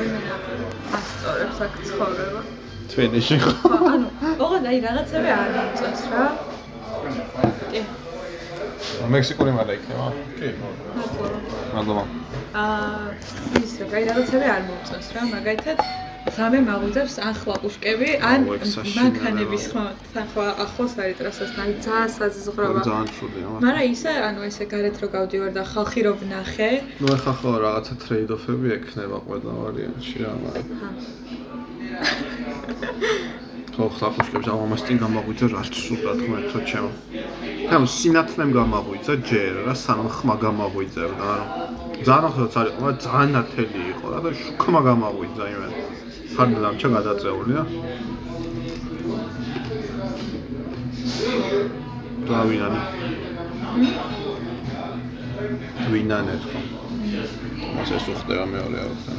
ასწორებს აქ ცხოვრება. თბილისში ხო? ანუ, ოღონდ აი რაღაცები არ მომწონს რა. კი. მექსიკური მადა იქნება. კი. მადლობა. მადლობა. აა, ის რა, აი რაღაცები არ მომწონს რა, მაგალითად ღამე მაღვიძებს ახლა უშკები ან მანქანების ხო, ხო ახლოს არის ტრასასთან, ძალიან საზღვრობა. ძალიან ცუდია. მაგრამ ისე, ანუ ესე გარეთ რო გავდივარ და ხალხი რო ვნახე, ნუ ახლა ხო რაღაცა ტრეიდ-ოფები ექნება ყველა ვარიანტში რა, მაგრამ ხო ხლაპუშკებს ამას წინ გამაღვიძა რაც სულად ხმერთო ჩემო. თამ სინათლემ გამაღვიძა ჯერ რა სანამ ხმა გამაღვიძებდა, ანუ ძალიან ხოთ არის, მაგრამ ძალიან ნათელი იყო რა და შუქმა გამაღვიძა იმენ. ხარდა დამჩა გადაწეული რა. დავინანი. ვინანე თქო. ასე სუხდება მეორე არხთან.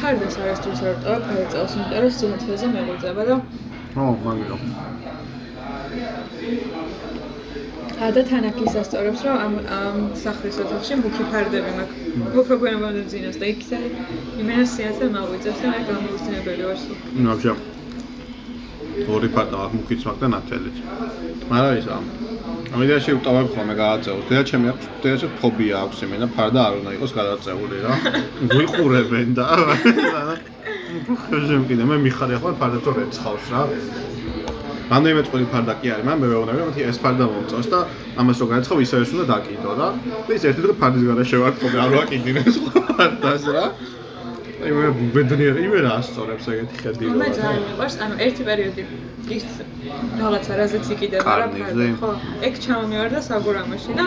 ფარდას არასდროს არ ვტოვებ, ფარდა წელს, იმიტომ რომ სინათლეზე მეღვიძება და ო, მაგიო. და თან აქ ისასწორებს, რომ ამ ამ სახლის ოთახში მუქი ფარდები მაქვს. უფრო გვერდამდე ძინავს და იქ იმენა სიაზე მაგვიწევს და მე გამოუცნებელი ვარ სულ. ნუ აბშა. ორი ფარტა აქ მუქიც მაქვს და ნათელიც. არა ის ამ ამ იდეაში ვტოვებ ხოლმე გააწეოს. დედა ჩემი აქვს, დედაში ფობია აქვს იმენა ფარდა არ უნდა იყოს გადაწეული რა. გვიყურებენ და უფრო ხეჟემ კიდე მე მიხარ ახლა ფარდა თუ რეცხავს რა. რამდენიმე წყვილი ფარდა კი არის მაგრამ მე ვეუბნები რომ ეს ფარდა მომწონს და ამას რო გაეცხავ ისე ეს უნდა დაკიდო რა და ის ერთი დღე ფარდის გარშე ვარ ხოლმე არ ვაკიდინეს ფარდას რა აი მე ბედნიერი იმე რა ასწორებს ეგეთი ხედი მე რა ძალიან მიყვარს, ანუ ერთი პერიოდი ის რაღაცა რაზეც იყიდება რა კარნიზზე? ფარდა, ხო, ეგ ჩამომივარდა საგურამოში და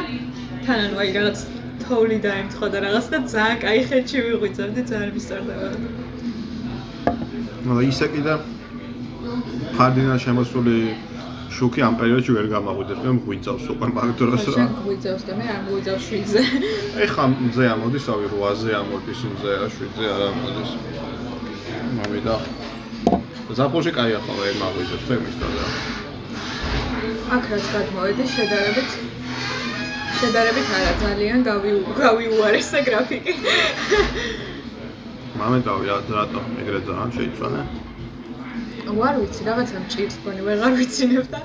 თან ანუ აი რაღაც თოვლი დაემთხვა და რაღაც და ძალიან კაი ხეთში ვიღვიძებდი, ძალიან მისწორდებოდა. მაგრამ ისე კიდე ფარდინა შემოსული შუქი ამ პერიოდში ვერ გამაღვიძებს, მე მღვიძავს უკვე მაგ დროს რა. შენ გვიძავს და მე არ მგვიძავს შვიდზე. ეხა მზე ამოდის, ავი 8-ზე ამოდის, მზე რა 7-ზე არ ამოდის. მომიდა. ზაფხულში კაი ახლა ვერ მაღვიძებს, მე მისწორდა. აქ რაც გადმოვედი შედარებით შედარებით არა ძალიან გავი- გავიუარესა გრაფიკი. მომენტავი რა რატო ეგრე ძალიან შეიცვალე? ვარ ვიცი, რაღაცა მჭირს მგონი ვეღარ ვიცინებ და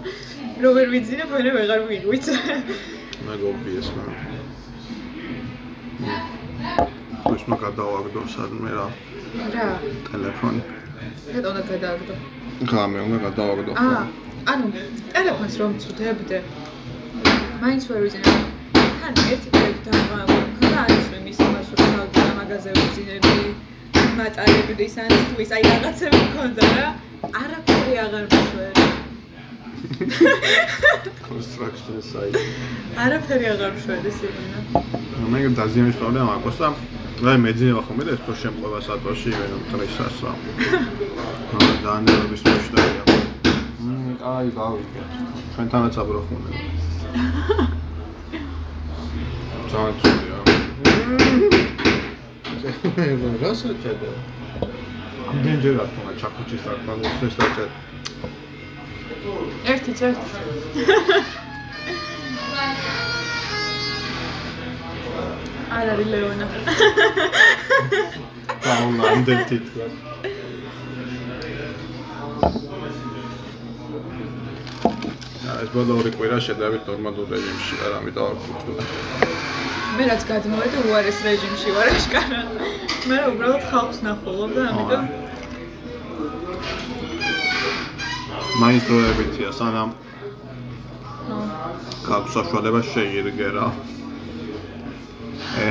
რო ვერ ვიცინებ, მე ვეღარ ვიგვიძე. მეგობი ეს რა. ის მაგ გადავაგდო სადმე რა რა, ტელეფონი. რატო უნდა გადააგდო? გამე უნდა გადავაგდო. აა, ანუ ტელეფონს რომ წვდებდე. მაინც ვერ ვიზინებ. თან ერთი პერიოდი დავყავ, ხა არის რომ ის იმას რომ თავი მაღაზიაზე ვიზინები, მატარებდი სანს ის აი რაღაცები მქონდა რა. არაფერი აღარ მშვერი. construction site. არაფერი აღარ მშვერი სიგნა. მე დაზიანების პრობლემა აქვს და აი მეძინება ხომ მე და ეს რო შემყვება საწვაში იმენ ტრისას რა. აა დაანერების მოშტერია. მმ აი გავიგე. ჩვენთანაც აბროხუნე. ძალიან ცუდია. მმ რასაჭედა? ამდენჯერ რა თქმა ჩაკუჩის საკმაოდ ეს ერთი წელი. არ არის ლეონა. დაუნდერ თითქოს. აა ეს ბოლო ორი კვირა შედარებით ნორმალურ რეჟიმში არ ამიტომ არ ვფიქრობ. მე რაც გადმოვედი უარეს რეჟიმში ვარ აშკარა. მე უბრალოდ ხალხს ნახულობ და ამიტომ მაინც დროებითია სანამ გაქვს საშუალება შეირგე რა. ე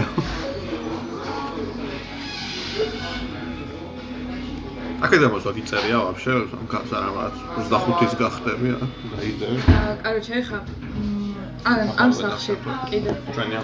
აკედა მოსვაგი წერია ვაფშე გავს არა რაღაც 25-ის გახდები რა. დაიდე. აა, კაროჩე ხა ამ ამ სახში კიდე. ჩვენია.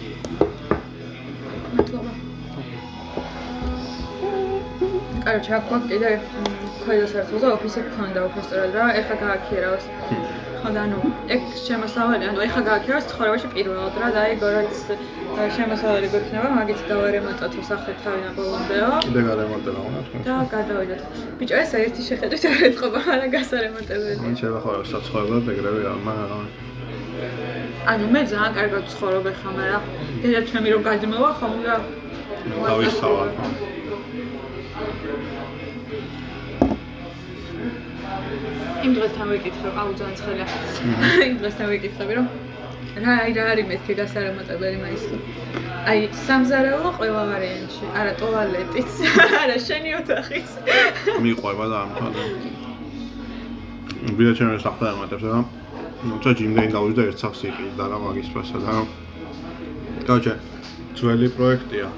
კაროჩე აქ გვაქვს კიდე ქვედა სართულზე ოფისი გქონდა უბრალოდ რა, ეხლა გააქირავეს. ხო და ანუ ეგ შემოსავალი, ანუ ეხა გააქირავოს ცხოვრებაში პირველად რა და ეგ ა, შემოსავალი გვექნება, მაგით დავარემონტოთ სახე თავიდან ბოლომდეო. კიდე გარემონტება უნდა თქვენ. და გადავიდოთ. ბიჭო, ეს ერთი შეხედვით არ ეთყობა, მაგრამ გასარემონტებელი. მინ შევა ხო საცხოვრებლად ეგრევე მაგრამ ანუ მე ძალიან კარგად ცხოვრობ ახლა, მაგრამ დედა ჩემი რომ გადმოვა ხომ და თავის იმ დღესთან ვიკითხე, აუ ძალიან ცხელია. იმ დღესთან ვიკითხები რომ რა აი რა არის მეთქი გასარემონტებელი მაისლი. აი სამზარეულო ყველა ვარიანტში, არა ტუალეტიც, არა შენი ოთახიც. მიყვება და ამ თვალე. ვიდა ჩემს სახთა ამატებს რა. ნუ ცა ჯიმდენ დავიძა ერთ სახს იყიდა რა მაგის ფასა და კაჩე ძველი პროექტია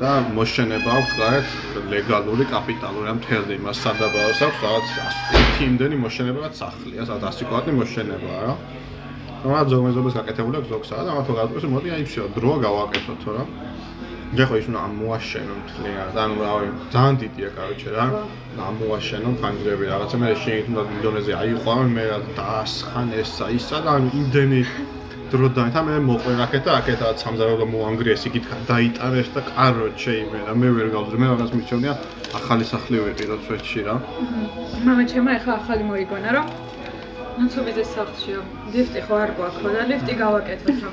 და მოშენება აქვს გარეთ ლეგალური კაპიტალური ამ თელდი მას სადაბალოს აქვს რაღაც ერთი იმდენი მოშენებაა სახლია სადაც 100 კვადრატი მოშენებაა რა რა ზოგმეზობას გაკეთებული აქვს ზოგსა და მათო გადაწყვეტს მოდი აი всё დრო გავაკეთოთ რა ჯერ ის უნდა ამოაშენო მთლიანად ანუ რავი ძალიან დიდია კაროჩე რა ამოაშენო ფანჯრები რაღაცა მე შეიძლება უნდა ინდონეზია აიყვა მე რა დაასხან ესა ისა და ანუ იმდენი დრო დაითა მე მოყვე რაკეთ და აკეთ რაღაც სამზარეულო მოანგრიეს იქით დაიტანეს და კაროჩე იმე რა მე ვერ გავზრ მე რაღაც მიჩვენია ახალი სახლი ვიყი რა სვეტში რა მამა ჩემო ეხა ახალი მოიგონა რომ ნაცობიძე სახლშიო. ლიფტი ხო არ გვაქვს და ლიფტი გავაკეთოთ რა.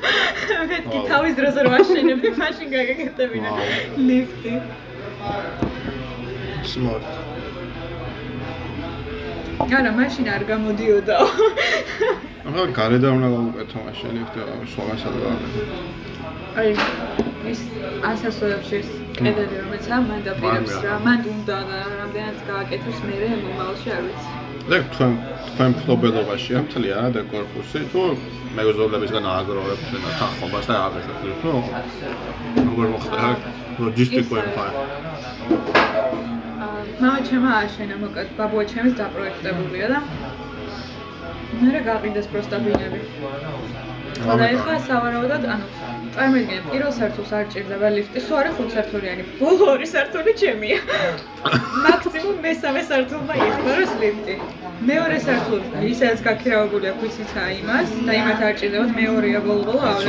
მეთქი თავის დროზე რომ აშენებდი, მაშინ გაგაკეთებინა ლიფტი. smart არა, მაშინ არ გამოდიოდაო. ახლა გარედან უნდა გავუკეთო მაშინ ერთ სხვაგანსად გავაკეთო. აი ის ასასოებში კედელი რომელიც ამ მან დაპირებს რა, მან უნდა რამდენად გააკეთოს მე მომავალში არ ვიცი. და თქვენ თქვენ მფლობელობაშია მთლიანად არა და корпуსი თუ მეგობრებისგან ააგროვებთ და თანხმობას და აღეწევთ, ნუ როგორ მოხდა ლოჯისტიკური ფაი. მამა ჩემო აშენა მოკლედ ბაბუა ჩემის დაპროექტებულია და მე რა გაყიდეს პროსტა ბინები. და ეხლა სავარაუდოდ ანუ წარმოგიდგენ პირველ სართულს არ ჭირდება ლიფტი, სულ არის ხუთსართულიანი. ბოლო ორი სართული ჩემია. მაქსიმუმ მესამე სართულმა იხმაროს ლიფტი. მეორე სართული ისაც გაქირავებული აქვს ისიც აი იმას და იმათ არ ჭირდებათ მეორეა ბოლო-ბოლო და არა,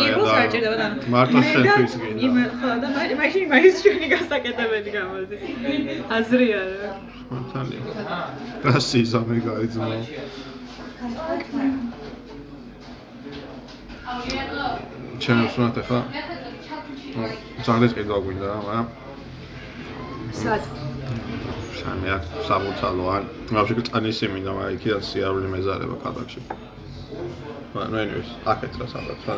პირველს არ ჭირდებათ მარტო მე და შენთვის გინდა. იმ ხო და მე- მაშინ მაინც ჩვენი გასაკეთებელი გამოდის. აზრი არა. მართალია გასი ზამე გაიძმა ჩემს უნდა ახლა ზაგდეს კიდე გვინდა რა მაგრამ სად? სამი აქ საბუთალო ან ვაფშე წანისი მინდა მაგრამ იქიდან სიარული მეზარება ქალაქში. მაგრამ anyways აქეთ რა საბათ რა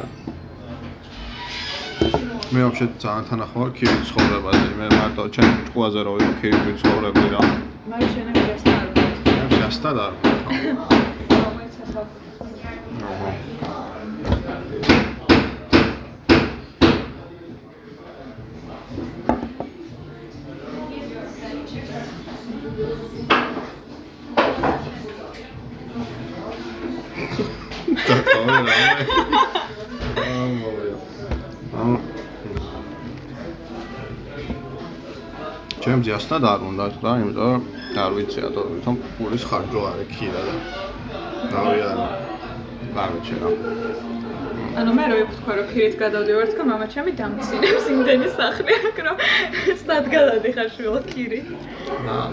მე ვაფშე ძალიან თანახმარ ქირის ცხოვრებაზე მე მარტო ჩემ ჭკუაზე რო ვიყო ქირის ცხოვრები რა. მაი შენემ გასტა არ ვარ. მე შეასტა და რომელიც ახლა და თორე რა ამოვია ამ ჩემ ძიასთან არ უნდა რა იმიტომ რომ არ ვიცი ათო თვითონ პულის ხარჯო არის ქირა და რავია კაროჩე რა ანუ მე რო ვთქვა რომ ქირით გადავდივარ თქო მამა ჩემი დამცინებს იმდენი სახლი აქ რომ სტადგალადი ხარ შვილო ქირი. აა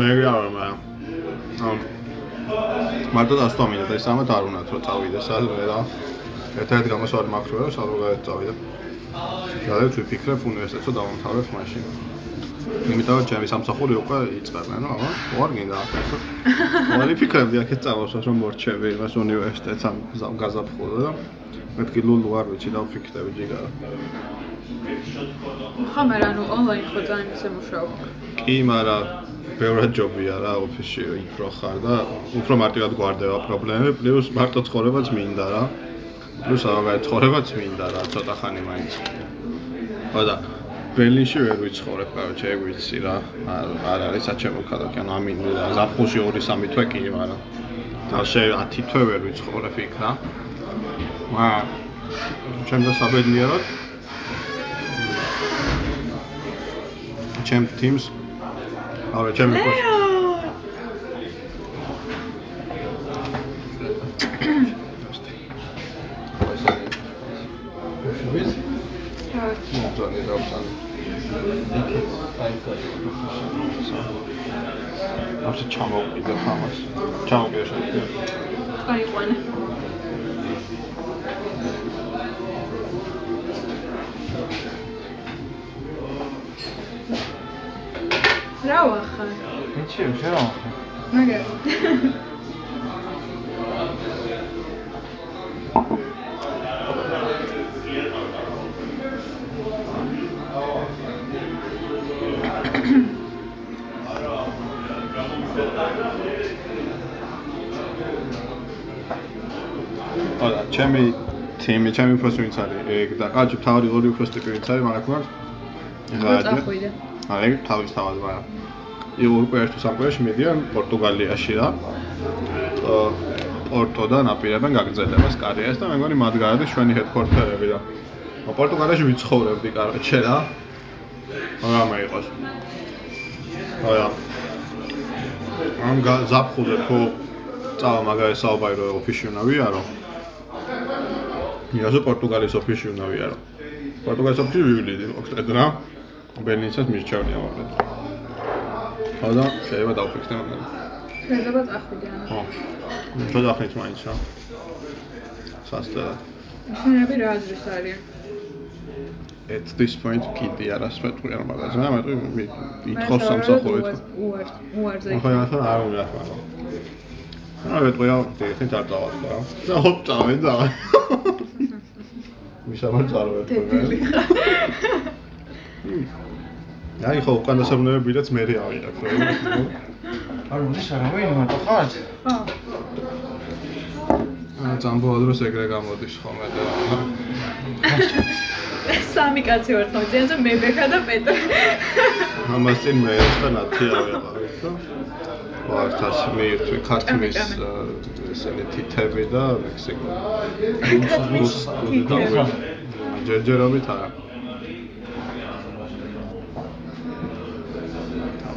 მე რა რა ამ მარტო დასტომინა და ისამეთ არ უნდათ რომ წავიდე სადღე რა ერთ-ერთი გამოსავალი მაქვს რომ სადღე გადაწავიდე გადავით ვიფიქრებ უნივერსიტეტს რომ დავამთავრებ მაშინ იმიტომ რომ ჩემი სამსახური უკვე იწყებენ რა ვარ გინდა აქეთ ვარი ფიქრებდი აქეთ წავასვას რომ მორჩები იმას უნივერსიტეტს ამ ზამ გაზაფხულო და მეთქი ლულუ არ ვიცი და ვფიქრები ჯიგარა ხო, მაგრამ ანუ ონლაინ ხო ძალიან ისე მუშაობ. კი, მაგრამ ბევრად ჯობია რა ოფისში უფრო ხარ და უფრო მარტივად გვარდება პრობლემები, პლუს მარტო ცხოვრებაც მინდა რა. პლუს აღარ ცხოვრებაც მინდა რა, ცოტა ხანი მაინც. ხო და ბერლინში ვერ ვიცხოვრებ, კაროჩე, ეგ ვიცი რა. არ არ არის საჩემო ქალაქი, ანუ ამინ ზაფხულში 2-3 თვე კი, მაგრამ დაშე 10 თვე ვერ ვიცხოვრებ იქ რა. მაგრამ ჩემ და საბედნიეროდ ჩემ teams არა, ჩემი კოშკი. ამაში ჩამოვყიდა ხამას. ჩამოვყიდა შეიძლება. გაიყვანე. რა ვახარ? მიჩი, შენ მაგარი. არა, ჩემი თემი, ჩემი უფროსი ვინც არის? ეგ და კაჭი თავი ორი უფროს ტიპი ვინც არის, მაგრამ არა, ეგ თავის თავად ვარ. უკვე ერთ სამყაროში მედიან პორტუგალიაში რა. პორტოდან აპირებენ გაგრძელებას კარიერას და მე მგონი მათ გარდა ჩვენი ჰედკვარტერები და პორტუგალიაში ვიცხოვრებდი კაროჩე რა. რა მეიყოს. არა. ამ ზაფხულზე ხო წავა მაგარი საუბარი ოფისში უნდა ვიარო. იასო პორტუგალიის ოფისში უნდა ვიარო. პორტუგალიის ოფისში ვივლიდი ოქტომბერ რა. ბერლინსაც მირჩევნია მოკლედ. ხო და შეიძლება დავფიქრდე მაგრამ. შეიძლება წახვიდე ანუ. ხო. ცოტა ხნით მაინც რა. სასწრაფო. შენები რა აზრის არის? at this point კიდე არასწორი არ მაგაზე, მაგრამ ითხოვს სამსახურით. უარ უარზე. ხო, ახლა არ უნდა მაგრამ. არა, თუ რა ხეთ არ წავალ რა. და ჰოპ წავე და. მისამარ წავე. დედილი ხარ. აი ხო, უკან დასაბუნებებიდაც მე ავიღებ რა. არ მოდის არავინ მარტო ხარ? ხო. აა ძამბო დროს ეგრე გამოდის ხოლმე და სამი კაცი ვარ ხოძიანზე მე ბექა და პეტრე. ამას წინ მე და ნათი ავიღავით და ვართას მიირთვი ქართლის ესენი თითები და მექსიკო. ჯერჯერობით არა.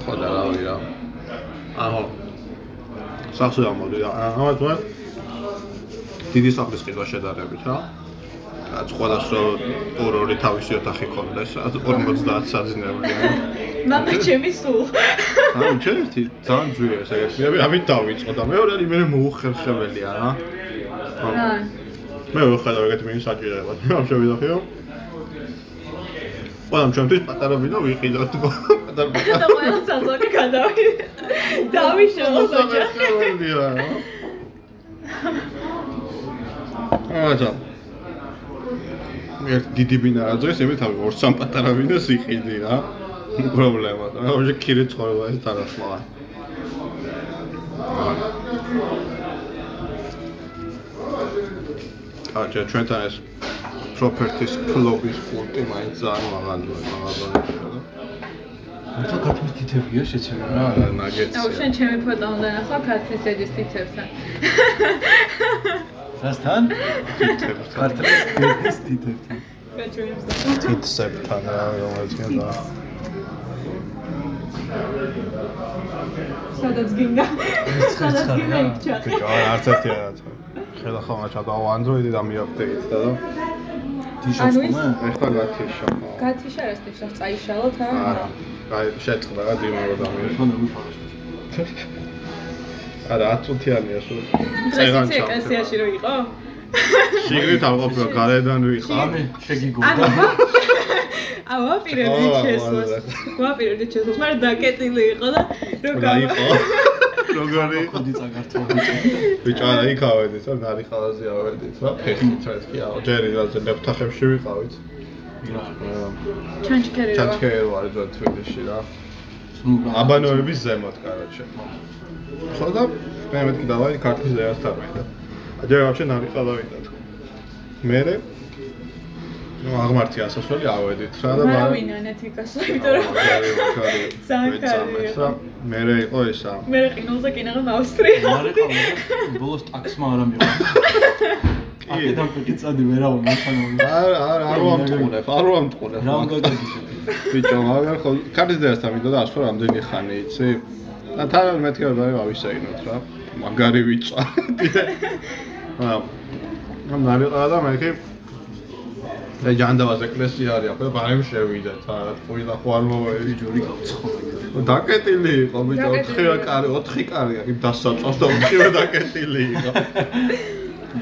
ხო და რავი რა. აჰო. სახსო ამოდი და ამათ ვარ დიდი სახლის ყიდვა შედარებით რა. რაც სხვადასხვა ორ-ორი თავისი ოთახი ქონდეს, 50 საძინეულია. მამა ჩემი სულ. ანუ ჩემი ძალიან ძვირია ეს ეგეთი. მე ამით დავიწყო და მეორე არის მე მოუხერხებელია რა. რა. მე ვხედავ ეგეთი მინი საჭიროება. ამ შევიდოხიო. ყველამ ჩემთვის პატარა ვიდეო ვიყიდოთ. პატარა და ყველა ცალკე გადავიდე. დავიშალო ოჯახი. აა ერთ დიდი ბინა რა ძეს, იმით ავი ორ სამ პატარა ბინას იყიდი რა. პრობლემა. რა ოჟე ქირი ცხოვრება ეს თანახმაა. ჩვენთან ეს properties club-ის პუნქტი მაინც ძალიან მაღალია, მაღალია. ხო ქართლის თითებია შეცემა რა. ნაგეტსია. აუ შენ ჩემი ფოტო უნდა ნახო ქართლის დედის თითებთან. რასთან? თითებთან. ქართლის დედის თითებთან. თითსებთან რა, რომელიც გინდა. სადაც გინდა. სადაც გინდა იქ ჩა. ბიჭო, არა, არც ერთი არაც. ხელა ხომა ჩადაო Android-ი და მიაპდეიტ და და დიშოს ანუ ის- ხომა? ეხლა გათიშო. გათიშა რა სტეშს წაიშალოთ ა? არა. აი, შეწყდა რა დიმარო და მე. ხომ არ მიფაროს. არა, 10 წუთიანია სულ. წეგან ეკლესიაში რო იყო? შიგნით არ ყოფილა, გარედან ვიყავ. ამე ანუ შეგიგონდა. აუ ვაპირებდი ხო, შესვლას. ვარ. ვაპირებდი შესვლას, მაგრამ დაკეტილი იყო და რო რა გავა. იყო? როგორი იყო? ხოდი წაგართო. ბიჭო, არა, იქ ავედით, რა ნარი ხალაზე ავედით, რა ფეხით რა თქი, აუ, ჯერი რაზე ლეფტახებში ვიყავით. აა, ჩანჩქერი რა. ჩანჩქერი ვარ ძო თბილისში რა. აბანოების ზემოთ, კაროჩე. ხო და მე მეთქი დავაი ქართლის ზეასთან ვიდა. აჯერ ვაჩე ნარი ხალავიდა თქო. მერე ნუ აღმართი ასასველი ავედით რა და მაგრამ ვინან ეთიკასო, იმიტომ რომ ძალიან კარგია. მერე იყო ისა. მე ყინულზე კინაღა ავსტრია. მარე ყავდა. ბოლოს ტაქსმა არ ამიღო. აკედან პიკიცადი ვერა მომხანო. არ არ არ ვამტყუნებ, არ ვამტყუნებ. რა გაგიჟე? ბიჭო, მაგრამ ხო ქართლის ზეასთან ვიდა და ასო რამდენი ხანი იცი? და თან მეთქი რომ დავისაინოთ რა. მაგარი ვიწვა. აა ამ ნარი ყადა მე კი და ჯანდავას ეკლესია არის ახლა ბაემ შევიდა თან ყვილა ხო არ მოვედი ჯორი გავცხობ. დაკეტილი იყო ბიჭო დაკეტილი. 4 კარი 4 კარი აქ იმ დასაწვას და 4 დაკეტილი იყო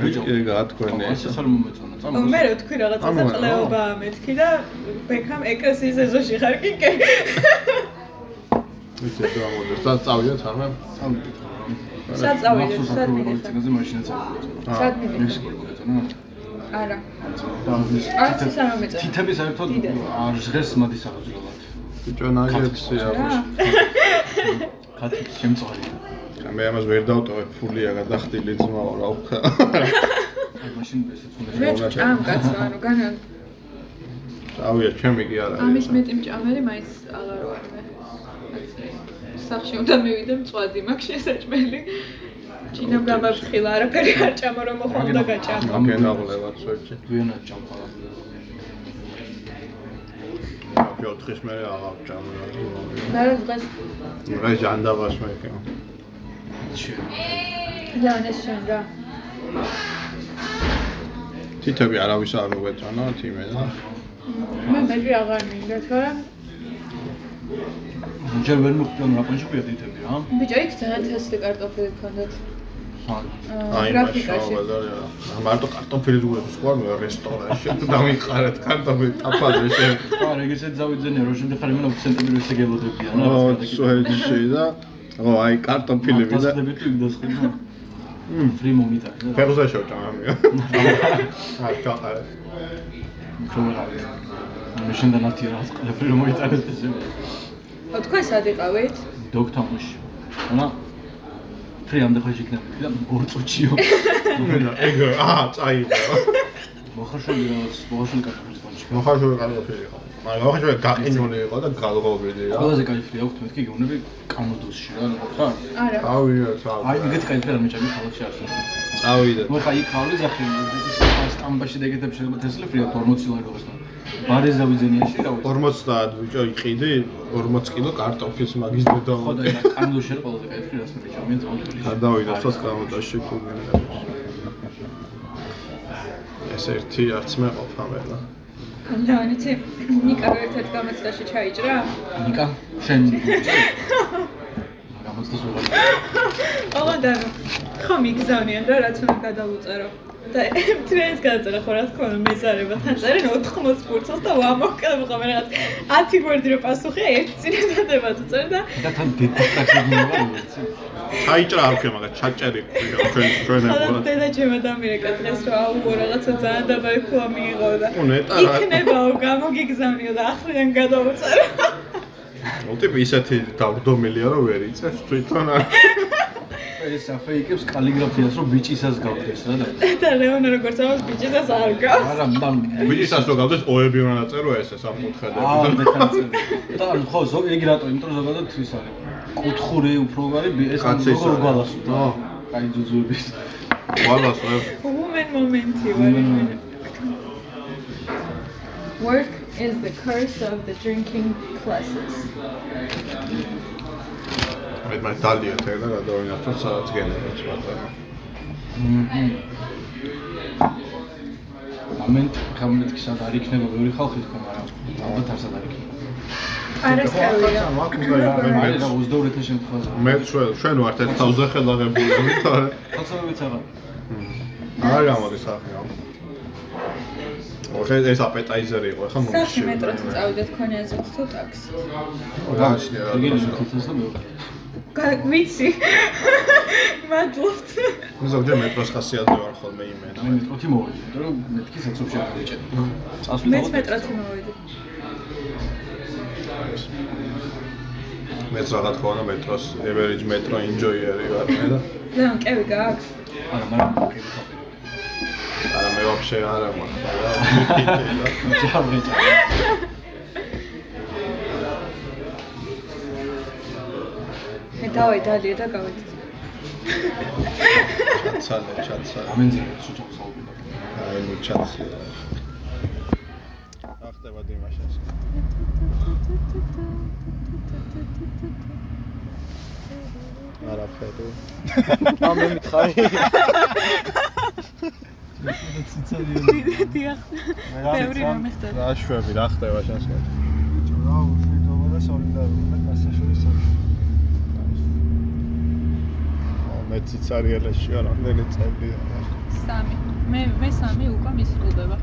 ბიჭო, კი გათქვენი ეს არ მომეწონა. ო მე რო თქვი რაღაცა ამოვა, წელეობა მეთქი და ბექამ ეკლესიის ეზოში ხარ კი კი ვიცი რა მოდის და წავიდეთ სად წავიდეთ? სად მიდიხარ? ციგაზე მაშინაც წავიდეთ. სად მიდიხარ? ეს გულგეწონა. არა არც ის არ მომეწონა. თითები საერთოდ ჟღერს მათი სახელწოდებლად. ბიჭო ნაგებსია რა ხათი შემწვარი. მე ამას ვერ დავტოვებ ფულია გადახტილი ძმაო რა ვქა აი მაშინ ესეც უნდა ჭამ კაცო ანუ განა წავია ჩემი კი არა ამის მეტი მჭამელი მაინც აღარ ვარ მე სახში უნდა მივიდე მწვადი მაქვს შესაჭმელი. ჩინამ გამაფრთხილა არაფერი არ ჭამა რომ მოხვალ და გაჭამა გენაღლებად სვეჭი ვიანად ჭამყალა. პიოტრის მე აღარ ჭამია და რა დღეს რა ჟანდავას მე კი ლეონეს შენ რა თითები არავის არ მოვეწონა თიმე და მე მეტი აღარ მინდა თორემ ჯერ ვერ მიხვდენ რა კონში ყია თითები რა? ბიჭო იქ ძალიან თესლი კარტოფილი გქონდათ აი გრაფიკაში. მარტო კარტოფილი ზუგებს ხო არ რესტორანში. დამიყარეთ კარტოფილი ტაფაზე შენ. ხო რეგისტრ დავიძენე რომ შემდეგ ხარ იმენა ცენტრი ესე გელოდებიან რა ო სუეჯი და ო აი კარტოფილები და დასხდები თუ იქ დასხდები ფრი მომიტანე რა. ფერზე შევჭამია აი გაყარე შოვარავი მე შენდა ნათი რა ყლები რომ მოიტანეს ესე თქვენ სად იყავით? დოქტამში ანა ფრი ამ დახაში იქნება და ორ წუთიო ეგ აა წაიღო მოხარშული რაღაც მოხარშული კონჩი მოხარშული კარტოფილი მაგრამ მოხარშული გაყინული იყო და გალღობილი რა. ყველაზე კაი ფრი აქვს მეთქი გეუბნები კამოდოსში რა რა არა. წავიდა აი ეგეთი კაი ფრი არ მეჭამი ქალაქში არ არის წავიდა ნუ ხა იქ ხავრი ზახი სტამბაში და ეგეთები შეიძლება თესლი ფრია 40 ლარი როგორც ბარეზ დავიძენიაში რა ვიცი. 50 ბიჭო იყიდი 40 კილო კარტოფილს მაგის დედა ხო და კამოდოსში არის ყველაზე კაი ფრი რას მეჭამი წამოთვლი გადავიდა კამოდაში თურმენელებს ეს ერთი არც მე ყოფა და ლეონიცი ნიკა ერთ-ერთ გამოცდაში ჩაიჭრა. ნიკა შენ გამოცდას ვიღარ ოღონდ ხო მიგზავნიან რა რაც უნდა გადავუწერო და თრენს გადაწერა ხო რა თქმა უნდა მეზარება თან წერენ 80 ფურცელს და ვამოკლებ ხოლმე რაღაც 10 გვერდი რო პასუხი ერთ წინადადება თუ წერ და და თან მიიღო ვიცი ჩაიჭრა არ ქვია მაგრამ ჩაჭერი ჩვენ ჩვენ ხოლმე ეგონა დედა ჩემო დამირეკა დღეს რომ აუ რაღაცა ძალიან დაბალი ქუა მიიღო და რა. იქნებაო გამოგიგზავნიო და ახლიდან გადავუწერო ოტიპი ისეთი დავრდომილია რომ ვერ იწეს თვითონ არ ეს აფეიკებს კალიგრაფიას რომ ბიჭისას გავდეს რა და და ლეონა როგორც ამას ბიჭისას არ გავს არა მამ ვისაც რო გავდეს ოები უნდა დაწერო ესე აა სამკუთხედები მე ხანწერი და ანუ ხო ზოგ იგი რატო? იმიტომ რომ ზოგადად ის არის. კუთხური უფრო გარი ეს როგორ გვალასო და ო. კაი ძუძუების. ვალას რა Woman მომენტი Woman ვარ. Work is the curse of the drinking classes. მე მე დალია თე და გადავინახო სადაც გენერებს მაგრამ მომენტ გამეთქი სად არ იქნება ბევრი ხალხი თქო მაგრამ ალბათ არსად არ იქნება. არასკევია. არის რა. 22 შემთხვევაში მე ჩვენ ჩვენ ვართ ერთ თავზე ხელაღებული თორე ხალხებიც აღარ. არ გამოდის ახლა. ოღე ეს აპეტაიზერი იყო ხა სახში მეტროთი წავიდეთ ქონიაზეთ თუ ტაქსი. გააჩნია რა იგი თითოს და მეორე ვიცი. მადლობთ. მე ზოგჯერ მეტროს ხასიათზე ვარ ხოლმე იმენა მე მეტროთი მოვედი იმიტომ რომ მეთქი საცობში არ ვიჭერ წასვლით მეც მეტროთი მოვედი. მეც რა თქმა უნდა მეტროს average metro enjoyer-ი ვარ მე და ლეონ, კევი გააქვს? არა მაგრამ ოკეი ხო არა მე ვაფშე არა მაქვს ჩა ვიჭერ მე დავაი დალია და გავედით. ჩაცალე ჩაცალე ამენძია სუჭო საუბრო აი ნუ ჩაცი ახტება დიმაშას არაფერი ამ მე მითხარი დიახ. ბევრი მომიხდება. რა შვები რა ხდება შენს კეთ რა უშედეგობა და სოლიდარობა გასაშორისო. მე ციცარიელაში არ ამდენი წელია სამი. მე მე სამი უკვე მისრულდება.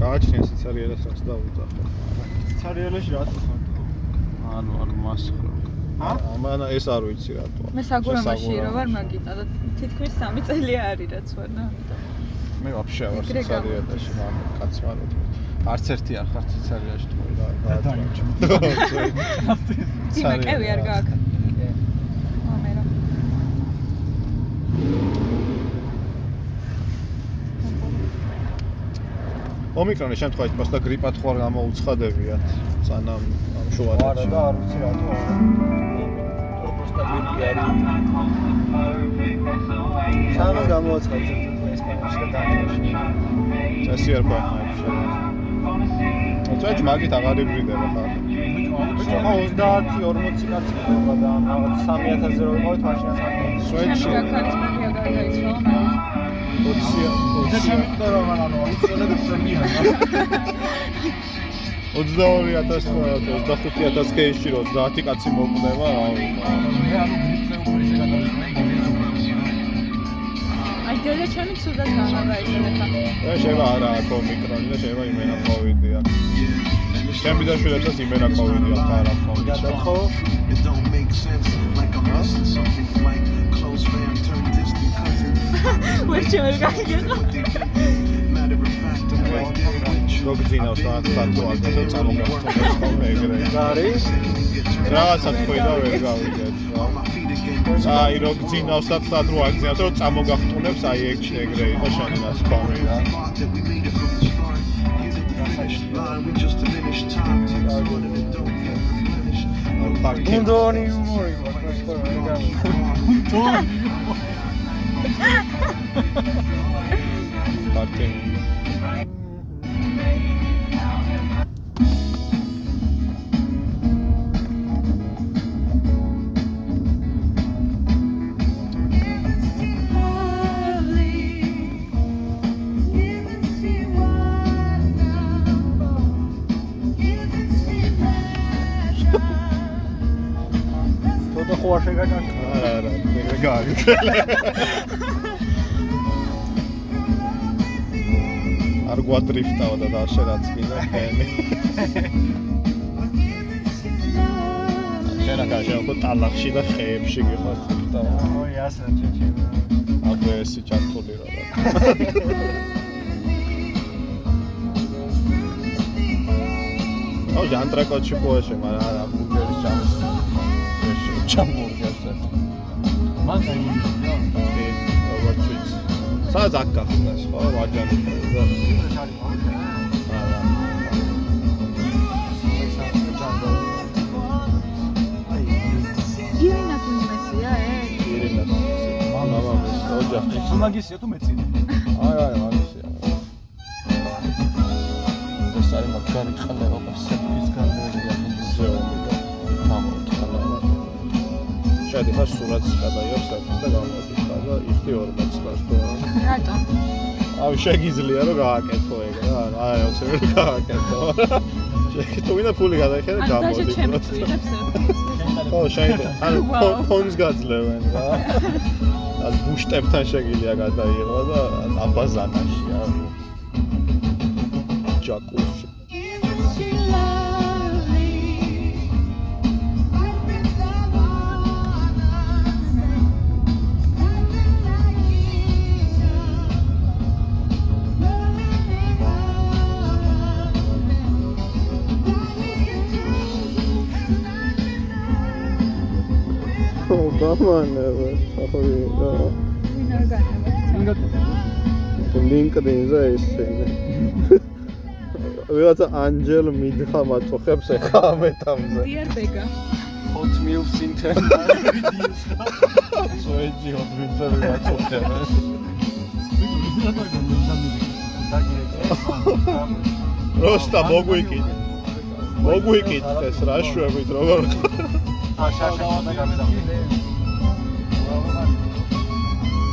გააჩნია ციცარიელას რაც დაუძახო ციცარიელში რა თქმა ანუ არ მასხრო ჰა? ამან ეს არ ვიცი რატო მე საგურამაში რო ვარ მაგიტა და თითქმის სამი წელი არის რაც ვარ და ამიტომ. მე ვაფშე ვარ ეგრე ციცარიელაში მამ კაცმაროთ არც ერთი არ ხარ ციცარიაში თქო რა და დაიჭმო. ძიმე კევი არ გააქვს. ომიკრონის შემთხვევაში просто გრიპად ხო არ გამოუცხადებიათ სანამ ამ არა შუადღეში და არ ვიცი რატო. პროსტა გრიპი არის. სამას გამოაცხადეთ ესპანეთში და დანიაში. წესი არ გვაქვს აიჩა მაგით აღარ იბრიდება ხარ ბიჭო, ხო 30-40 კაცი ყოლა და რაღაც 3000-ზე რო ვიყავით, მაშინაც არ ჩემი სვეტში გაქალის მაგია გარდაიცვალა მაგრამ 20 და ჩემი ტყერა ანუ აუცილებლად პრემია. 22000 კეიში რო 30 კაცი მოკვდება რა ვიცი მე ანუ გრიპზე უფრო ისე გადავიდნენ. აი დედა ჩემი ცუდად ხა. და შევა არა აქ ომიკრონი და შევა იმენა კოვიდია ჩემი და შვილებსაც იმენა კოვიდი აქვს არა კოვიდი გადახო It don't make sense, like I'm missing something like close fam turn distant cousin. ვერ როგძინავს რა სათო აგასო წამოგახტოს ხოლმე ეგრე არის რაღაცა თქვი და ვერ გავიგეთ რა აი როგძინავს და თად რო აგზიავს რომ წამოგახტუნებს აი ეგ ეგრე იყო შენი ნაცკომი რა გუნდონი უმორი ვარ, ხო, ეგა. გუნდონი. Okay. ხო არ შეგაჭარბა. არა არა ეგრე გაიგე არ გვადრიფტაო და დაშერაც კიდე ხელი შენ ახლა შენ უკვე ტალახში და ხეებში გიხართ ოი, ასე ჩეჩე. აგვე ესი ჩართული რა. აუ ჟანტრაკოჩი ხოეშე მაგრამ არა ბურგერის ჩამოს ეს მან დაიმუშავა. ე ვიცი სადაც აქ გახსნას ხო ვაჯარი და ეს არის აი, ირინას უმესია ე? ირინას მამამის ოჯახი თუ მაგისია თუ მეცინე. აი აი მაგისია ეს არის მაგარი ხალეობა სერფის გალერეა ჩადიხარ სურათს გადაიღებს და გამოვიდა და იხდი 40-ს და რატო? აი შეგიძლია რომ გააკეთო ეგ რა, აი ოცი რომ გააკეთო. თუ ვინა ფული გადაიხადე გამოდი. აი და ჩემი ხო, შეიძლება. ანუ ფონს გაძლევენ რა. ან ბუშტებთან შეგიძლია გადაიღო და აბაზანაში, აი. ჯაკუზში. გამანევა ახორი და ვინ არ განავა? LinkedIn-ზე ისინი ვიღაცა ანჯელ მიდხა მაწუხებს ეხა ამეთამზე დიარ ბეგა. hot meals in 10 videos. სოეჯი ოდვინზე მაწუხებს როსტა მოგვიკით მოგვიკითხეს რა შვებით როგორ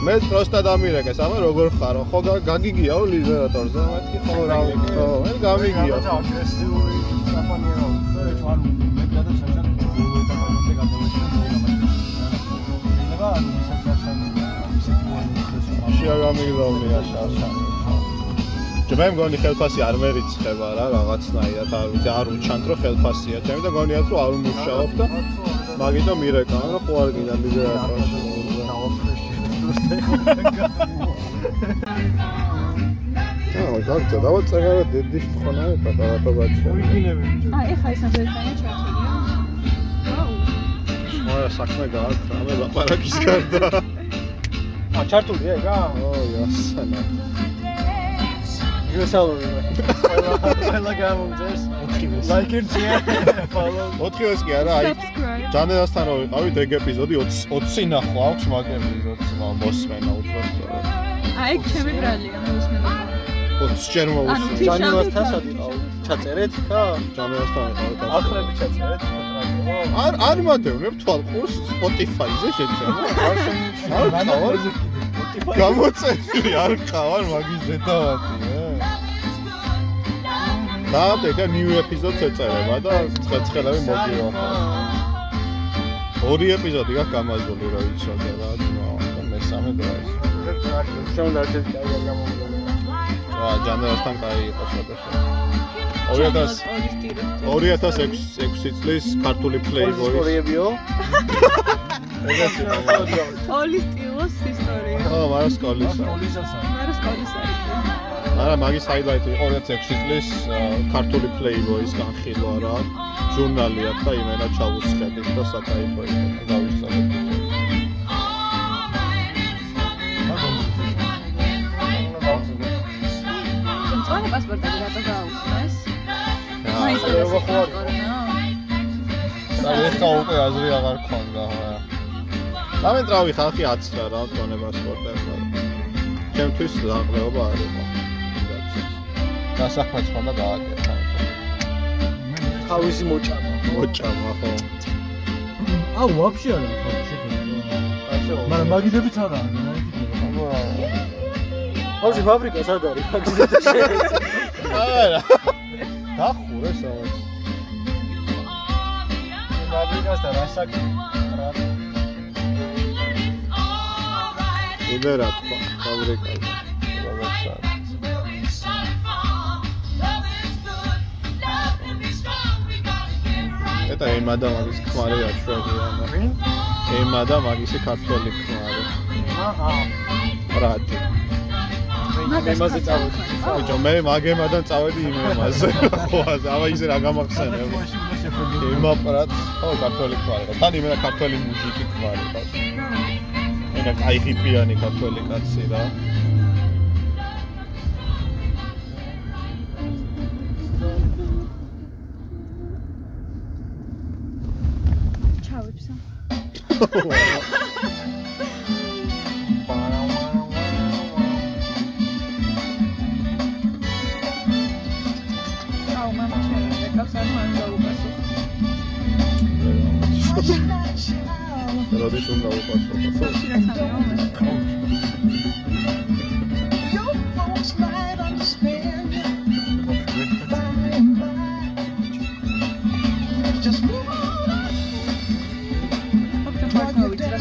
მე პროსტა დამირეკეს, ამა როგორ ხარო? ხო გა- გაგიგიაო ლიდერატორზე? მეთქი ხო რა ხო, მე გამიგია. აგრესიული ჩვენ მე ისე გულოიტა შია გამიგდავნია შაშა. ჯერ მგონი ხელფასი არ მერიცხება რა რაღაცნაირად არ ვიცი არ უჩანთ რომ ხელფასია. ჩემი და გონიათ რომ არ უმუშაობ და მაგიტომ მირეკან რომ ხო არ გინდა ლიდერატორში აა გაგწა დავწერა დედის თხოვნა პატარა ბაჭია აი, ეხა ის ამერიკანი ჩართულია. აუ. მოა საქმე გააკრა მე ლაპარაკის გარდა ა ჩართულია ეგა? ო იასანა იესალური. ყველა ყველა გამომძეს. Like it share follow. 4-ის კი არა აი Ჯანელასთან რო ვიყავით ეგ ეპიზოდი 20 20 ნახო აქვს მაგ ეპიზოდს მოსმენა უბრალოდ აი, ჩემი ბრალია, მე უსმენო. 20 ჯერ ანუ მოუსმენ თიშა- ჯანილასთან სადიყავ. ჩაწერეთ ხა? ჯანელასთან ვიყავით ასე. ახრები ჩაწერეთ არ არ მადევნებ თვალყურს Spotify-ზე შეჭამა. არ ყავარ. გამოწეული არ ყავარ მაგის ზედავათი. დაავდე ნიუ ეპიზოდს ეწერება და ცხეცხელები მოგივა. ორი ეპიზოდი გაქვს გამაზული რა იცოდე რა ძმა და მესამე და ერთ კაი არ გამომგონა. რა ჯანელასთან კაი იყო შეტევა. 2000 2006 წლის ქართული Playboy. ისტორიებიო. ეგეც იყო. ოლის სტილოს ისტორია. ხო, მაგრამ სკოლისა. პოლისასა. მე რა არა, მაგის highlight იყო 2006 წლის ქართული Playboy-ის განხილვა რა. ჟურნალი აქვს და იმენა ჩავუსხედით და საკაიფო იყო. გავისწორეთ. მწვანე პასპორტები რატო გააუქმეს? რა, მაინც ეგ ეს ხო არ კორონა. და ეხა უკვე აზრი აღარ ქონდა რა. დამენტრავი ხალხი აცრა რა მწვანე პასპორტებს. ჩემთვის დაყრეობა არ იყო. დასაქმეც ხონდა გააკეთა. თავისი მოჭამა. მოჭამა ხო. აუ, ვაფშე არა ხო შეხედა. მაგრამ მაგიდებიც არა, ვაფშე ფაბრიკა სად არის? შეიძლება. არა. დახურე სადაც. ფაბრიკასთან რა საქმე? იბერა თქვა ვაკეთე და ემა და მაგის ქმარი აშვები ემა და მაგისი ქართველი ქმარი. აჰა. პრატი იმაზე წავედი. ბიჭო მე მაგემადან წავედი იმ ემაზე. ხოას ავა ისე რა გამახსენებ. ემა პრატ ო ქართველი ქმარი თან იმენა ქართველი მუჟიკი ქმარი ხარ ენა კაი ჰიპიანი ქართველი კაცი რა. ჩავიფსა. აუ მამა ჩემი ეკავს არ მან დაუპასო. როდის უნდა უყასო? სულში რაც ამეო. Your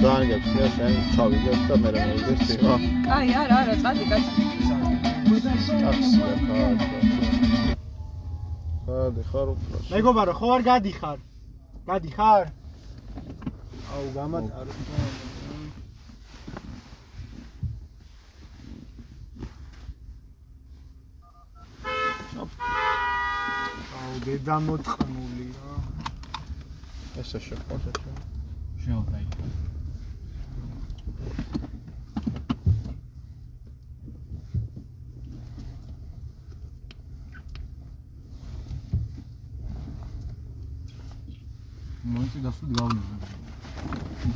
დაანგებს და შენ ჩავიგებ და მე რა მოვიდეს თიმა. აი, არა, არა, წადი ტაქსია ხარ. ხადი ხარ უფრო. მეგობარო, ხო არ გადიხარ? გადიხარ? აუ, გამატარო. დედამოწყნულია. ესე შეყვარდა ჩვენ. შეავდაი. მოიწი დასული გავნებო.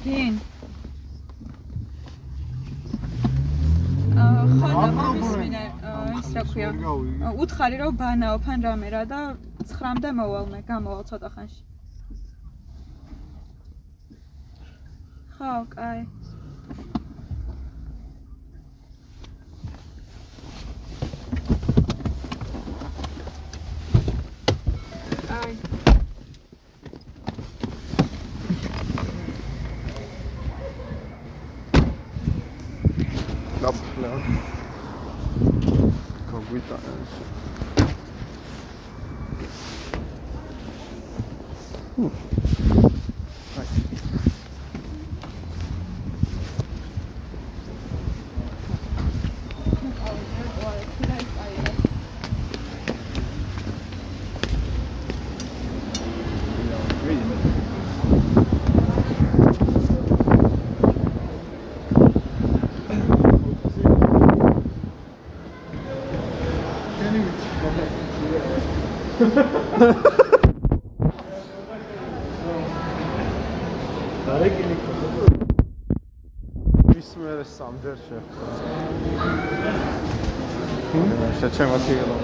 გინ აა ხოდა მომისმინე აა, ის რა ქვია უთხარი რომ ბანაოფან რამე რა და 9-მდე მოვალ მე გამოვალ ცოტა ხანში. ხო კაი აი დაფლა. კოგვიტა. ის მე სამდერ შეხვდა. შეჩემა თიგელო.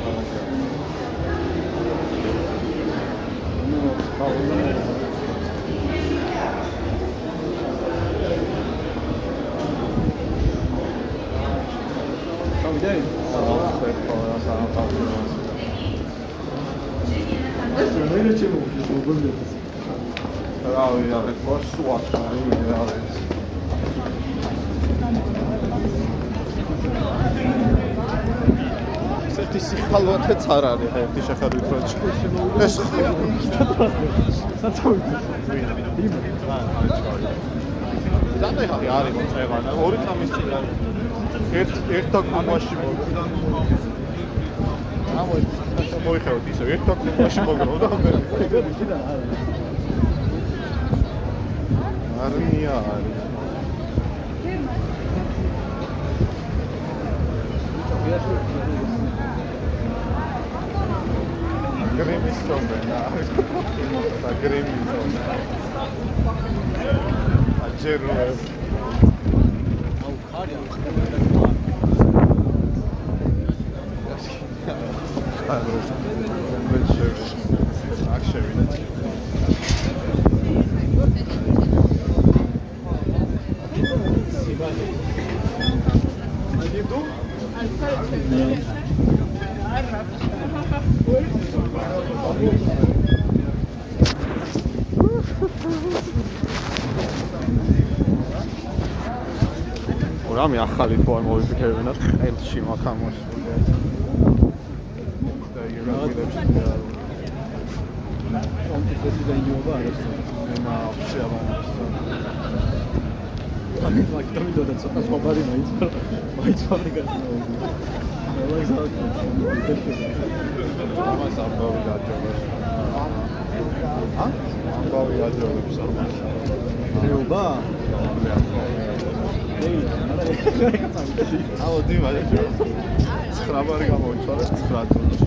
გავიდე? მე ჩემო მოგონდეს. რავი, რავი, ყოსვა, რავი, რავი. ესეთი სიხალვათეც არ არის, ერთი შეხედვით რო ეს ზამე ხარი არის მოწევანა, ორი წამის წინ არის. ერთ ერთ დაკუმაში მოგდა. ამოი, მოიხევთ ისე, ერთ დაკუმაში მოგდა და მე არმია არის. გრემის სომბენა. და გრემის სომბენა. აჯერო. აუ ხარი ამ ხდება. მე შევიდა. აქ შევიდა. რამე ახალი თუ არ მოვიფიქრებინათ ყელში ემა შეავანებს ამით მაგდამი და ცოტა სხვაბარი მაინც მაინც ვარი გასწავლი. ამას ამბავი გაჯობებს ა? ამბავი გაჯობებს ამას რეობა? აუ დიმალი 9 ბარი გამოიცვალე 9 წუთში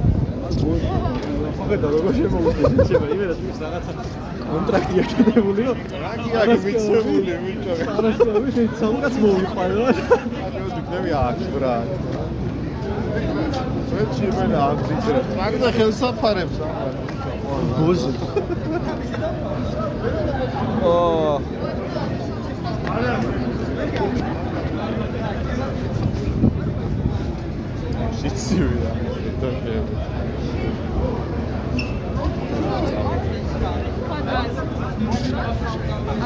ხოდა როგორ შემოვიდეს შევა იმედა თუ რაღაცა კონტრაქტი აკეთებულიო რაკი აქ მიცემული ვიჭო არასდროს ვიცი სამკაც მოვიყვანო აჯო დიქნები აქ ბრა წვეთში მე აქ ძიჭრე ტრაქტორ ხელსაფარებს გოზი ო და დოშები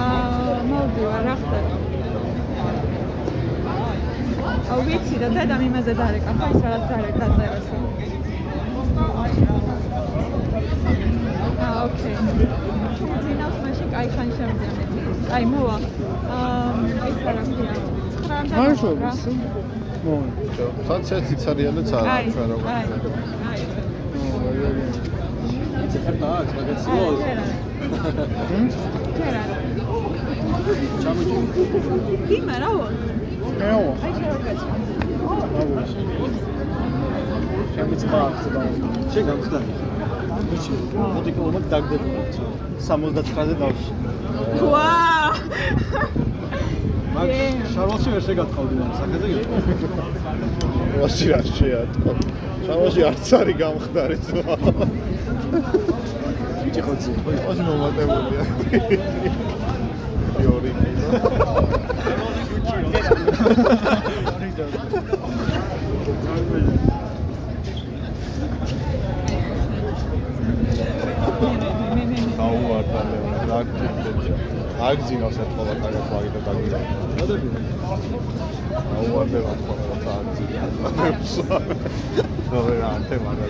აა მოვდივარ რა ხდება აუ ვიცი და დედამ იმაზე დარეკა ხო ის რაღაც დარეკა წერას აა ოკეი ძინავს მაშინ კაი ხან შემძიამეთ აი მოვა აა ის რა ქვია 9 არ შორის მოი სად შეციცარიანაც არა აი ჩვენ აი როგორ აი იცი ხერხა აქვს მაგაცილოს ჩამოჭი იმა რა ვარ? ეო აი შევაკეთე. შემიწყდა ახლა შეგამხდა ბიჭი მოდიკოლმა დაგდებოდა 79-ზე დავში ვაუ! მაგ შარვალში ვერ შეგატყავდი მაგრამ სახეზე გიყო ვაში რა შეატყო. შავაში არც არის გამხდარი ზღვა. ბიჭი ხოცი ოს მომატებულია. იორი. აუარდა რა გქონდა. აგძინავს ერთმანეთს რაღაც მაგით დაგირა. გადაგირა. აუარდება თქვა აგძინავს. ნოვერა თემა რა.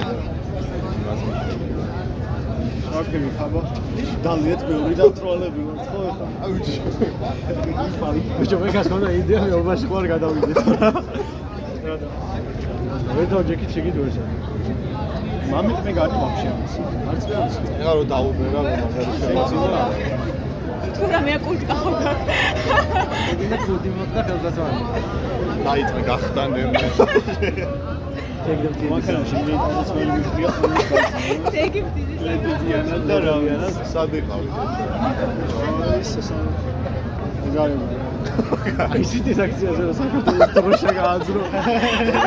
აკემი ხაბა დალიეთ მეორე და ტროლები ვარ ხო ეხა? აი ბიჭო ბიჭო ეგას გონდა იდეა მე ობაში ხوار გადავიდეთ. ვეთო ჯეკი ჩიკი დურსა მამით მე გარკვეულ შევიცი არც მე არც ეხა რომ დაუბერა მაგარი შევიცი და თუ რამე აკულტკა ხო გაქვს? დინა კუდი მოხდა ხელგასვალი დაიწყე გახდანე. ეგრე მაქანაში მე ის მე მიხდია თეგი მდიდი. და რა ვიანა სად იყავით? ის ესა ზარება აი ისეთი აქციაზე საქართველოს დროშა გააძრო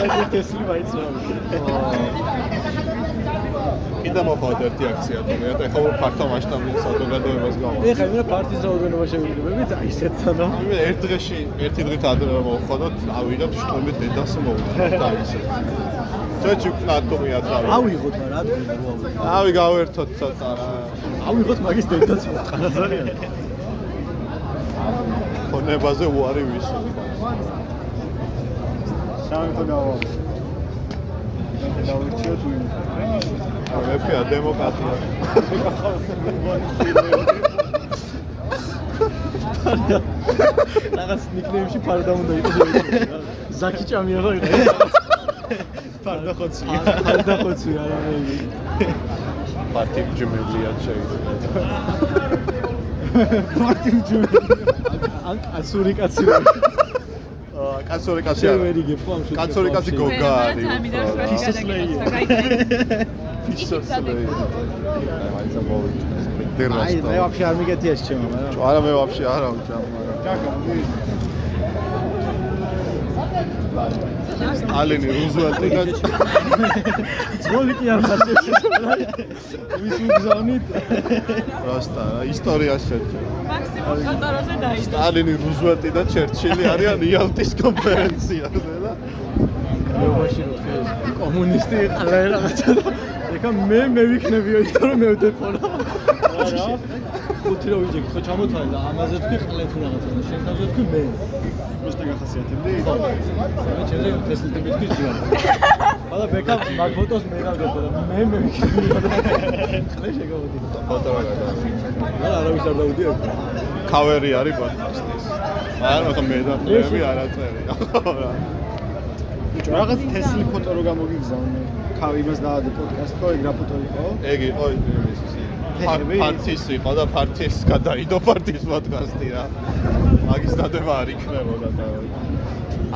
აი ტესლი მაიცრა კიდე მოხდა ერთი აქცია თუ მე ეხლა უფრო ფართო მასშტაბით საზოგადოებას გავა. ეხლა მე პარტიზ რაოდენობა შევიგებებით აი ესეთ თანა მე ერთ დღეში ერთი დღით ადრე რომ მოვხოდოთ, ავიღებ შტომი დედას მოვხდოთ და ისე. წეჩი პლატომი ათრავე. ავიღოთ რა რა თქვი ავი გავერთოთ ცოტა რა. ავიღოთ მაგის დედაც მოწყანა ძალიან ხონებაზე უარი ვისო. სამი ხო დავა მე დავირჩიო თუ მეფეა დემოკრატია. რაღაც ნიკნეიმში ფარდა უნდა იყოს ზაკი ჭამია რა იყო. ფარდა ხოცი. ფარდა ხოცი არა მე პარტი ჯმელია შეიძლება. პარტი ჯული ან კაცური კაცი რა აა კაცური კაცი შენ არა. ვერ იგებ ხო ამ შენ კაცური კაცი გოგა არის. ფისოსლეი. აი ზამოვი. აი მე ვაფშე არ მიგეთია შეჩემა მაგრამ არა მე ვაფშე არ ავჭამ მაგრამ ჯაკა ალენი რუზველტი და ძველი კი არ ხარ. ვის უგზავნით რასტა რა ისტორიაში შეჭრა. მაქსიმუმ კატაროზე დაიწყო. ალენი რუზველტი და ჩერჩილი არიან იალტის კონფერენციაზე და მეუბაში რო თქვი კომუნისტი იყალა რაღაცა. და ეხა მე მე ვიქნებიო იმიტომ რომ მე ვდეფონა რა ხუთი რო ვიჯექ ხო ჩამოთვალე და ამაზე თქვი ყლეთ რაღაცა და შენ თავზე თქვი მე просто გახასიათებდი მე ჩემზე თესლი თქვი ჯერ ყველა ბეკა მაგ ფოტოს მე გავდეფო და მე მე ვიქნებიო და ყლე შეგავდი ფოტო რა გადავიდა რა არავის არ დაუდიო კავერი არის პოდკასტის მაგრამ ხო მე და პრემი არ აწერია რა ბიჭო რაღაც თესლი ფოტო რო გამოგიგზავნე. ხავ იმას დაადე პოდკასტ ხო ეგ რა ფოტო იყო? ეგ იყო ის ფეხები? ფარტის იყო და ფარტის გადაიდო ფარტის პოდკასტი რა. მაგის დადება არ იქნებოდა და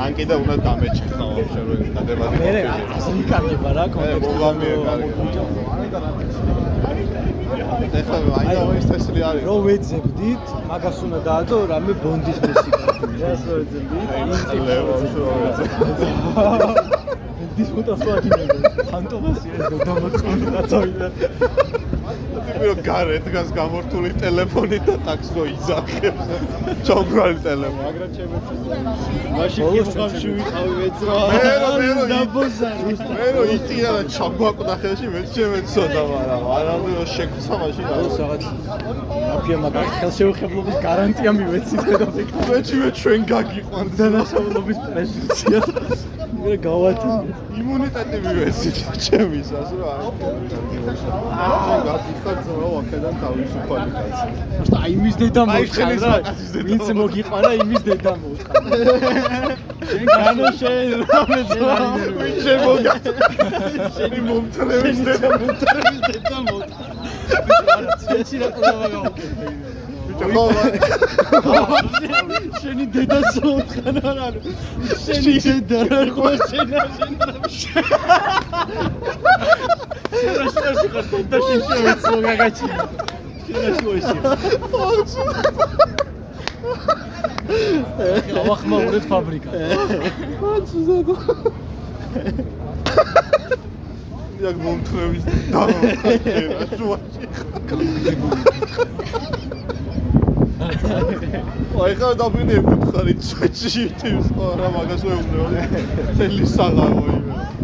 ან კიდე უნდა დამეჭხა ვაფშე რომ დადებადი მე აზრი კარგება რა კონტექსტი მოგამია კარგი ეხლა აი და ის თესლი არის. რო ვეძებდით მაგას უნდა დაადო რამე ბონდის მუსიკა რას რო ვეძებდით. ბონდის მუსიკა ფანტომასია ეს დამოწყული რაცავიდა ტიპი რომ გარე დგას გამორთული ტელეფონი და ტაქს რო იძახებს ჩოგრალი ტელეფონი. მაგრამ შემეცემა მაშინ კითხავში ვიყავი ვეძრა მე რო მე რო დაბოზარი მე რო იტირა და ჩაგვაკვდა ხელში მე შემეცოდა მაგრამ არამდე რომ შეგცა მაშინ არ ეს რაღაც მაფია მაგას ხელშეუხებლობის გარანტია მივეცით და ფიქრობ მეჩი მე ჩვენ გაგიყვანთ დანაშაულობის პრეზიდენცია მე გავათი იმუნიტეტი მივეცით ჩემისას რა. აა გაგიხარ ძმა ვაკედან თავისუფალი კაცი просто აი იმის დედა აი, მოწყან ხელის რა მაკაცის დედა ვინც მოწყან. მოგიყვანა იმის დედა მოწყან შენ განო შენ რა ვინ შემოგა შენი მომთრევის დედა მომთრევის დედა მოწყან ცეცი რა ყოლა გავუკეთე ბიჭო. ხო შენი დედა სოთხან არ არის. შენი დედა რა ხო შენ შენ შენ შენ შენ და შენ სულ გაგაჩი. შენ შუაში ახლა ვახმაურებ ფაბრიკა. Яг მომთხრევის დავა შუაში აი ხარ დაბინე გუთხარი თავს ხო რა მაგას ვეუბნე თელი საღავო იმე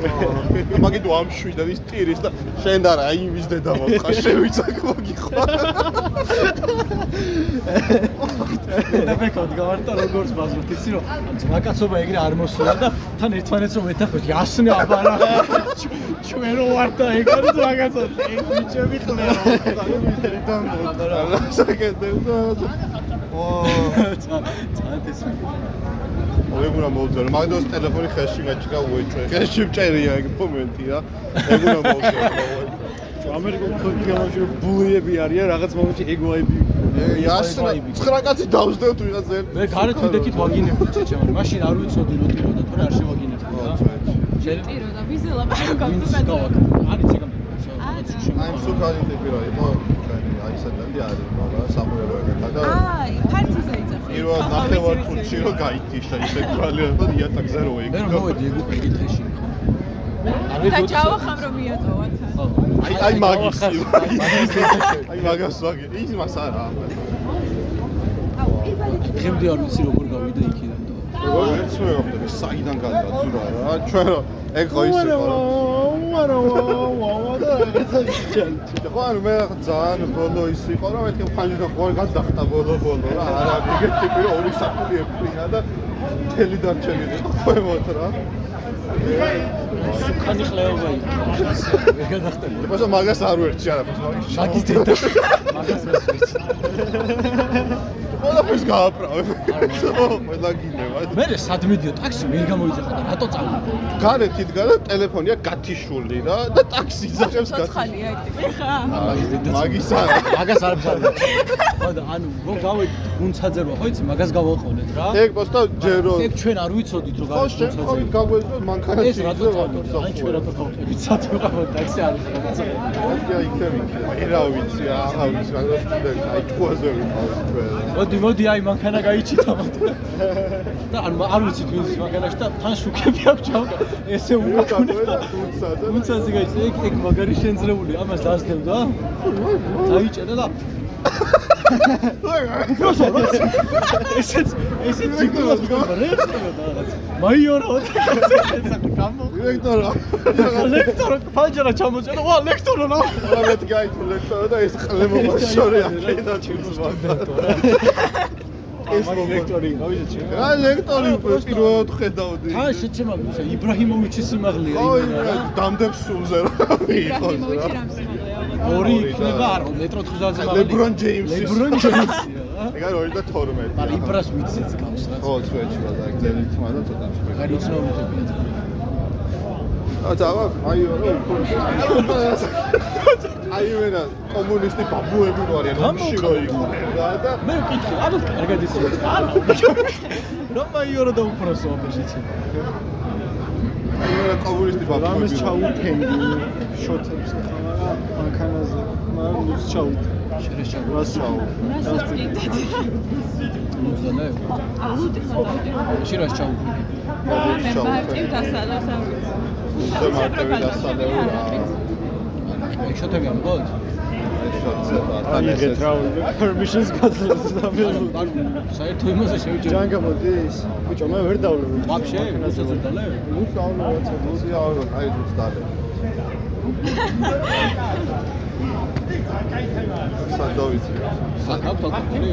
მაგით ვამშვი და ის ტირის და შენ და რა იმის დედა მოხა შევიცაკ მოგიხვა და მეკოდ გავარტა როგორც ბაზრობთ იცი რომ ძმაკაცობა ეგრე არ მოსულა და თან ერთმანეთს რომ ეთახოთ იასნე აბარა ჩვენ რო ვართ და ეგ არის ძმაკაცობა ეს ბიჭები ხლერო და საკეთე და ო წადეს ეგ უნდა მოვძრო მაგდოს ტელეფონი ხელში გაჭირა უეჭვე ხელში მწერია ეგ მომენტი რა ეგ უნდა მოვძრო ამერიკულ ფოტი გამაჟრო ბულიები არიან რაღაც მომენტში ეგოები იასნა ცხრა კაცი დავსდევთ ვიღაცა ერთ მე გარეთ ვიდექით ვაგინებდი ჩეჩემ მაშინ არ ვიცოდი რომ ტიროდა თორე არ შევაგინებდი რა შენ ტირო და ვიზელა მაგam ვინც გავაკ არის ეგ აი სუქარი ტიპი რა იყო აი სათანდი არის მაგრამ სამუელო ეგა და აი ფარტიზე პირველ ნახევარ წუთში რომ გაითიშა ისე კვალია და იატაკზე რო მე იგი რომ მოვედი ეგ უკვე იგი თეში და ჯავახამ რომ მიაწოვათ აი აი მაგის აი მაგას ვაგე. ის მას არა ხემდი არ ვიცი როგორ გავიდა იქიდან და როგორ ერთ მე ვახდები საიდან გადაძურა რა. ჩვენ ეგ ხო ისე ხო ვარა ვარა და რაღაცა იჭან ხო ანუ მე ძალიან ბოლო ის იყო რომ მეთქე ფანჯი და ხო გადახტა ბოლო ბოლო რა არა მიგეთ ტიპი რომ ორი საფული ეფრინა და მთელი დარჩენილი ხვევოთ რა. სუკანი ხლეობა იყო. ვერ გადახტები. просто მაგას არ ვერჩი არაფერს. მაგის დედა. მაგას ვერ ვერჩი. ყველაფერს გააправე. ყველა გინევა. მე სადმედიო ტაქსი ვერ გამოიძახა და რატო წავიდა? გარეთ იდგა და ტელეფონია გათიშული რა და ტაქსი იძახებს გათიშული. საცხალია იტი ხა? მაგის დედა. მაგის არა. მაგას არ ბზარდა. ხო და ანუ რომ გავედი გუნცაძერვა ხო იცი მაგას გავაყოლეთ რა. ეგ просто პოსტა ჯერო ეგ ჩვენ არ ვიცოდით რომ ხო შენ ხო გაგვეძო მანქანაში ეს რატო წავიდა აი ჩვენ რატო გავწევით სად ვიყავ ტაქსი არის რაღაცა აი იქები ერა ვიცი აღა ვიცი რა სტუდენტი აი თუაზე ვიყავ ჩვენ. მოდი მოდი აი მანქანა გაიჩიტა და ანუ არ ვიცი თუ ის მანქანაში და თან შუქები აქვს ჩავკა ესე უკაკუნე და უცაზე გაიჩიტა ეგ ეგ მაგარი შენძრეული ამას დასდევ და დაიჭერა და უბრალოდ რა ესეც ესეც ჯიგულას რაღაც მაიორო დირექტორა ლექტორო ფანჯარა ჩამოწერა ვა ლექტორო რა ამეთ გაითო ლექტორა და ეს ყლემობა შორე აქედა ჩიმსვა ეს ლექტორი გავიზეთ შე რა ლექტორი პირველად ხედავდი თან შეჩემა იბრაჰიმოვიჩის სიმაღლეა ხო რა დამდებს სულზე რა იყო იმოვიჩი რა რამ სიმაღლეა ორი იქნება არ მეტრო თხზაზე მაგალითად ლებრონ ჯეიმსი ლებრონ ჯეიმსი რა ეგ არის 2 და 12 მაგრამ იბრას ვიცით გავს რა ხო წვეჩი რა ეგ თმა და ცოტა მაგარი უცნობია ა დავა აი რა აი ვერა კომუნისტი ბაბუები რო არიან ომში რო იყვნენ რა და მე ვკითხე კარგად ისე არა რომ მაიორო და უფროსო აფერშიც აი ვერა კომუნისტი რამეს ბაბუები ჩაუფენდი შოთებს ხა მანქანაზე. მაგრამ ნუც ჩაუფ შერეს ჩაუფ რას ჩაუფ რასაც კიდეთ მუზანე ხოდა შერეს ჩაუფ მე მარტივ დასალავს არ ვიცი უზე მარტივი დასალეო რა შოთები ამბობთ აიღეთ რა permissions გაძლევს და მე ანუ საერთო იმაზე შევიჭერ ჯანგა მოდის ბიჭო მე ვერ დავლებ ვაფშე უცოცხლე დალე ნუ დავლებ ვაცა უზი აურო აი თუს დალე სადოვიცი საკავთ აკეთილი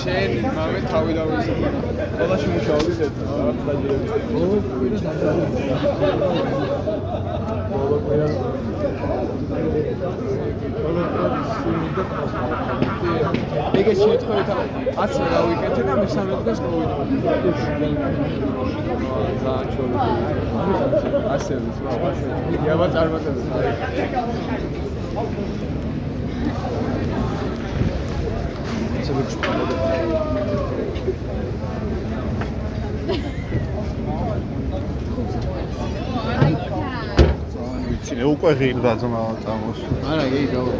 შენ მამე თავი დავიზრდა. ყველაში მუშაობდი ერთ რაღაც დაჯერების. ბოლო კვირა დაჯერების. ბოლო კვირა ბოლო კვირა სიმიდა ეგეც შემთხვევით აცი რა ვიკეთე და მესამე დღეს მოვიდა. ზა ჩოლო. ასე ის რა. იაბა წარმატებები. ვიცი, მე უკვე ღირდა ძმა წამოს. არა, იგი გავა.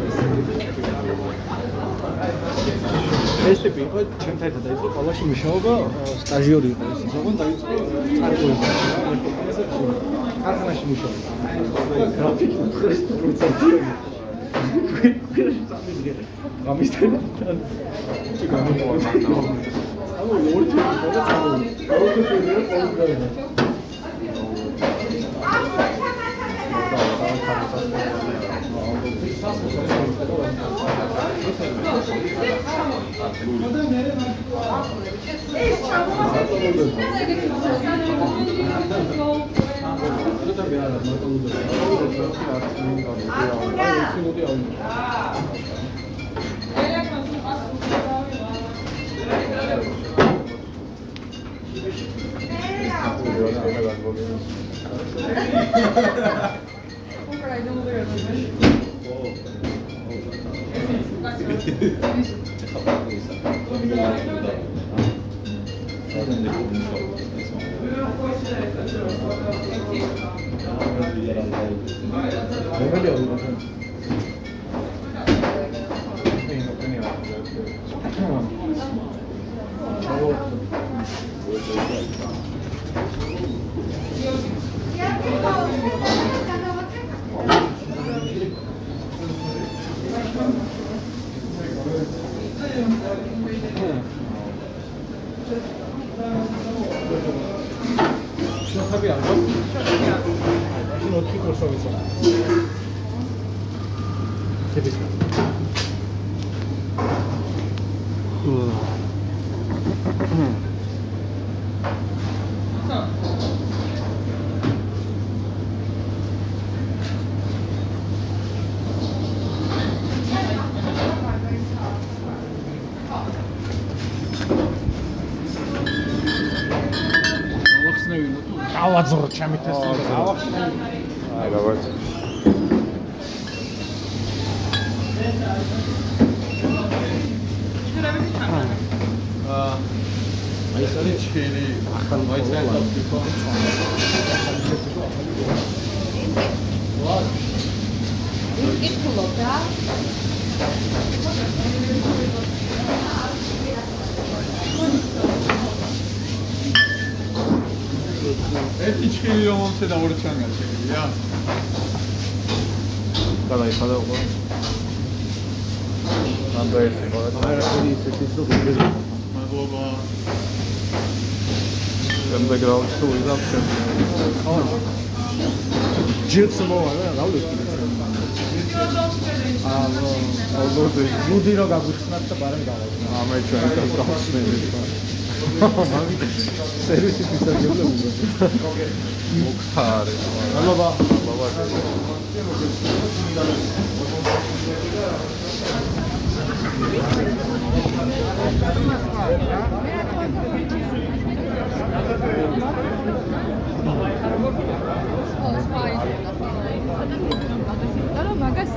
ეს ტიპი იყო ჩემთან ერთად დაიწყო ყოლაში მუშაობა, სტაჟიორი იყო ეს. ოღონდ დაიწყო წარკვევი. ქარხანაში მუშაობა. გრაფიკი 감이 살렸다. 지금 뭐 만나. 아무 오른쪽 저거 잡고 오른쪽 내려 오른쪽. 아, 그 연애 안 나간 거면 연결이 없는 거는 덕분이 덕분이 아니라 그 소통만 저거 ჩი გამოვა ანუ ორი თვე და წამოვიდა. ორი თვე და ყოველდღე. შეხები არ გვაქვს? შენ ოთხი კურსოვიც აქვს. თების ავახსნევინო თუ დავაძრო ჩემი თესლი. ავახსნევინო აი რაღაც. აა აი ეს არის ჩილი ახალ მოიცადე ვიკითხულობ რა. ერთი ჩილი რომ მომცე და ორი ჩანგა შეგიძლია გადაიხადა უკვე. ამდე ერთი ხო და არა ხელი ისეთი თუ გიგეზო მადლობა. შემდეგ რაუნდს თუ ვიღებ შენ. ჯერც მოვა რა რავდი აა ალბათ მუდი რა გაგვიხსნათ და ბარემ გავაქვს ამე ჩვენ და გავხსნები. სერვისი ფისაგებლები მოხარე. მადლობა მადლობა. მაგას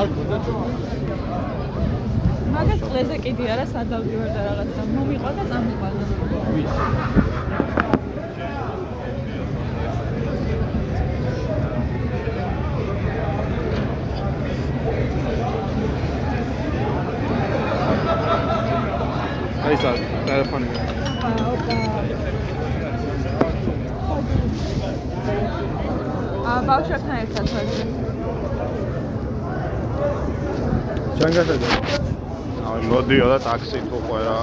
არ გქონდა მაგას ყლეზე კიდი არა სადავდივარ და რაღაცა მომიყვა და წამიყვანა. ვის აი სა ტელეფონი. აა ბავშვებთან ერთად ვარ. ჩვენ გასაგებ. აი მოდიო და ტაქსით უკვე რა.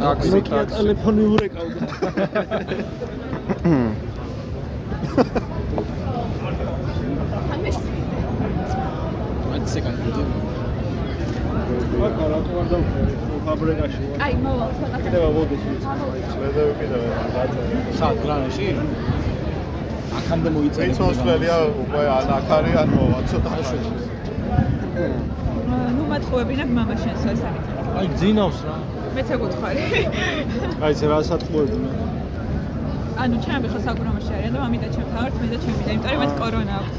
ტაქსი ტაქსი. ტელეფონი ურეკავდა ეკანები. აქ რატო არ დავწერე ფაბრიკაში ვარ აი, მოვალ, ცოტა. კიდევ ავოდეს ვიცი მედევი კიდევ დაწერე სად გრანაში? აქამდე მოიწერე. ვინც მოსვლელია უკვე ან აქ არის ან მოვა ცოტა ხანი. ნუ მათხოვებინებ მამა შენსო ეს ამით. აი გძინავს რა. მეც ეგუთხარი. აი ეს რა სათხოვებია ანუ ჩემი ხო საკურამაში არიან და მამიდა ჩემთან ვართ, მე და ჩემი და იმიტომ რომ მე კორონა აქვს.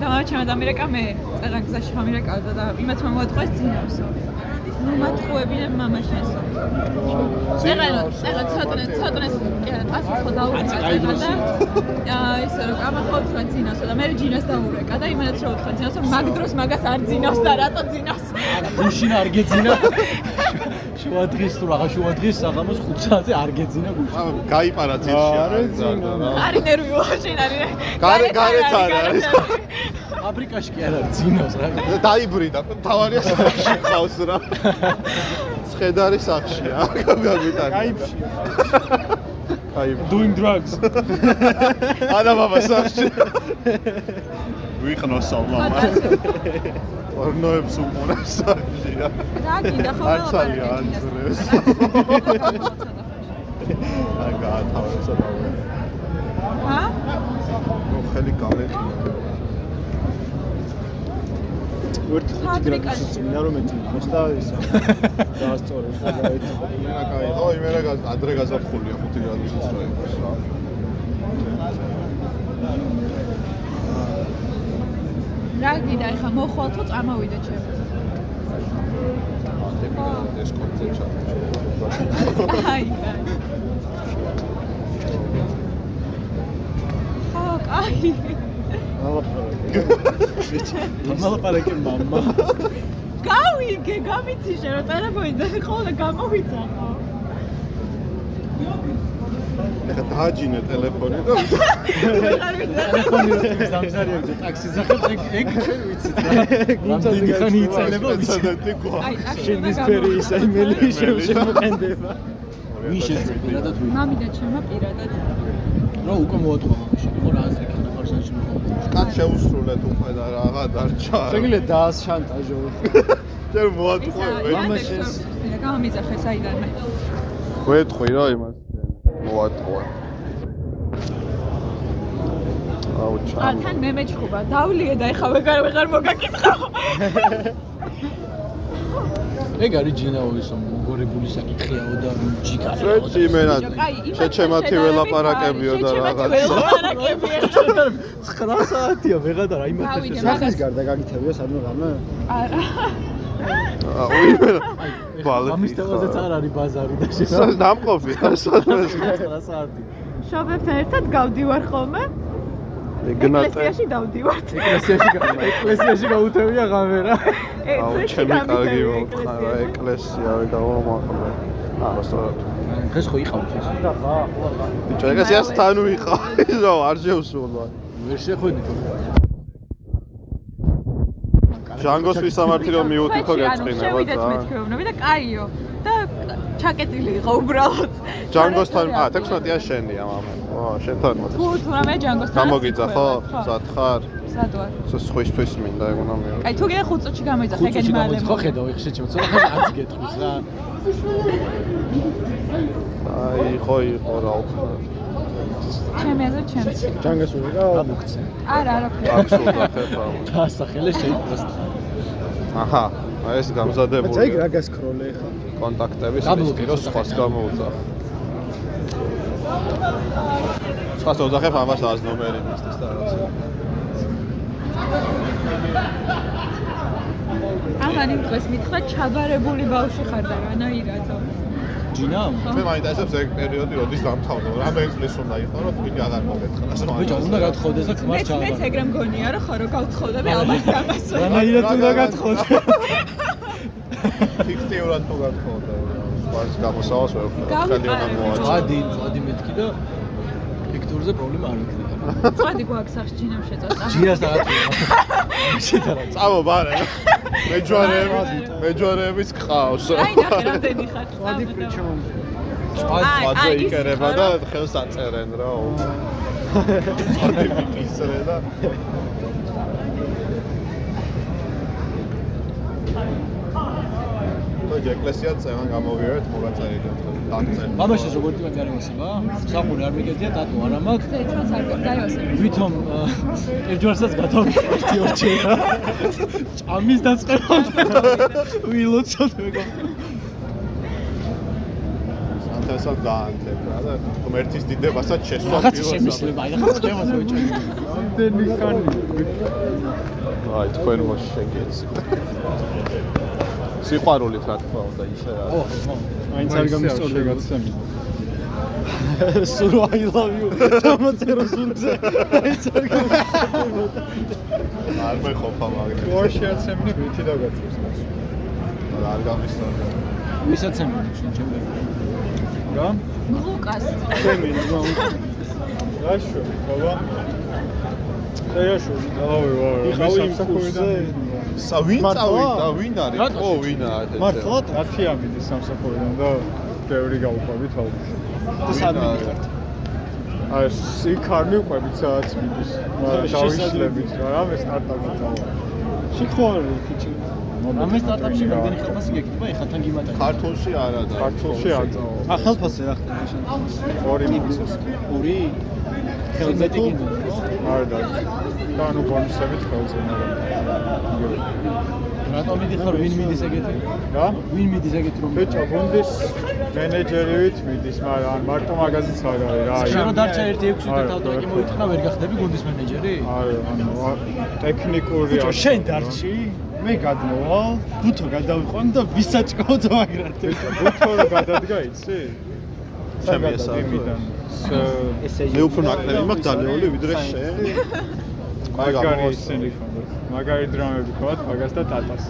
და მამა ჩემი და მირეკა მე წეგან გზაში ხამირეკავდა და იმათ მომატყეს ძინავსო. ნუ მათხოვებინებ მამა შენსო. წეგანო, წეგან ცოტნე, ცოტნე პასი ხო დაუწყა წეგან და ისე რომ ამახოთ რა ძინავსო და მე ჯინას დაურეკა და იმანაც რა უთხრა ძინავსო, მაგ დროს მაგას არ ძინავს და რატო ძინავს? გუშინ არ გეძინა. შუა დღის თუ რაღა შუა დღის საღამოს 5 საათზე არ გეძინა გუშინ. გაიპარა ძილში არა, არი ნერვიო შენ არის. გარე გარეთ არ არის. ფაბრიკაში კი არ არის ძინავს რა. დაიბრიდა თავარია ყავს რა სხედარი სახშია გამიტანი კაიფში აი doing drugs. ანა მამა სახში ვიყნოსო მამა ორნოებს უმურებს სახშია რა გინდა ხო არც არის ანძრევს აი გაათავისო და ჰა? ნუ ხელი გამეხია ვერთ ხუთი ფაბრიკაში. გრადუსი წინა რომ მეტი იყოს და ისა დაასწორე და იმენა კაი ხო იმენა გა- ადრე გაზაფხულია 5 გრადუსიც რა იყოს რა რა გინდა ეხა მოხვალ თუ წამოვიდე ჩემ ეს კონცერტ ჩაჭრა აი ხო კაი მალაპარაკე мама. გავიგე გამიციშე რომ ტელეფონი და ხოლმე გამოვიძახო ეხა დააჯინე ტელეფონი და ტელეფონი რო სამსარი აქვს ტაქსი ზახებ ეგ ჩვენ ვიცით რა. რამდენი ხანი იწელება ვიცი. ვიცი ტაქსი შენდის ფერი ისა იმელი შემოყენდება ვინ შეძლებს პირადად ვინ? მამი და ჩემმა პირადად რა უკვე მოატყვა მამაში. ხო რა აზრი ქნა ხარ მოყვა. კაც შეუსრულეთ უკვე და რაღა დარჩა შეგიძლია დაას შანტაჟო ჯერ მოატყუე ისა გამომიძახე საიდან მე გვეტყვი რა იმას მოატყუე აუ ა ჩამ თან მე მეჩხუბა. დავლიე და ეხა ვეღარ ვეღარ მოგაკითხავ ეგ არის ჯინაოისო მოგორებული საკითხიაო და ჯიკარეო. შეჭი იმენა კაი იმას შეჩემათი ველაპარაკებიო და რაღაცა. ველაპარაკებიო. 9 საათია ვეღარ და გავიდე სახის გარდა გაგითებია სადმე ღამე. არა აუ იმენა ბალე ამის თავაზეც არ არის ბაზარი და შესა დამყოფი ხარ სადმე 9 საათი. შობებთან ერთად გავდივარ ხოლმე? ეგნატე ეკლესიაში დავდივართ ეკლესიაში ეკლესიაში გაუთევია ღამე რა. აუ ჩემი კარგი მოხარ რა ეკლესია ვე გამომაყრე აა სწორად. დღეს ხო იყავ ეს? ბიჭო ეკლესიას თან ვიყავ. რა არ შევსულა ვერ შეხვედით. ჟანგოს ვისამართი რომ მიუთითო გეწყინება შევიდეთ და მეთქვეოვნები და კაიო. და ჩაკეტილი იყო უბრალოდ. ჟანგოსთან ა 16-ია შენია მამა ო შენთან მოდი თუ თუ რამე ჯანგოსთან გამოგიძა ხო. სად ხარ სად ვარ სხვისთვის მინდა ეგ უნდა მიიღო კაი თუ გინდა ხუთ წუთში გამოიძახე ეგენი მალე გამოიც ხო ხედავ ეხ შეჭო ცოტა ხანი არც გეტყვის რა. აი ხო იყო რა უფრო ჩემი აზრით ჩემს ჯანგას ვიყავ ამოგცე. არა არაფერი აქსულდა ხება დაასახელე შეიპროს. აჰა აი ეს მეც აი გამზადებული რა გასკროლე ხა? კონტაქტების რო სხვას გამოუძახ. სხვას ოძახებ ამას ას ნომერი მისთვის და ამან იმ დღეს მითხრა ჩაბარებული ბავშვი ხარ და რანაირადო ჯინა? მე მაინტერესებს ეგ პერიოდი როდის დამთავრდა რამე წლის უნდა იყო რომ თქვენი აღარ მოგეთხრას ბიჭო, უნდა გათხოვდეს და ხმარ მეც მეც ეგრე მგონია რომ ხო რო გავთხოვდები ალბათ გამასვლა. რანაირად უნდა გათხოვდეს? ფიქტიურად თუ გათხოვდა სხვას გამოსავალს ვერ ვქნა უნდა მოაწყო წადი, წადი მეთქი და ფიქტორზე პრობლემა არ იქნება. წადი გვაქვს სახში ჯინამ შეწოწა ჯინას დაატყვა. შედარა. წამო ბარე მეჯვარეები მეჯვარეებიც ყავს აი ნახე რამდენი ხარ ვადი წავიდა. პრიჩომ წვად აი, წვადზე იკერება და ხელს აწერენ რა წონები ისრე და თუ ეკლესია წევან გამოვიარეთ მოგაწერილი დაგწერილი მამაშეს როგორ ტიპა გარემოსება? სახური არ მიგედია დატო არა მაქვს. და ეცნაც არ გაიოსებ. ვითომ ერთჯერსაც გადავიწევი ორჩერა. ჭამის დაწყებამდე. ვილოცოთ მეგო. სანთესად დაანთებ რა და ღმერთის დიდებასაც შესვა რაღაც შემისლება, აი რაღაც წევას ვეჭვი. ამდენი ხანი აი თქვენ მოშ შეგეც სიყვარულით რა თქმა უნდა ისე რა ო, მაინც არ გამისწორდა გაცემი სულ I love you. დამოწერო სულზე. აიც არ გამოსწორდა. არ მეყოფა მაგრამ. ორ შეაცემნი ვითი დაგაწევს. არ გამისტორდა ვისაც ემი შენ ჩემი. რა? ლუკას. ჩემი რა? რაშო ბაბა შეაშო დავი ვარ იხავი იმ კურსზე? სა ვინ წავიდა ვინ არის? ო ვინ არის მართლა? რათი ამიდი სამსახურიდან და ბევრი გავუყვებით ალბათ და სად მიდიხართ? აი იქ არ მიყვებით სადაც მიდის. დავიშლებით რა რამე სტარტაპი დავა? სიყვარული ქიჩი. რამე სტარტაპში რამდენი ხელფასი გეკითხება ეხლა თან გიმატა. ქართულში არა და ქართულში აწაო ა ხელფასი რა ხდება შენ? ორი მიწის ორი. ხელზე გინდა. არ და და ნუ ბონუსებით ხელზე მაგრამ რატომ მიდიხარ ვინ მიდის ეგეთი? რა? ვინ მიდის ეგეთი რომ ბიჭო გუნდის მენეჯერივით მიდის მაგრამ ან მარტო მაგაზიც არ არის რა შენ რო დარჩა 1-6 არა, და თავდაკი მოითხრა ვერ გახდები გუნდის მენეჯერი? არა ანუ ტექნიკური ბიჭო არ- შენ დარჩი? მე გადმოვალ ბუთო გადავიყვან და ვისაჭკავთ მაგრად ბუთო რა გადადგა იცი? ჩემი თუ იმიდან. ესე მე უფრო ნაკლები მაქვს დალეული ვიდრე შენ მაგარი ისინი ხონდათ მაგარი დრამები ქონდათ მაგას და ტატას.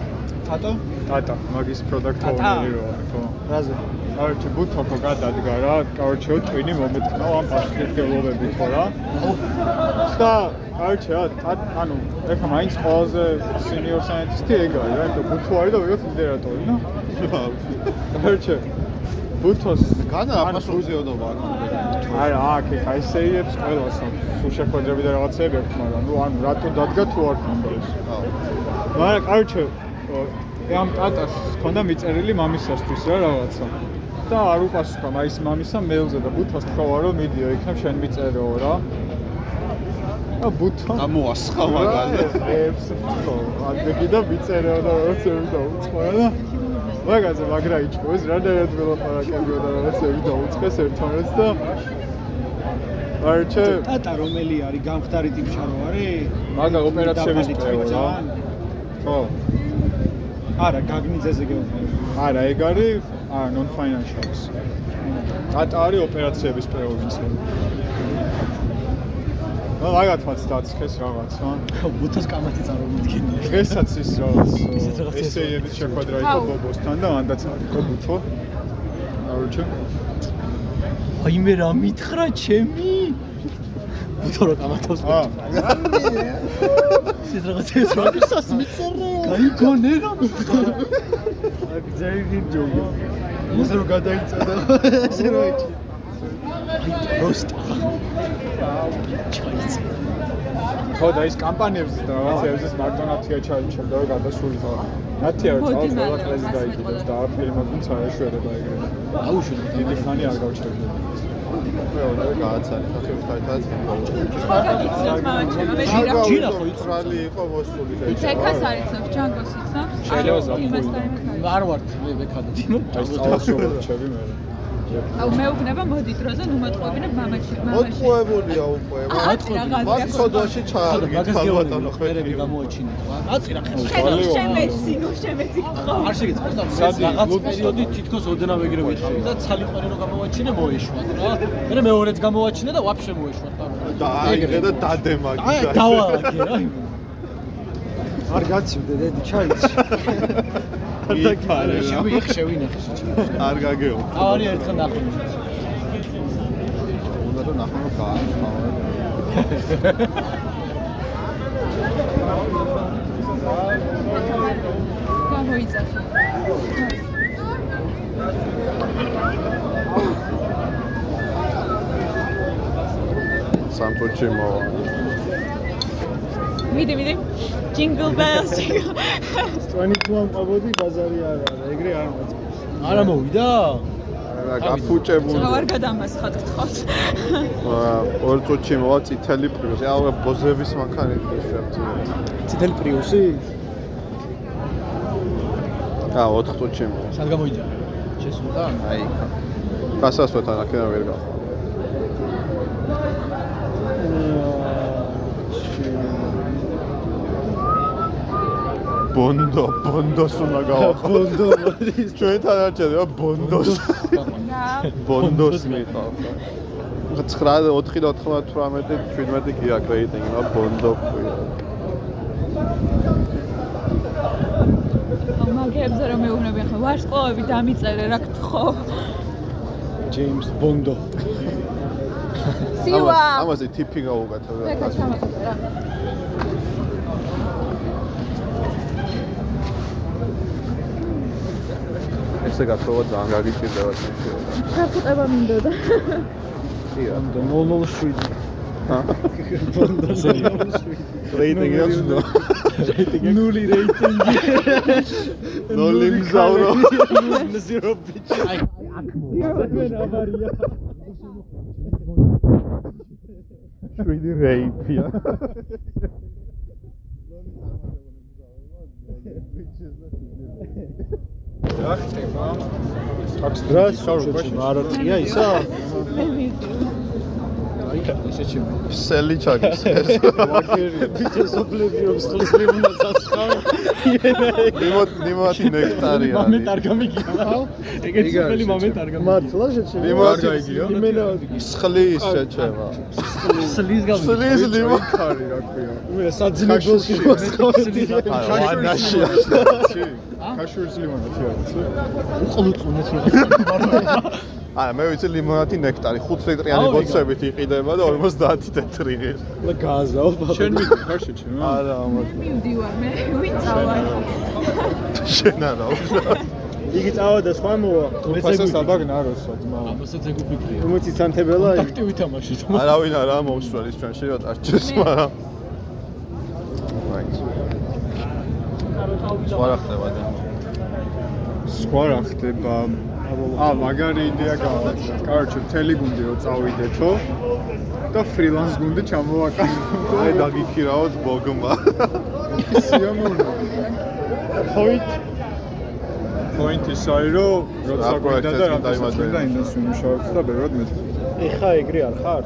ტატო? ტატა. მაგის პროდუქტ ტატა? ოვნერი რო არის ხო. რაზე? კაროჩე ბუთოკო გადადგა რა კაროჩე ტვინი მომეთქნა ამ პასუხისმგებლობები ხო რა. და კაროჩე რა ანუ ეხლა მაინც ყველაზე სინიორ საინტისტი ეგ არის რა იმიტომ ბუთო არის და ვიღაც ლიდერატორი ნო კაროჩე ბუთოს განა აპასუხისეოდობა აქ არა აქ ეხა ესეიებს ყველას სულ შეხვედრები და რაღაცეები აქვს მაგრამ ნუ ანუ რატო დადგა თუ არ ეს? მაგრამ კაროჩე ამ ტატას ქონდა მიწერილი მამისასთვის რა რაღაცა. და არ უპასუხა მაის მამისა მეილზე და ბუთოს თქვა რომ მიდიო იქნებ შენ მიწერეო რა და ბუთო გამოასხა მაგალითად. ეს ხო ადეგი და მიწერეო და რაღაცები დაუწყო და მაგაზე მაგრა იჭმოს რა და ერთ ველაპარაკებიო და რაღაცები დაუწყეს ერთმანეთს და არჩე ტატა რომელი არის გამხდარი ტიპშა რო არის მაგა ოპერაციების პრეო რა? ხო. არა გაგნიძეზე გეუბნები. არა ეგ არის არა non financials ტატა არის ოპერაციების პროვინცია ну მაგათაც დაცხეს რაღაცა ბუთოს კამათი წარმომიდგენია დღესაც ის რაღაც რაღაცას ესეების შეხვედრა იყო ბობოსთან და მანდაც იყო ბუთო. არჩე აი მე რა მითხრა ჩემი? ბუთო რო კამათავს ა. ეს რაღაცა ეს რაკისას მიწერე გაიგონე რა მითხრა? აქ ძაიგი ჯოგო. ის რო გადაიწოდა. ესე რო ეჭი პროსტა. ჩაიცე ხო და ის კამპანიებს და რაღაცეებს მარტო ნათია ჩაიჩერდა და გადასულიყო ნათია რო მოდი, წავს ყველა კლასი მას დაიგიდებს და აფილმა თუნცა არ ეშვერება ეგრე აუშვი დიდი ხანი არ გავჩერდა მეორე გააცარი ხახებს მე ჟირა. ჯირა ხო იცნობს? ხრალი იყო მოსული თეკას არ იცნობს, ჯანგოს იცნობს. შეიძლება ზაფხული. არ ვარ მე დინო აი სწავლობ ჩემი მე აუ მეუბნება მოდი დროზე ნუ მოტყუებინებ მამაჩემ. მოტყუებულია უკვე აწი რაღაც მას ცოდვაში ხოდა ჩაარგი მაგას ბატონო გეუბნები ხვერი წერები გამოაჩინე აწირა შენ შემეცი, ნუ შემეცი არ სადი, რაღაც პერიოდი თითქოს ოდნავ ეგრე ვიყავი და ცალი ყვერი რო გამოვაჩინე მოეშვათ რა? მე მეორეც გამოვაჩინე და ვაფშე მოეშვათ და და აიღე და დადემაგი აი დავალაგე რა? არ გაცივდე დედი ჩაიცი იფარე რა შევი შევინახე არ გაგეო. ავარი ერთხელ ნახო უნდა რომ ნახო გააჩვაო გამოიძახე. სამ წუთში მოვა. მიდი, მიდი. Bells. jingle- წვენი თუ ამყავოდი ბაზარი არ არა, ეგრე არ მოწევს. არა მოვიდა? რა გაფუჭებული. რა ვარ გადამასხად გთხოვთ. აა, ორ წუთში მოვა წითელი პრიუსი. აუ ბოზების მანქანა შეფთი. წითელი პრიუსი? აა, 4 წუთში მოვა. სად გამოიძა? შესულდა? აი, გასასვეთან აქედან ვერ გავხარ. ბონდო, ბონდოს უნდა გავახო. ბონდო ჩვენთან არ ჭირდება ბონდოს. ბონდოს მიყავ. 9 4 98 17 კი აქვს რეიტინგი, მაგრამ ბონდო ქვია. მაგებზე რომ მეუბნები ახლა ვარსკვლავები დამიწერე რა გთხოვ. ჯეიმს ბონდო. სივა. ამაზე ტიპი გავუკეთო რა. ეკა ჩამოწერა. ესე გათხოვა ძალიან გაგიჭირდება შეიძლება. გაფუტება მინდოდა. ია. ბონდო 007. ჰა? ბონდო 007. რეიტინგი აქვს ნო. ნული რეიტინგი. ნული მგზავრო. ზირო ბიჭი. აი აქ მოვა. აბარია. შვიდი რეიტია. რა ხდება? აქ დრას შაურბაში მარარტყია ისა? მე მიდი. აი ესე ჩემი. სელი ჩაგისეს. ვაგერი ბიჭო სოფლები რომ სხლის ლიმონად ასხავ. ნიმოთ ნიმოთი ნექტარი მომენტ არის. არ გამიგია. ეგეც სოფელი მომენტ არ გამიგია. მართლა შეჩემ ნიმოთი იმენა სხლის შეჩება. სლის გამიგია. სლის ნიმო. ხარი რა ქვია. მე საძინებელში მოსხავდი აი ვანაში. ქაშურის ლიმონადი არის. უყლუწუნეთ რა. აი მე ვიცი ლიმონათი ნექტარი 5 ლიტრიანი ბოთლებით იყიდება და 50 ტეტრი ღირს. და გააზავ შენ მიდი ხარ შეჩემო? არა ამას მივდივარ მე. ვინ წავა? შენ არა იგი წავა და სხვა მოვა ფასას აბაგნაროსო ძმა. აბასაც ეგ უფიქრია. რომელიც იცანთებელა ტაქტი ვითამაშით. არავინ არა მომსვლელის ჩვენში რა ტარჩეს მაგრამ მაინც სხვა რა ხდება და სხვა რა ხდება? ა მაგარი იდეა გავაკეთე. კაროჩე, მთელი გუნდი რო წავიდეთო და ფრილანს გუნდი ჩამოვაკეთო. აი დაგიქირავოთ ბოგმა სიამოვნო. პოინტ პოინტ ის არის რომ როცა გვინდა და პროექტებს რა დაიმატებინე. და ინდას უმუშაობს და ბევრად მეტი. ეხა ეგრე არ ხარ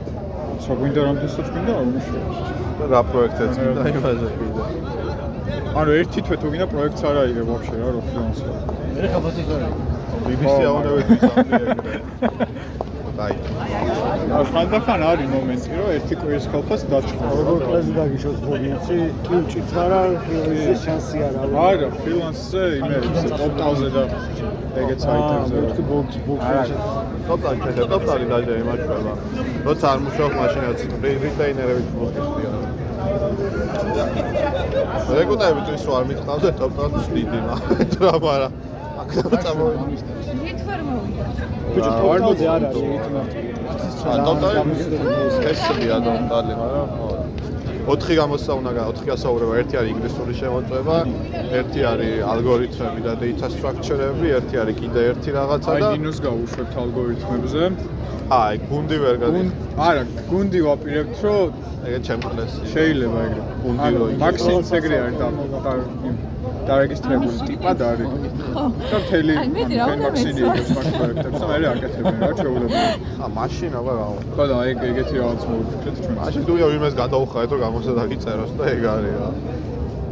როცა გვინდა რამდენსაც გვინდა არ უმუშაობს. და რა პროექტებს მინდა იმაზე ანუ ერთი თვე თუ გინდა პროექტს არ აიღე ვაფშე რა რო ფრილანსი. მე ხაფათი ხარ. BBC აღარ ვიცი სამი აი ხანდახან არის მომენტი რომ ერთი კვირის ხალხას დაჭყო. როგორ კლასი დაგიშოთ ბოგინცი კი უჭით არა ის შანსი არ არის არა, ფრილანსზე იმერებზე, ტოპ-ტავზე და ეგეც აიტემზე. მეთქი ბოქს ბოქს ტოპტარი ჩადა ტოპტარი დაჟე იმაჩვევა როცა არ მუშაობ მაშინაც რიტეინერები ფლოსკისია რეკუტები თუ ისო არ მითხავდა ტოპტარს ვსდიდი მაგრამ რა მარა აქ წამოვიდა მითვარ მოვიდა. ბიჭო ტოპტავზე არ არის იგი ა ტოპტარი ესია ტოპტარი მაგრამ 4 გამოსავნა გა 4 გასაუბრება ერთი არის ინგლისური შემოწმება ერთი არის ალგორითმები და data structure-ები ერთი არის კიდე ერთი რაღაცა აი და დინოს გავუშვებთ ალგორითმებზე. აი გუნდი ვერ გადი არა, გუნდი ვაპირებთ, რომ ეგეთ ჩემკლესი შეიძლება ეგრე. გუნდი რო იქნება. მაქსიმუმს ეგრე არის და დარეგისტრირებული ტიპად არის. და მთელი აი, მეტი რა უნდა მაქსიმი მეცვა. ის მაგ პროექტებს და მე აკეთებენ რა ჩვეულებრივ. ა მაშინ აბა რა ხო და ეგ ეგეთი რაღაც მოვიფიქრეთ ჩვენ. მაშინ თუ ვიმეს გადაუხარეთ რომ გამოსა დაგიწეროს და ეგ არის რა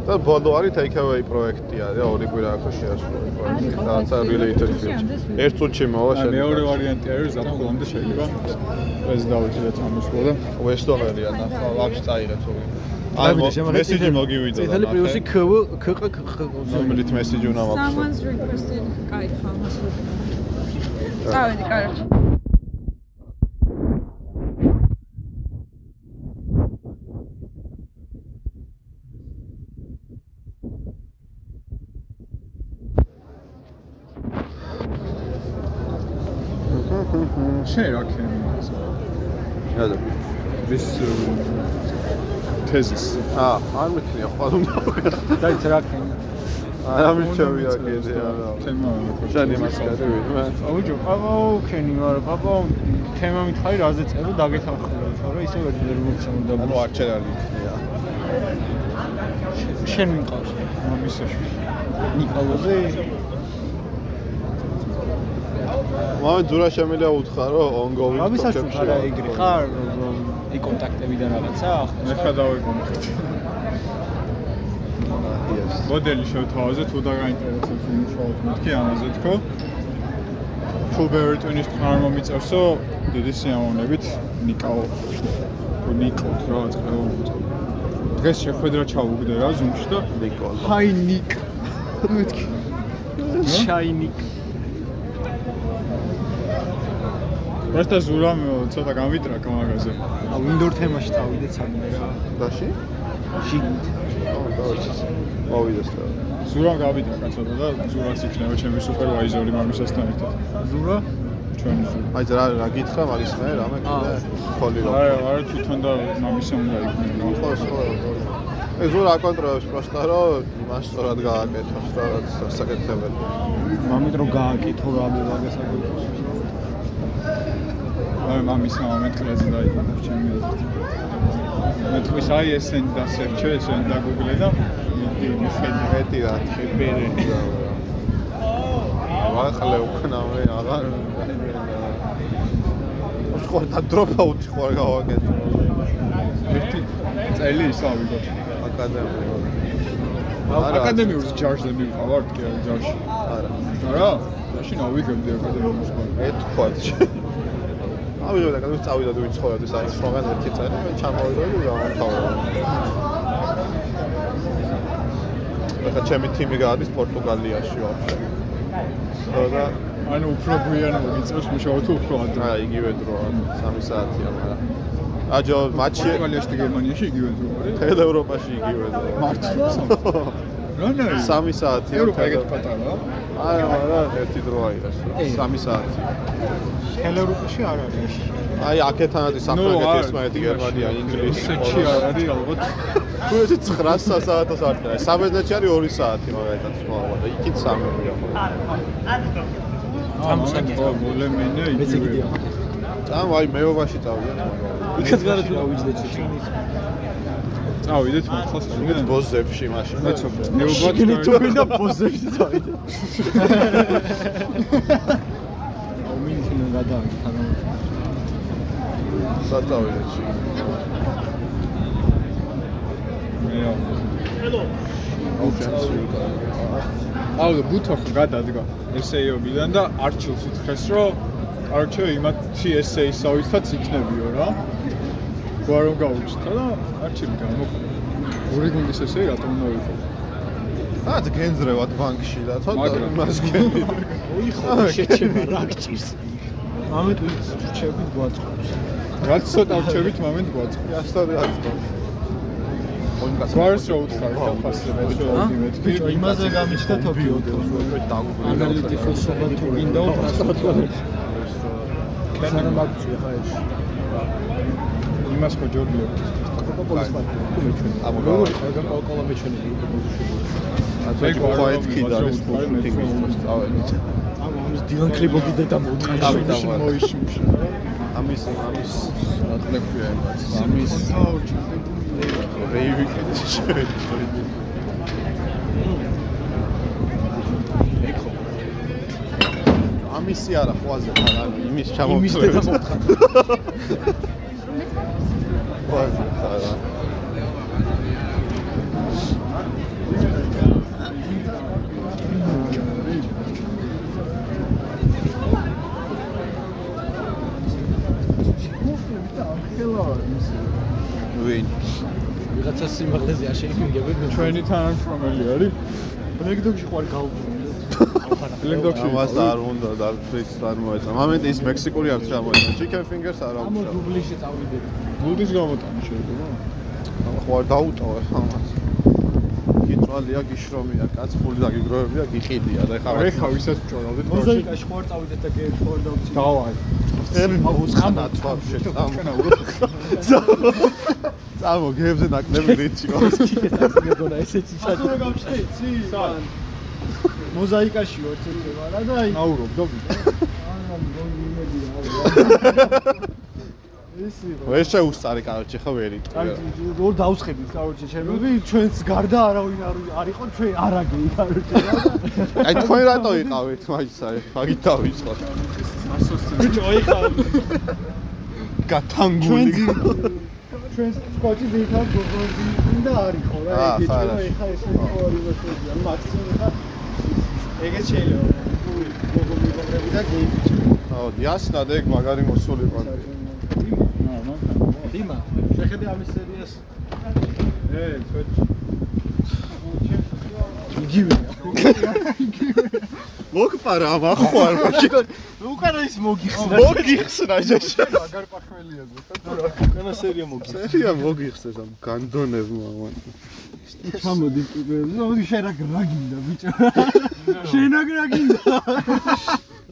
და ბოლო არის take away პროექტია რა ორი კვირა აქვს შეასრულე პროექტი. რაღაცა related field ერთ წუთში მოვა აი მეორე ვარიანტი არის ზაფხულამდე შეიძლება. ეს დავიწყე და წამოსვლა და ვესტონერია და ვაფშე წაიღეთ აი მესიჯი მოგივიდა წითელი პრიუსი ქ ქ ქ რომლით მესიჯი უნდა მაქვს Someone's requested ხა მას ვიყავ. წავედი, კარგი. შენ რა ქენი რადგან this თეზის. აა, არ მithnia ხო უნდა დაიც რა ქენი. არა მიჩვია კიდე არა. თემა შენ იმას კეთე ვიდმე. აუჯო, პაპაო ქენი, მაგრამ პაპაო თემა მითხარი რაზე წერო დაგეთანხმება, თორე ისე ვერ ვერ მოგცემდა. ანუ არ ჩერალი იქნია. შენ მიყავს მამისაშვილი. ნიკოლოზი. მამე ძურა შემიძლია უთხრა რომ ongoing მამისაშვილი ხარა ეგრე ხარ? ი კონტაქტები და რაღაცა? მე ხა დავეკონექტი. მოდელი შევთავაზე თუ დაგაინტერესებს იმუშაოთ მეთქი ამაზე თქო. თუ ბევრი ტვინის თქარ მომიწევსო, დიდი სიამოვნებით ნიკაო. ნიკო რაღაც ყველა. დღეს შეხვედრა ჩავუგდე რა ზუმში და ნიკოლა. ჰაი ნიკ. მეთქი. შაინიკ. მართლა ზურამი ცოტა გამიტრაკა მაგაზე. ა Windows თემაში წავიდე ცამდე რა. დაში? შიგნით. მოვიდეს რა. ზურამ გამიტრაკა ცოტა და ზურაც იქნება ჩემი სუპერვაიზორი მამისასთან ერთად. ზურა? ჩვენ აი რა რა გითხრა მაგის მე რამე კიდე ხოლი რა. არა, არა თვითონ და მამისამ უნდა იქნება. ხო, ხო. ეს ზურა აკონტროლებს პროსტა რომ მას სწორად გააკეთოს და რაც საკეთებელი. მამით რომ გააკეთო რა მე მაგას აკეთოს. აი მამის მომენტ კლაზე დაიწყო ჩემი აზრით. მე თქვის აი ესენ დასერჩე, ესენ დაგუგლე და მიდი მიხედი. მეტი რა ტიპერი. ვახალე უკნავე აღარ ხო და დროპ აუტი ხო არ გავაკეთე. ერთი წელი ისავიდო. აკადემია. არა, აკადემიურ ჯარში მივყავართ კი არა ჯარში. არა. არა? მაშინ ავიგებდი აკადემიურს ეთქვათ. ავიღე და გადავი წავიდა თუ ვიცხოვდი საერთოდ სხვაგან ერთი წელი მე ჩამოვიდა და გამოვთავაზე. ახლა ჩემი თიმი გადის პორტუგალიაში ვაფშე. და ანუ უფრო გვიან მოგიწევს მუშაობ თუ უფრო ადრე. იგივე დროა, 3 საათია, მაგრამ აჯო მატჩი პორტუგალიაში და გერმანიაში იგივე დრო არის. თელ ევროპაში იგივე დროა. მართლა? რანაი? 3 საათია. ევროპა ეგეთ პატარაა? არა, არა, ერთი დროა იყოს. 3 საათი. თელ ევროპაში არ არის. აი აქეთანაც საფრანგეთი, ესპანეთი, გერმანია, ინგლისი. რუსეთში არ არის ალბათ. თუ ესე 900 საათოს არ ხდება. საბერძნეთში არის 2 საათი მაგალითად სხვა და იქით 3-ია. ამოსაგეთ. გოლემენე მეც იგივე. იგივეა. წამ აი მეობაში წავიდეთ მაგალითად. იქაც გარა თუ ავიჯდეთ შიგნით. წავიდეთ მართლა მე საერთოდ. ბოზებში მაშინ. მეც მეუბათ შიგნით თუ გინდა პოზებში წავიდე. აუ მინქენ გადავიდე თანამედროვე. საწავიდეთ. მე აუ აუ და ბუთო ხო გადადგა ესეიობიდან და არჩილს უთხრეს რომ არჩე იმათი ესეისავიცაც იქნებიო რა გვარ რომ გაუჩნდა და არჩილი გამოყო ორი გუნდის ესეი რატომ უნდა ვიყო აა გენძრევად ბანკში და ცოტა მაგრამ- იმას გენი. ოი ხო შეჩება რა გჭირს. ამეთ ვიცი რჩები გვაწყობს. რაც ცოტა რჩებით მომენტ გვაწყო ასტოდი აწყო. გვარს რო უთხარ დაფასებას რო იმეთ ბიჭო იმაზე გამიჩნდა თოფიო ანალიტიკოსობა თუ გინდა ტრანსპორტი. კენე მაგწია ხა ეს. იმას ხო ჯორდიო კოკა-კოლის პარტი თუ მეჩვენე. აბა, როგორ ხარ კოკა-კოლა მეჩვენე. აწვე ყვეთ კიდე არის ფუტინგის წავედით. ამ ამის დილან კრიბოგი და დამოუთხარ. დავით, შინ დავით. მოიშიმშა ამის ამის უნდა იმას. ამის რეივი ამისი არა ხვაზე ხარ ანუ იმის იმის ჩამოვთვლე და დამოუთხარ. ხვაზე ხარ ვინ ვიღაცა სიმაღლეზე არ შეიგებენ. ჩვენი თანამშრომელი არის ბლეკდოგში ხარ გავუბრუნე. ლინდოკში ამას არ უნდა დარტვით წარმოეწა მომენტი ის მექსიკური აქვს რა მოიცა chicken fingers არ აქვს ამ დუბლიში წავიდეთ გულდის გამოტანი შეიძლება ხო არ დაუტოვე ამას გიწვალია გიშრომია კაცხული და გიგროვებია გიყიდია და ხა ხა ვისაც ვჭორავდით მოზაიკაში ხო არ წავიდეთ და გექ ხო არ დავწინე დავაი ები მოუცხანა თვაბში წამო წამო გებზე ნაკლები რიცი გასკიკეთ ასე მეგონა ესეთი ჩატი ახლა გავშტეცი სან მოზაიკაში ვარ ცეცხლება რა და აი აურობ დობი არა მგონი იმედია არა. ეს იყო. ვერ შეუსწარი კაროჩე ხო ვერი. რო დავსხებთ კაროჩე ჩემები ჩვენს გარდა არავინ არ არ იყო ჩვენ არაგე კაროჩე აი თქვენ რატო იყავით მაგისარი? მაგით დავიწყოთ. ბიჭო ეხა გათანგული. ჩვენ სკოჩი ძირითადად გოგონი და რა ეგეც ხარ, რა არა. ეხა ეს იყო ორი მოსულია მაქსიმუმ ხა ეგეც შეიძლება. გული გოგო მიგობრები და გეიბიჭი აოდი ასნად ეგ მაგარი მოსულიყო დიმა დიმა შეხედე ამის სერიას ე წვეთში იგივეა მოგპარა ამ ახوار მაშინ უკანა ის მოგიხსნა. მოგიხსნა ჯაშა მაგარ პახველია ზუსტად. უკანა სერია მოგიხსნა. სერია მოგიხსნა ამ განდონებმა ამან. ჩამოდი მოდი შენ რა რა გინდა ბიჭო შენ რა გინდა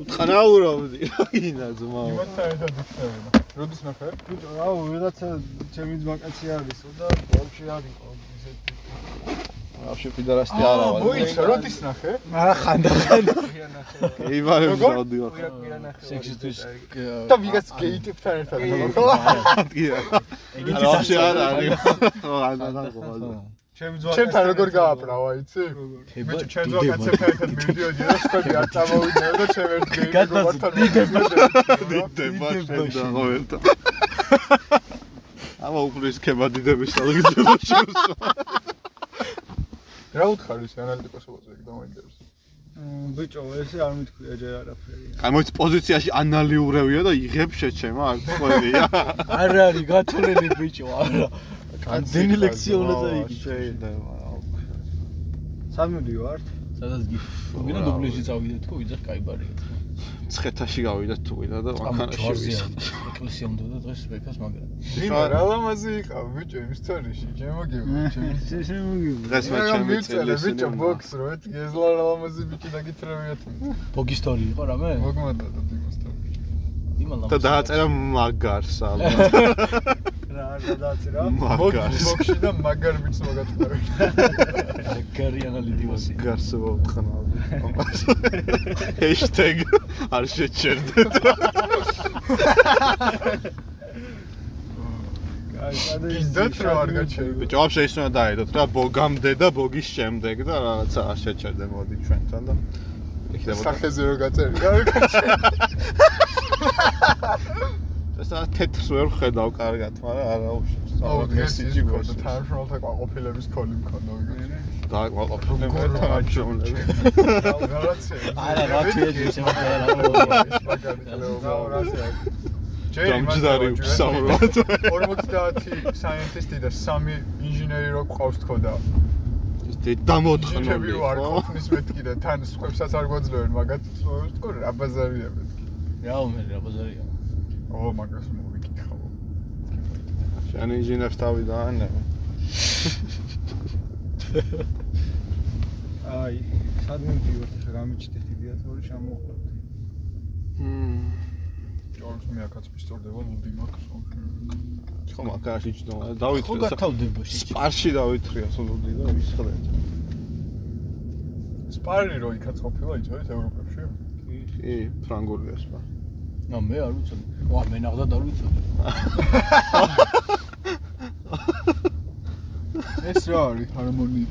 უთხრაურავდი რა გინდა ძმაო. იმათთან ერთად ვიქნებოდა როდის ნახე ბიჭო აუ ვიღაცა ჩემი ძმაკაცი არისო და ბავშვი არისო ისეთი ვაფშე პიდარასტი არა ვარ. მოიცა როდის ნახე არა ხანდა ხანდა ეიბარებს დავდიო. სექსისტვის და ვიღაც გეი ტიპთან ერთად ხო კი არა. ეგეთი ვაფშე არ არის. ხო, არ არა. ჩემი ჩემთან როგორ გააბრავა იცი? ბიჭო ჩემ ძვაკაცებთან ერთად მივდიოდი და სხვები არ წამოვიდნენ და ჩემ ერთ გეი მეგობართან დიდება. შენდა ყოველთა. ამა უფლის ქება დიდების სალგიზებაში უსვა. რა უთხარი ანალიტიკოსობაზე ეგ დამაინტერესებს ბიჭო ესე არ მithქვია ჯერ არაფერი. აი მოიც პოზიციაში ანალიურევია და იღებს შეჩემა არ წყვერია. არ არის გათვლილი ბიჭო არა განდენი ლექციონა და იგი შეიძლება. სამივი ვართ სადაც გი გინდა დუბლეჟი წავიდეთ თუ ვიძახ кай ბარია ცხეთაში გავიდეთ თუ ვიდა და მანქანაში ვისხა. ეკლესია უნდა და დღეს ვექას მაგრამ იმა რა ლამაზი იყავ ბიჭო იმ სტორიში შემოგივა ჩემი შემოგივა დღეს მე რა ჩემი მიწელე წელი ბიჭო ბოქს რო ეთქი ეს ლა ლამაზი ბიჭი დაგითრევიათ ბოგი სტორი იყო რამე მოგმოდა და დიმოსტა იმალა და დააწერა მაგარს ალბათ. რა რა დაწერა მაგარს. ბოქში და მაგარ ბიჭს მოგატყარი გარი ანალიტიკოსი მაგარს ვთქნავდი. ჰეშტეგ არ შეჩერდეთ. სადა გინდათ რა არ გაჩერდა ბიჭო, ვაფშე ის უნდა დაედოთ რა ბოგამდე და ბოგის შემდეგ და რაღაცა არ შეჩერდე მოდი ჩვენთან და იქნებოდა. სახეზე რო გაწერი რა არ გაჩერდა ეს რა თეთრს ვერ ხედავ კარგად, მაგრამ არა უშავს. აუ დღეს ის მქონდა თანამშრომელთა ყვაყოფილების ქოლი მქონდა ვიგე დააკვაყოფილე მე თანამშრომლები. რაღაცა არა რა თუ ეძი შემოწერა დამჯდარი უსამრად. 50 საინტისტი და 3 ინჟინერი რო ყავს თქო და ინჟინერი ვარ ხო? ყოფნის მეთქი და თან სხვებსაც არ გვაძლევენ მაგათ თქო რა ბაზარია მეთქი. რა უმერი რა ბაზარია ო მაგას მოვიკითხავ. შენ ინჟინერს თავი დაანე. აი სადმე მივიდეთ ხა გამიჩნდეთ იდეატორი ჩამოყვეთ მმ ჯორჯ მე აქაც პისტოლდება ლუდი მაქვს ხო მაგაში ჯდომა ხო დავითრია. გათავდება შეჭი სპარში დავითრია სულუდი და ვისხლეთ. სპარი რო იქაც ყოფილა იცოდეთ ევროპებში? კი, ფრანგულია სპა. ნო მე არ ვიცოდი. ვა მე ნახდა და არ ვიცოდი. ეს რა არის? ჰარმონი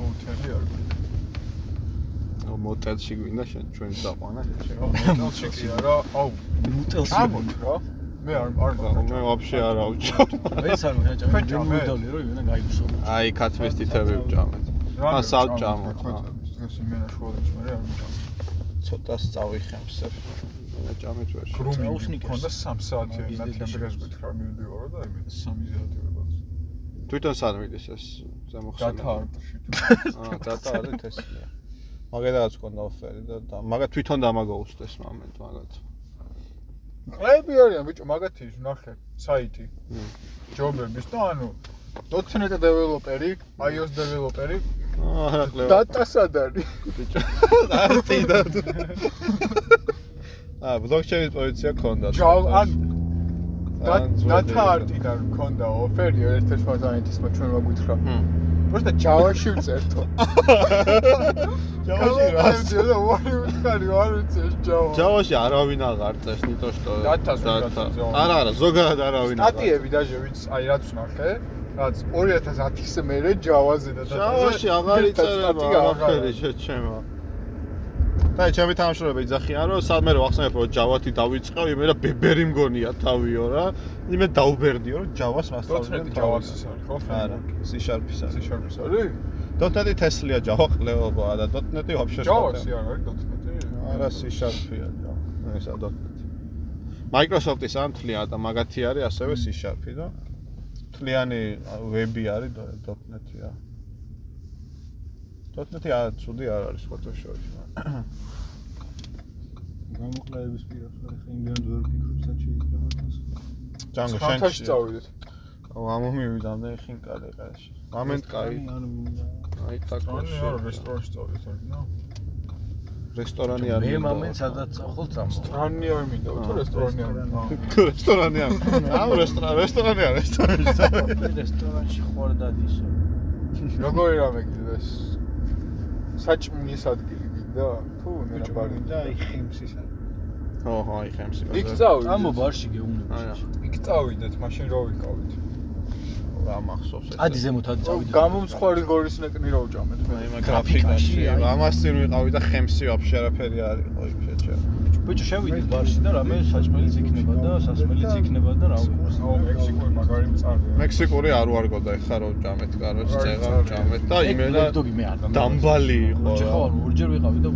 ჰოთელი არის მოტელში გვინდა შენ ჩვენ დაყვანა შენ. მოტელში კი არა აუ მუტელს ამოთ რა მე არ არ მე ვაფშე არ ავჭამ. ეს არ მეჭა თქვენ მე ჭამეთ? მოვიდავლე რომ იმენა გაიგოსო აი ქათმის თითები ვჭამეთ. ა, სავჭამოთ, რა. დღეს იმენა შუადაში მე არ ვჭამ ცოტას წავიხემსებ. მე ჭამეთ ვერ. გრუმი წაუსნიკებს. მქონდა 3 საათიანი მაგის ნათი დედაში. ამბერას გითხრა მივიდიორო და იმენა 3 საათი ვიყავ თვითონ სად მიდის ეს ზემოხსენება? დათა არტში აა დატა არის თესლია. მაგედაც კონდა ოფერი და მაგა თვითონ დამაგოუსდეს მომენტ მაგათ. ყლები არიან ბიჭო მაგათი ნახე საიტი მმ. ჯობების და ანუ .NET დეველოპერი, iOS დეველოპერი აა ყლევა. დატასად არის. არტი და აა ბლოკჩეინის პოზიცია ქონდა. ჯავ ან. დათა არტიდან მქონდა ოფერი ერთ-ერთ ფოტოანეთის მო ჩვენ ვაგვითხრა. ჰმ. просто ჯავაში ვწერთო. ჯავაში რა? და ვარი ვთხარი ვარ ვიცი ეს ჯავა. ჯავაში არავინ აღარ წეს ნიტო што. დათას ვიღაცას ზონა. არა არა ზოგადად არავინ აღარ. სტატიები დაჟე ვიც აი რაც ვნახე რაც 2010-ის მერე ჯავაზე და ჯავაში აღარ იწერება აღარი შეჩემა. და ჩემი თამაშობები იძახიან რომ სადმე რო ახსენებ რომ ჯავათი დავიწყე, იმე რა ბებერი მგონია თავიო რა. იმე დაუბერდიო რომ ჯავას მასწავლებლად ჯავას ის არის, ხო? არა, C-sharp-ის არის. C-sharp-ის არის? .NET-ი Tesla-ია ჯავა ყლებაა და .NET-ი вообще ჯავასი არ არის .NET-ი? არა, C-sharp-ია ჯავა. ესა .NET. Microsoft-ის ამ თლია და მაგათი არის ასევე C-sharp-ი და თლიანი ვები არის .NET-ია. 14 ცუდი არ არის ფოთოშოპი. გამოკლების პირას არის ხა იმდენად ვერ ვფიქრობ სად შეიძლება ეს. ჯანგო შენ ხათაში წავიდეთ. გამომივიდამდე ხინკალი ყაში. მომენტ კაი. აი ტაკოში. არა რესტორანში წავიდეთ არისო. რესტორანი არის. მე მომენტ სადაც ხო წამო. სტრანი არ მინდა, თუ რესტორანი არ მინდა. თუ რესტორანი არ მინდა. ამ რესტორანი, რესტორანი არის, რესტორანში. რესტორანში ხوار დადის. როგორი რამე კიდე ეს საჭმლის ადგილი და თუ მე რა ბარი. და აი ხემსისა. ხო ხო აი ხემსი ბაზა იქ წავიდეთ. ამო ბარში გეუბნები იქ წავიდეთ მაშინ რო ვიკავით. რა მახსოვს ეს? ადი ზემოთ ადი წავიდეთ. გამომცხვარი გორის ნეკნი რო ვჭამეთ. მე იმ გრაფიკაში ამას წინ ვიყავი და ხემსი ვაფშე არაფერი არ იყო იქ შეჭერა ბიჭო შევიდეთ ბარში და რამე საჭმელიც იქნება და სასმელიც იქნება და რა ვიცი მექსიკური მაგარი მწარია. მექსიკური არ ვარგოდა ეხა რო ჭამეთ, კაროჩ წეღა ჭამეთ და იმენა დამბალი იყო. ხო ხო ორჯერ ვიყავი და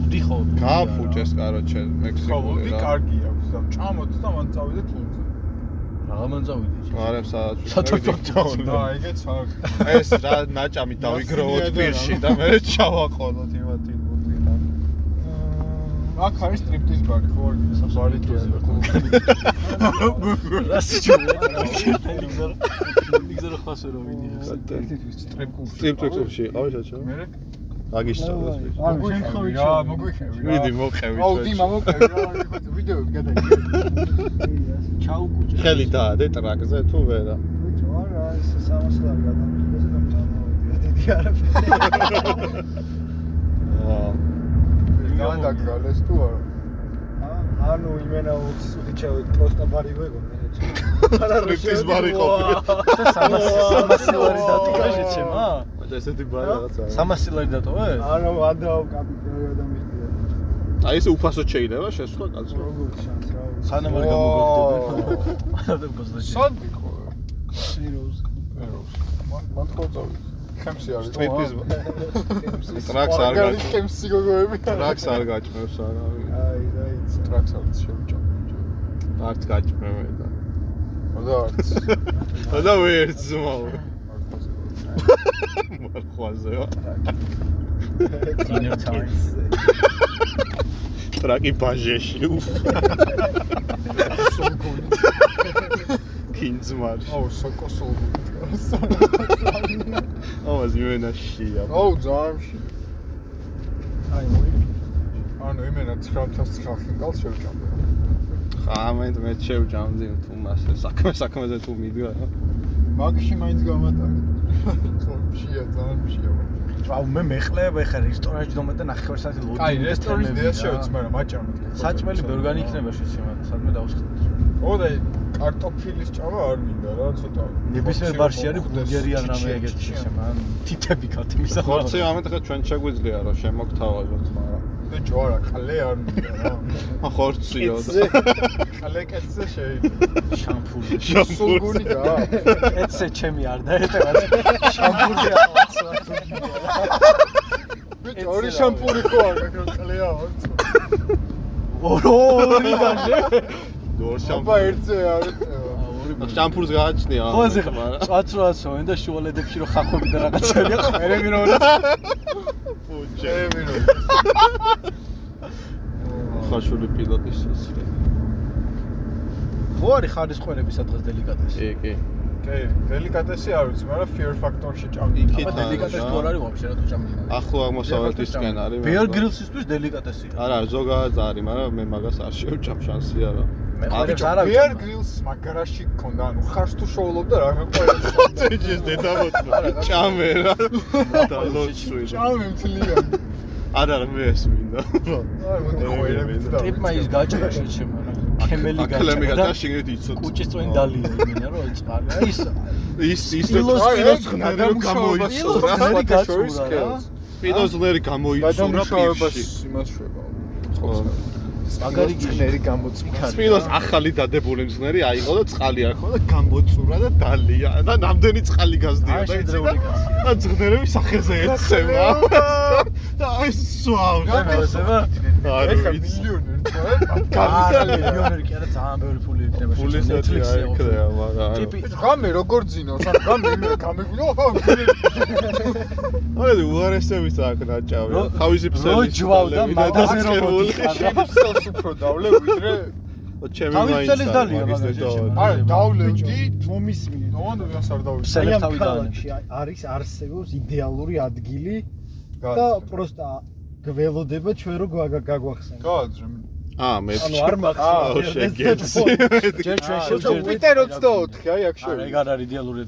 ვდი ხო გააფუჭეს კაროჩე ხო, მექსიკური რა. კარგი აქვს და ჭამოთ და მან წავიდეთ ლუნზე. რაღაც წავიდე არემ სადაც სადაც და ეგეც არ. ეს რა ნაჭამი დავიგროვოთ პირში და მე ჩავაყოლოთ იმათი რა. აქ არის სტრიპტიზ ბარი, ხო არ გინდა ბარი რასი ჩუვა ნიგზერ ხასე რო ვიდი სტრიპტიქსში იყავი ჩაჩო? მე აგისწავდეს ვიცი. მოგვიხევი რა, მოგვიხევი რა. მიდი მოხევი. აუ დიმა მოყევი რა, იქოთ ვიდეოები გადაიგე. ჩაუკუჭე ხელი დაადე ტრაკზე თუ ვერა. ბიჭო არა ეს 300 ლარი გადამიხდეს და მწამოვიდია დიდი არაფერი აა ძალიან დაგგალეს თუ არა. ანუ იმენა 20 წუთი ჩავედ პროსტა ბარი ვეგონე არა სტრიპტიზ ბარი ყოფილი. 300 ლარი დატოვა შეჩემა და ესეთი ბარი რაღაცაა. 300 ლარი დატოვა არა ადაო კაპიტალი ადამიანია აი ესე უფასოდ შეიძლება შესვლა კაცო. როგორ შანს რა სანამ არ გამოგაგდები არა გასდაში სად ვიყო? სიროუს მან მან ხო წავიდე. ხემსი არის. სტრიპტიზ ტრაქს არ მაგარი გაჭ ხემსი გოგოები. ტრაქს არ გაჭმევს არავინ. აი დაიც ტრაქს არ შევჭამ. არც გაჭმევე და. და არც. და ვერც მაო. მარხვაზე ვარ. dinner time ტრაკი ბაჟეში. კინძმარში. აუ სოკოსოლ. ამას იმენაშია. აუ ძამში. აი მოი ანუ იმენა 9900 ხინკალს შევჭამ. ხამეთ მე შევჭამდი თუ მასე საქმე საქმეზე თუ მიდგა. მაგში მაინც გამატარი. ხო, მშია, ძალიან მშია. აუ მე მეხლებ ეხა რესტორანში დომე და ნახევარ საათი ლოდი აი, რესტორნის დიას შევიც, მაგრამ მაჭამეთ. საჭმელი ბევრ განი იქნება შეჩემა და სადმე დავსხდით ოღონდ აი კარტოფილის ჭამა არ მინდა რა ცოტა ნებისმიერ ბარში არის ბურგერი ან რამე ეგეთი შემა ან თითები ქათმისა ხო ხორცი ამეთქა ჩვენ შეგვიძლია რა შემოგთავაზოთ მაგრამ და ჯვარა ყლე არ მინდა რა. ხორციო ყლე კეთზე შეიძლება. შამპური შამპური და კეთზე ჩემი არ დაეტევათ. შამპური ავაცვათ ბიჭო ორი შამპური ხო აქვს ყლე ავაცვათ ორი დაჟე დორ აბა ერთზე არ ეტევა. შამპურს გააჩნია. ხო ზე წაცროაცო და შუალედებში რო ხახვები და რაღაცები აქვს მე მე რო ფუჭე. რო. ხაშული პილოტის სიცრე. ხო არის ხარისხვერები სადღაც დელიკატესი კი, კი. კი, დელიკატესი არ ვიცი, მაგრამ fear factor-ში ჭამდი. იქით აბა დელიკატესი თუ არ არის ვაფშე რა თუ ჭამდინარე. ახლო აღმოსავლეთისკენ არის. მაგრამ- გრილსისთვის დელიკატესია. არა, ზოგადად არის, მაგრამ მე მაგას არ შევჭამ შანსი არა. მე ა, ხარ ბიჭო, არა Bear Grylls მაგარაში გქონდა, ანუ ხარს თუ შოულობდა რა გაყვება. წეჯეს დედამოწმე. ჭამე რა. და ლოცვი. ჭამე მთლიან. არა, მე ეს მინდა. აი, მოდი და. ტიპმა ის გაჭრა შეჩემო რა. აკლემი გაჭრა და გადაშინეთ იცოთ. კუჭის წვენი დალია იმენა რომ წყალი. ის ის ის სპილოს- სპილოს სპილოს ხნარი რომ გამოიწურა. სპილოს ხნარი გაწურა რა. ფიფში. იმას შვება. მაგარი გინერი გამოწვიქა. სპილოს ახალი დადებული მზნერი აიღო და წყალი არ ხო და გამოწურა და დალია და ნამდვილი წყალი გაზდია და შეძრეული კაცია. და ზღნერები სახეზე ეცემა და აი სვავ გამოსება არ ეხა ვიცი მილიონერი თუ არა მილიონერი კი არა ძალიან ბევრი ფული იქნება ნეტლიქსი Netflix-ზე აიქრეა მაგრამ ტიპი ღამე როგორ ძინავს? ან ღამე იმე გამეგვიდა? აი უარესების აქ ნაჭავი რო- თავისი ფსელი რო ჯვავ და მაგაზე შენს უფრო დავლე ვიდრე ჩემი თავის მაინც არის დალია მაგის მაგაზე დედავა. ჩემი. არა დავლევდი მომისმინე. ნოანდა ვიას არ დავი ფსელი აი ამ თავი ქალაქში არის არსებობს იდეალური ადგილი და პროსტა გველოდება ჩვენ რო გაგვახსენე. გააძრე. აა მე ანუ არ აუ მახსოვს შეგეცი ჯერ ჩვენ შევჯერდეთ პიტერ 24 აი აქ არა შევი. ეგ არ არის იდეალური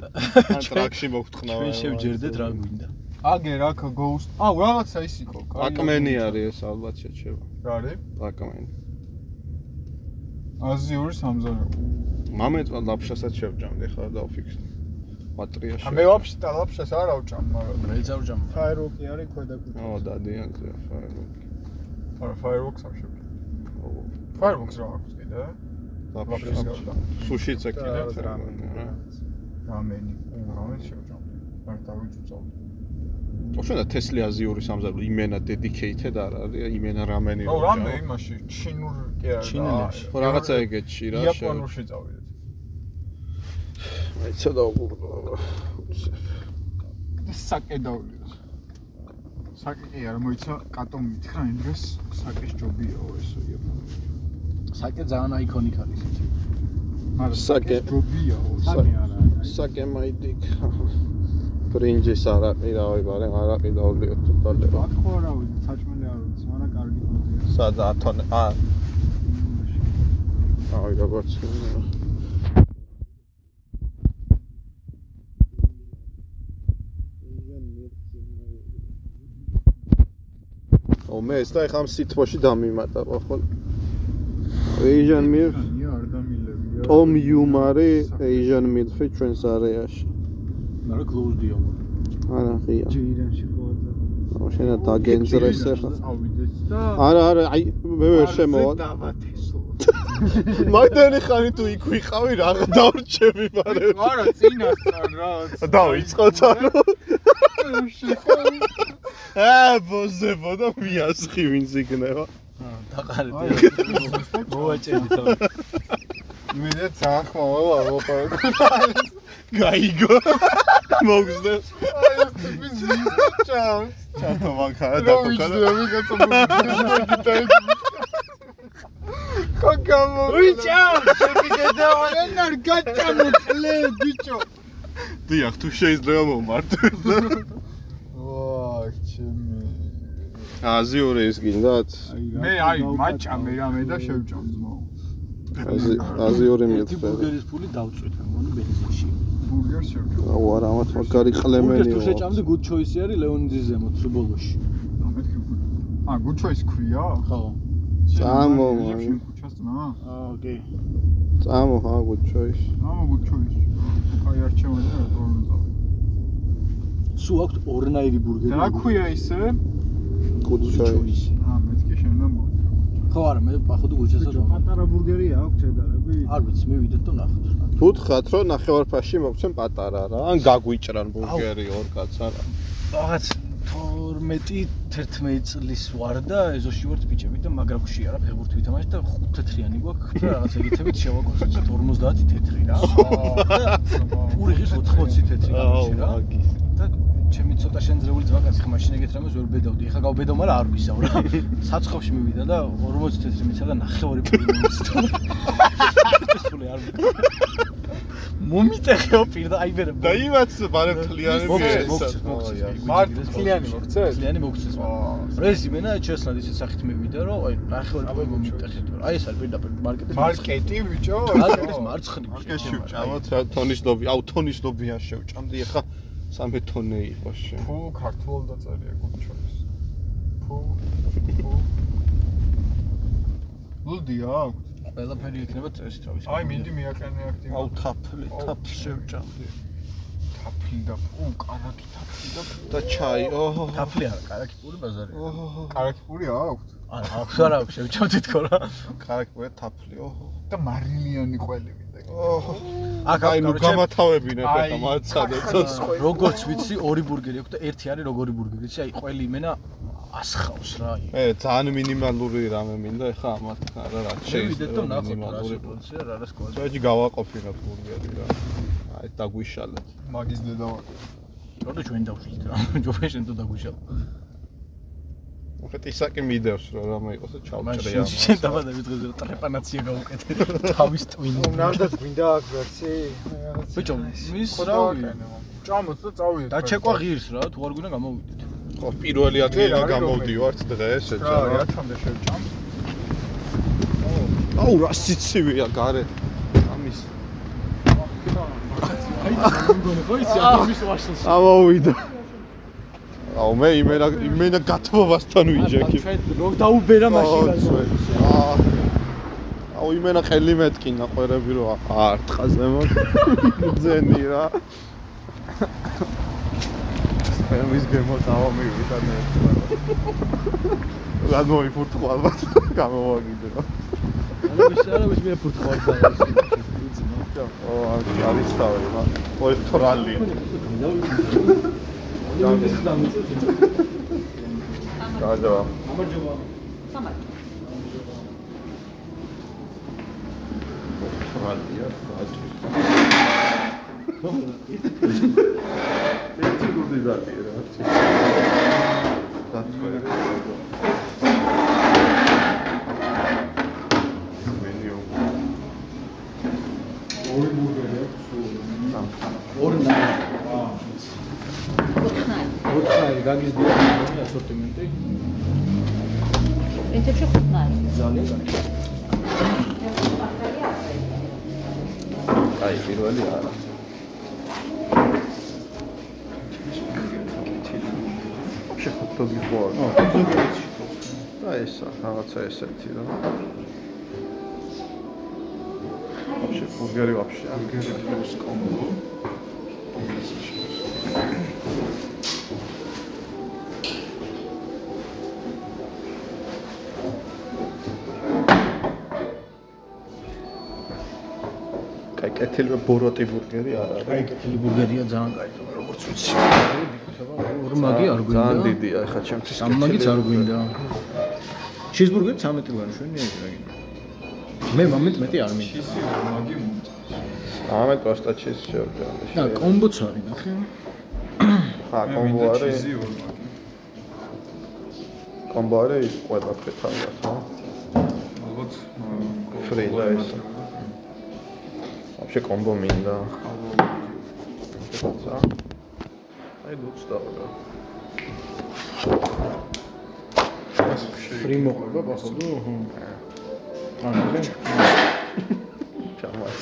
ან ტრაქში მოგთხოვნა ჩვენ შევჯერდეთ რა გვინდა აგერ აქ ghost. აუ რაღაცა ის იყო აკმენი არის ეს ალბათ შეჩება. რა არის? აკმენი აზიური სამზარეულო. მამეთ ლაფშასაც შევჭამდი ხარ და ვფიქსდი მატრიაში ა მე ვაფშე და ლაფშას არ ავჭამ მაგრამ მე წავჭამ ფაეროკი არის ქვედა კუთხე. ო დადიან ზე ფაეროქი არა fireworks არ შევი fireworks რა აქვს კიდე? ლაფშას ლაფშა. გავდა სუშიც ეკიდა რა. რა რამენი რამენ შევჭამ არ დავიწუწავ ოშენა თესლი აზიური სამზარეულო იმენა dedicated არ არის იმენა რამენი აუ რამე იმაში? ჩინურ კი არა ჩინელებში. ხო რაღაცა ეგეთში რა იაპონურში წავიდეთ მაიცა და უყურებო საკე დავიდეთ საკე კი არა მოიცა კატომ მითხრა იმ დროს საკეს ჯობიაო ესო იაპონურში საკე ძალიან აიკონიკ არის ის მაგრამ საკე. ჯობიაო საკე არა. საკე მაიდიკ ბრინჯის არაყი რა ვიბარე არაყი დავლიოთ თვალება აქ ხო რა ვიცი, საჭმელი არ ვიცი, მაგრამ კარგი კონტია. სად ათონ ა. აი როგორც ო მე ეს და ეხლა ამ სიტყვაში დამიმატა ხო milk ნია არ დამილებია Tom Yumari Asian milk ჩვენს არეაში მაგრამ closed-ია არა ღია ჯეირანში ხო და. აუ შენა დაგენძრეს და არა არა აი მე ვერ შემოვა დავათესო მაგდენი ხანი თუ იქ ვიყავი რა დავრჩები მარე არა წინასწარ რა დავიწყოთ ანუ აა ბოზებო და მიასხი ვინც იქნება დაყარეთ მოვაჭერით მე და ძალიან ხმავა ვაყარ გაიგო. მოგზდეს აი ეს ტიპი ზიჭა ჩათო მანქანა და დაკოკა ვიჭდა ვიღაცა კაკამო ვიჭა შეგიდე და არ გაჭამო კლე ბიჭო. დიახ თუ შეიძლება მომართოს ვა ჩემი. აზიური ის გინდათ. მე აი მაჭამე რამე და შევჭამ ძმაო აზი- აზიური მილწე ბურგერის ფული დავწვით ამონი ბენზინში ბურგერს შევჭამ აუ არა ამათ მაგარი ბურგერს ყლემენი თუ შეჭამდი good choice-ი არის ლეონიძის ზემოთ სუბოლოში. მეთქი ა გუჩოის ქვია? ხო. წამო, ძმა? აა კი წამო ჰა გუჩოის ამა გუჩოის აი არჩევანი რა თქმა სუ აქვს ორნაირი ბურგერი. რა ქვია ისე? გუჩოის ა მეთქი შენ და მო ხო არა მე პახოდი გუჩასაც ბიჭო, პატარა ბურგერია აქვს ჩედარები. არ ვიცი მივიდეთ და ნახოთ რა ვუთხრათ რომ ნახევარფაში მოგცემ პატარა რა. ან გაგვიჭრან ბურგერი ორ კაც არა? რაღაც 12-11 წლის ვარ და ეზოში ვარ ბიჭები და მაგრა ხშია რა ფეხბურთი ვითამაშეთ და ხუთ თეთრიანი გვაქვს და რაღაც ეგეთებით შევაკოცეთ 50 თეთრი რა. პური ის 80 თეთრი გამიჩი რა და ჩემი ცოტა შენძრეული ძვაკაცი ხა მაშინ ეგეთ რამეს ვერ ბედავდი. ეხა გავბედო მაგრამ არ ვისავ რა. საცხობში მივიდა და 40 თეთრი მიცა და ნახევარი პური ეს ფული არ მომიტეხეო პირდა აი ვერ და იმაც ეცად. მოგცეს, აი, მოგცეს. მარტ თლიანი მოგცეს? თლიანი მოგცეს. ეს იმენა ჩესნად ისე სახით მევიდა რომ აი ნახევარი მომიტეხეთ. აი ეს არის პირდაპირ მარკეტის მარკეტი ბიჭო? მარკეტის მარცხნივ. მარკეტში ვჭამოთ რა თონის ლობი, აუ თონის ლობიან შევჭამდი ახლა 13 თონე იყო შე. ფუ ქართულ დაწერია გუჩოს. ფუ ფუ ლუდია აქვს? ყველაფერი იქნება წესით რა ვიცი. აი მინდი მიაყენე აქტივი. აუ თაფლი, თაფლი შევჭამდი. თაფლი და ფუ კარაკი თაფლი და და ჩაი, ოჰო. თაფლი არა, კარაკი პური ბაზარი. ოჰო. კარაკი პური აქვს? არა, აქვს არა, აქვს, შევჭამდი თქო რა. კარაკი თაფლი, ოჰო. და მარილიანი ყველი აქ აი ნუ გამათავებინე ხა მაცადე ცოტა. როგორც ვიცი, ორი ბურგერი აქვს და ერთი არის როგორი ბურგერი, ვიცი, აი ყველი იმენა ასხავს რა. აი. ე ძალიან მინიმალური რამე მინდა ახლა ამათ არა რა შევიდეთ და ნახოთ რა სიტუაცია, რა რა სკოლა. წვეჯი გავაყოფინოთ ბურგერი რა. აი დაგვიშალეთ. მაგის დედა როდი ჩვენ დავშით რა. ჯობია შენ თუ დაგვიშალ. უხეთ ისაკი მიდევს რა რამე იყოს და ჩავჭრე მაშინ შენ დაბადები დღეზე ტრეპანაცია გავუკეთე. თავის ტვინი. ნამდვილად გვინდა აქ ვერსი? ბიჭო, მის რავი. ჭამოთ და წავიდეთ. და ჩეკვა ღირს რა, თუ არ გვინდა გამოვიდეთ. ხო პირველი ადგილი გამოვდივართ დღეს ეცა რა. რათამდე შევჭამ? აუ რა სიცივეა გარე. ამის აი, მგონი ხო იცი, ამის ვაშლში. ამოვიდა. აუ მე იმენა იმენა გათბობასთან ვიჯექი. ჩვენ რო დაუბერა მაშინაზე. აუ იმენა ხელი მეტკინა ყვერები რო არტყაზე მო. ძენი რა. სპემის გემო დავამივიდა მე. რა მოიფურთხო ალბათ გამოვაგიდე რა. არის არის მე ფუტბოლ და ო არის თავი რა. ой ტრალი. გადა. ტრალია გაჭი. ერთი გუდი დატი რა. დათქვე. მენიუ. ორი ბურგერი აქვს. ორი ნა ხნარი. ოთხი გაგიზდია მე ასორტიმენტი პრინციპში ხნარი. ძალიან კარგი აი პირველი არა. შეხვდები ხო არა? და ესა რაღაცა ესეთი რა. вообще ბურგერი вообще ბურგერი ფრის კომბო. კეთილი ბოროტი ბურგერი არა. აი კეთილი ბურგერია ძალიან კაი როგორც ვიცი ორმაგი არ გვინდა ძალიან დიდია ეხა ჩემთვის. სამმაგიც არ გვინდა ჩიზბურგერი 13 ლარი შვენი ეგრე მე მომენტ მეტი არ მინდა მაგი მომწ. ამე კოსტა ჩის შევჭამ. და კომბოც არის ნახე ხა კომბო არის. ჩიზი ორ მაგი. კომბო არის ყველაფერი თავად, ხო? ალბათ და ეს. вообще კომბო მინდა. ხოცა. აი ლუცდა რა. ფრი მოყვება походу აა ნახე ჩამას.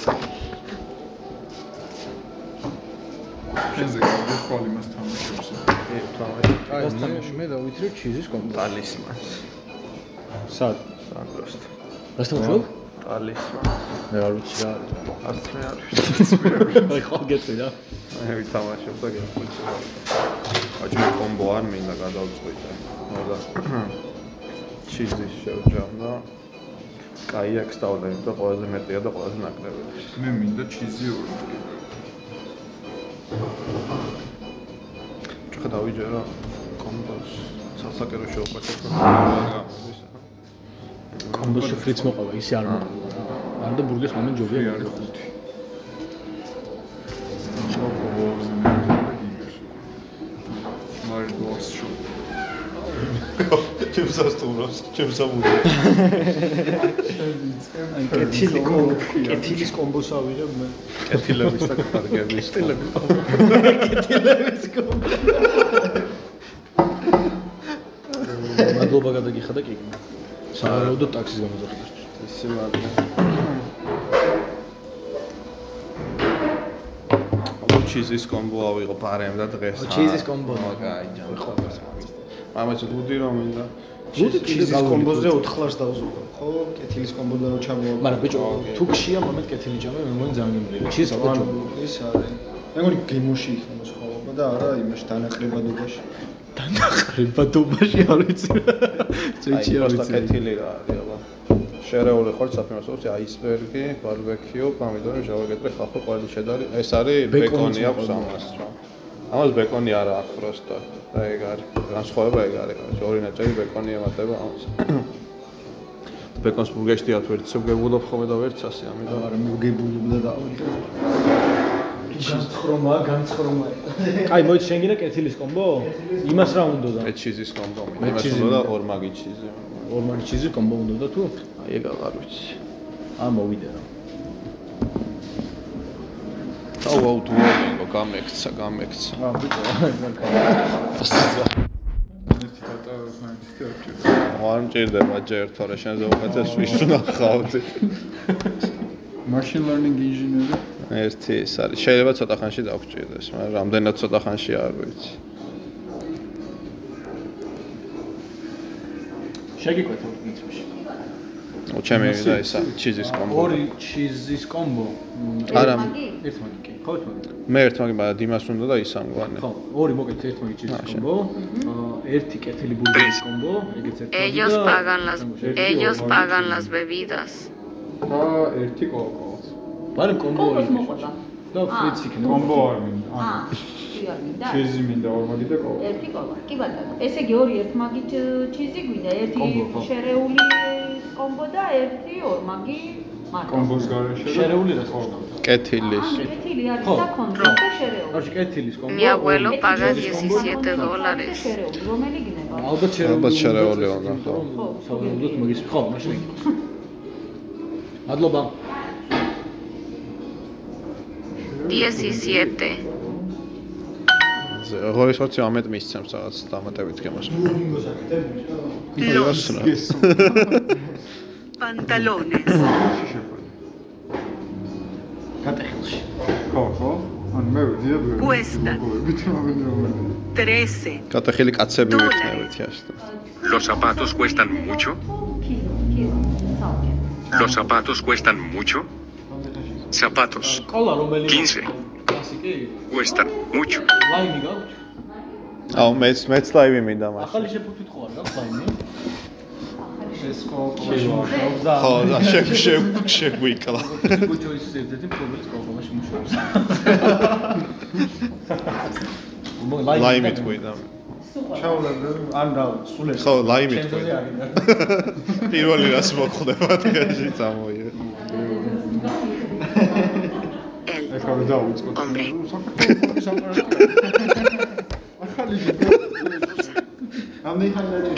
შენზე გავიგე ხოლმე მას თამაშობს. ე თავი. აი ეს მე დავითრე ჩიზის კომბო ტალისმანს. სად სანდროსტ. რასთან ვშობ ტალისმანს. მე არ ვიცი რა არის არც მე არ ვიცი. აი ხო გეტყვი რა მე ვითამაშებ და გეხუჭა. აჩ მე კომბო არ მინდა გადავწყვიტე. მოდა ჩიზის შევჭამ და კაიაკს დავდებ და ყველაზე მეტია და ყველაზე ნაკლები. მე მინდა ჩიზი ორ მაგი. ხა დავიჯერო კომბოს სასაკერო შეუყვეთ გამოდის. კომბოში ფრიც მოყვა ისე არ მოყვა რა არ და ბურგერს მომენტ ჯობია ფრი არის ხუთი. შო. ჩემს ასტუმროს, ჩემს ამბულს. აი კეთილი კომბო, კეთილის კომბოს ავიღებ მე. კეთილების და კარგების. კეთილების კომბო. მადლობა გადაგიხადა კი. სავარაუდო ტაქსის გამოძახებას. ისე მადლობა. ჩიზის კომბო ავიღო პარემ და დღეს. ო, ჩიზის კომბო. კაი, ჯამი ყოველს. მამაც გუდი რომ მინდა. გუდი ჩიზის კომბოზე 4 ლარს დავზუგო. ხო, კეთილის კომბოდან რო ჩამოვა. მაგრამ ბიჭო, თუ გშია მომენტ კეთილი ჯამე, მე მგონი ძალიან გემრიელი. ჩიზ ალბათ ანუ ჯო. ის არის. მე მგონი გემოში იქნება სხვაობა და არა იმაში დანაყრებადობაში. დანაყრებადობაში არ ვიცი. წეჩი არ პროსტა ვიცი. კეთილი რა არის აბა. შერეული ხარ საფინანსოზე აისბერგი, ბარბეკიუ, პომიდორი, ჟავაგეტრი, ხალხო ყვალი შედარი. ეს არის ბეკონიც ბეკონი აქვს მოყვება. ამას რა. ამას ბეკონი არა აქვს პროსტა. და ეგ არის. განსხვავება ეგ არის. короче, ორი ნაჭერი ბეკონი ემატება ამას. ბეკონს ბურგერში დიათ ვერც შეგებულობ ხოლმე და ვერც ასე ამიტომ არა მოგებულობ და დავიღე. განცხრომა, განცხრომა. კაი, მოიცა შენ გინდა კეთილის კომბო? იმას რა უნდა და? მე ჩიზის კომბო იმას უნდა ორ მაგი ჩიზი. ორმაგი ჩიზი კომბო უნდა და თუ? აი ეგ აღარ ვიცი. ა მოვიდე რა. აუ აუ დუოლინგო გამექცა, გამექცა. ა ბიჭო. არ მჭირდება ჯერ თორე შენზე უკეთეს ვის უნდა ხავდი. machine learning engineer ერთი ის არის. შეიძლება ცოტა ხანში დაგჭირდეს, მაგრამ რამდენად ცოტა ხანში არ ვიცი. შეგიკვეთ ორ პრინციპში. ო ჩემი და ისა ჩიზის კომბო. ორი ჩიზის კომბო. არა, ერთ მაგი კი. ხო, ერთ მაგი. მე ერთ მაგი მაგრამ დიმას უნდა და ისა მგვარი. ხო, ორი მოკეთ ერთ მაგი ჩიზის კომბო. ერთი კეთილი ბურგერის კომბო, ეგეც ერთ მაგი. Ellos და- pagan las ellos pagan las bebidas. და ერთი კოკოს. ბარემ კომბო კომბოს ორი. მოყვება. და ფრიც იქნება. კომბო არ მინდა. აა, არ მინდა? ჩიზი მინდა ორმაგი და კოკო. ერთი კობა. კი ბატონო. ესე იგი ორი ერთმაგი ჩ- ჩიზი გვინდა, ერთი შერეული კომბო და ერთი ორმაგი მარკა. კომბოს გარეშე. და- შერეული რას ნიშნავს? კეთილის. კეთილი არის ხო. საქონლო და შერეული. კარჩი კეთილის კომბო. Mi abuelo ორი. paga კეთილი 17 საქონლო dólares. და შერეული. რომელი გინება? ალბათ შერეული. ალბათ შერეული უნდა ხო. ხო. სავარაუდოდ მაგის ხო, მაშინ. მადლობა. დიეს ისიეტე. ღორის 21 მისცემს რაღაც დამატებით გემოს. ლოს. პანტალონეს. გატეხილში. ხო, ხო. ან მე ვიდები. კუესტა. ტრესე. გატეხილი კაცები ვიქნებით, იასთან. Los zapatos cuestan mucho? კილო, კილო. საუბრობ. ¿Los zapatos cuestan mucho? Zapatos ყოლა რომელი 15. კლასიკი? cuestan mucho. ლაიმი გაქვთ? აუ მეც მეც ლაივი მინდა მაშინ. ახალი შეფუთვით ხო არ გაქვთ ლაიმი? ეს კოკო. შემუშავებს და ხო, და შეგ შეგ შეგვიკლა. კუჩო ის ერთ-ერთი პრობლემის კოლხომაში მუშაობს. მო ლაიმი თქვიდა. ჩაულებდა ან რა სულ ეს ხო, ლაიმი ჩემზე თქვიდა. აგინდა. პირველი რაც მოხდება დღეში წამოიე. El ეხლა ვერ დავიწყოთ. hombre. ახალი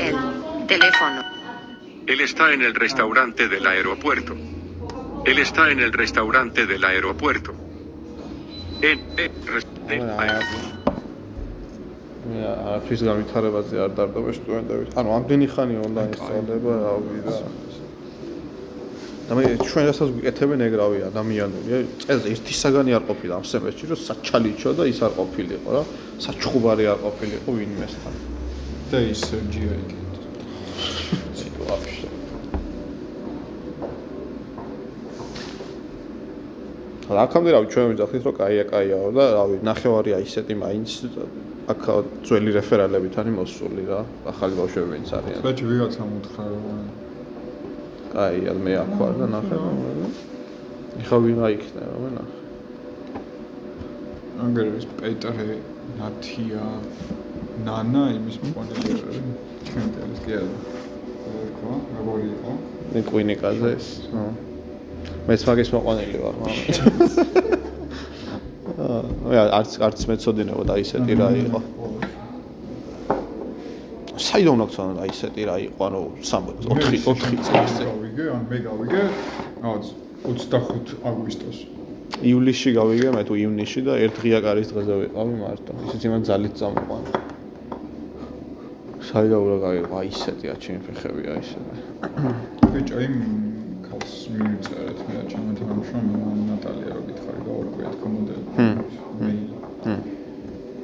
El teléfono. Él está en el restaurante del aeropuerto. Él está en el restaurante del aeropuerto. En el res- del aeropuerto. მე არაფრის გამithარებაზე არ დარდობა სტუდენტები. ანუ ამდენი ხანი ონლაინ სწავლება, რავი და და მე ჩვენ რასაც ვიკეთებენ ეგ რავი ადამიანები. წელს ერთი საგანი არ ყოფილა ამ სემესტრში, რომ საჩალიჩო და ის არ ყოფილიყო რა. საჩხუბარი არ ყოფილიყო ვინმესთან. და ის ჯია იგი. ციტო ვაფშე. რა აქამდე რავი ჩვენ ვიძახით რომ კაია კაიაო და რავი ნახევარია ისეთი მაინც აქ ძველი რეფერალებით არის მოსული რა. ახალი ბავშვები ვინც არიან. ბაჭი ვიღაცა მუთხრა რომ კაია მე აქ ვარ და ნახე ეხა ვიღა იქნება მე ნახე. ანგერების პეტრე ნათია ნანა იმის მოყოლები ჩვენ ტელის კი არა. ხო? როგორი იყო? მე კვინიკაზე ეს ხო მეც მაგის მოყვანილი ვარ მაგრამ აა არც არც მეცოდინებოდა ისეთი რა იყო. საიდან უნდა გცანო აი ესეთი რა იყო ანუ 3 4 4 წლის წინ გავიგე, ან მე გავიგე, რაღაც 25 აგვისტოს. ივლისში გავიგე მე თუ ივნისში და ერთ ღია კარის დღეზე ვიყავი მარტო. ისიც იმან ძალით წამოყვანა საიდან უნდა გავიყო აი ესეთი აჩენი ფეხები აი ესეთი ბიჭო, იმ ქალს მიწერეთ მე ჩემთან თანამშრომლ ნატალია რო გითხარი და ორ კვირად კომოდელი. ჰმ. მეილი. ჰმ.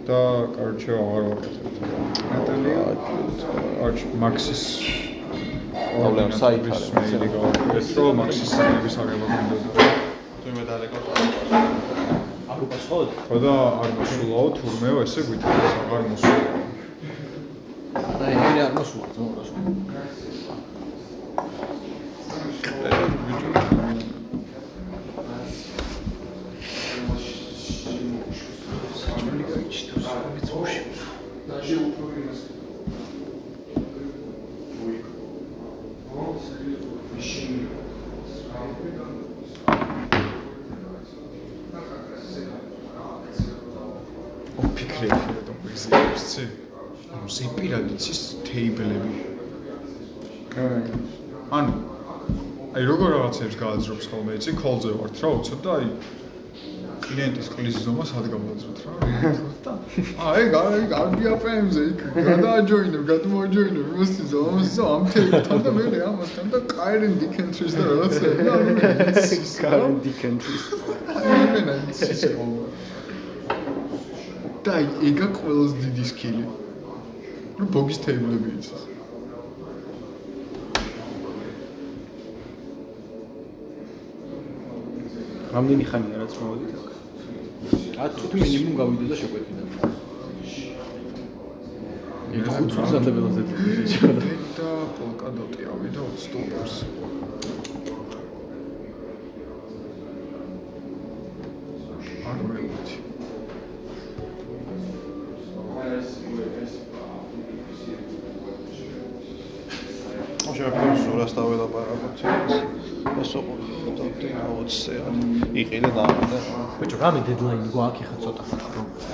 და კარჩე აღარ ვაკეთებ. ნატალია არჩ მაქსის პრობლემა საით არის მეილი გავაკეთე, რომ მაქსის საერთების აღება გინდოდა. თუმე დალეკოს არ უპასუხოთ? ხო და არ მოსულაო თურმეო ესე გვითხრა აღარ მოსულა. და ეგრე არ მოსულა ზოგადად. ოფიქრე შეიძლება მიზეებს ცი. ანუ ზეპირადიცის თეიბლები. ანუ აი როგორ რაღაცებს გააძრობს ხოლმე იცი კოლზე ვართ რა უცებ და აი კლიენტის ყლის ზომა სად გამოვაძროთ რა და აი აი გარბია პემზე იქ გადააჯოინებ გადმოაჯოინებ მოსი ზომას ამ თეიბთან და მე ამასთან და კაირენ დიკენტრის და რაღაცა და დიკენტრის. აი მე ის ყოველ და ეგა ყველაზე დიდი სკილი. ნუ ბოგის თეიბლები იცის. რამდენი ხანია რაც მოვიდით აქ? 10 წუთი მინიმუმ გავიდე და შეკვეთილი. იქ ხუთ ველოზე შეჭოდა. და პოლკადოტი ავიდა 20 დოლარს. 20 იყიდე და ბიჭო, რამე დედლაინი გვაქვს ხა ცოტა.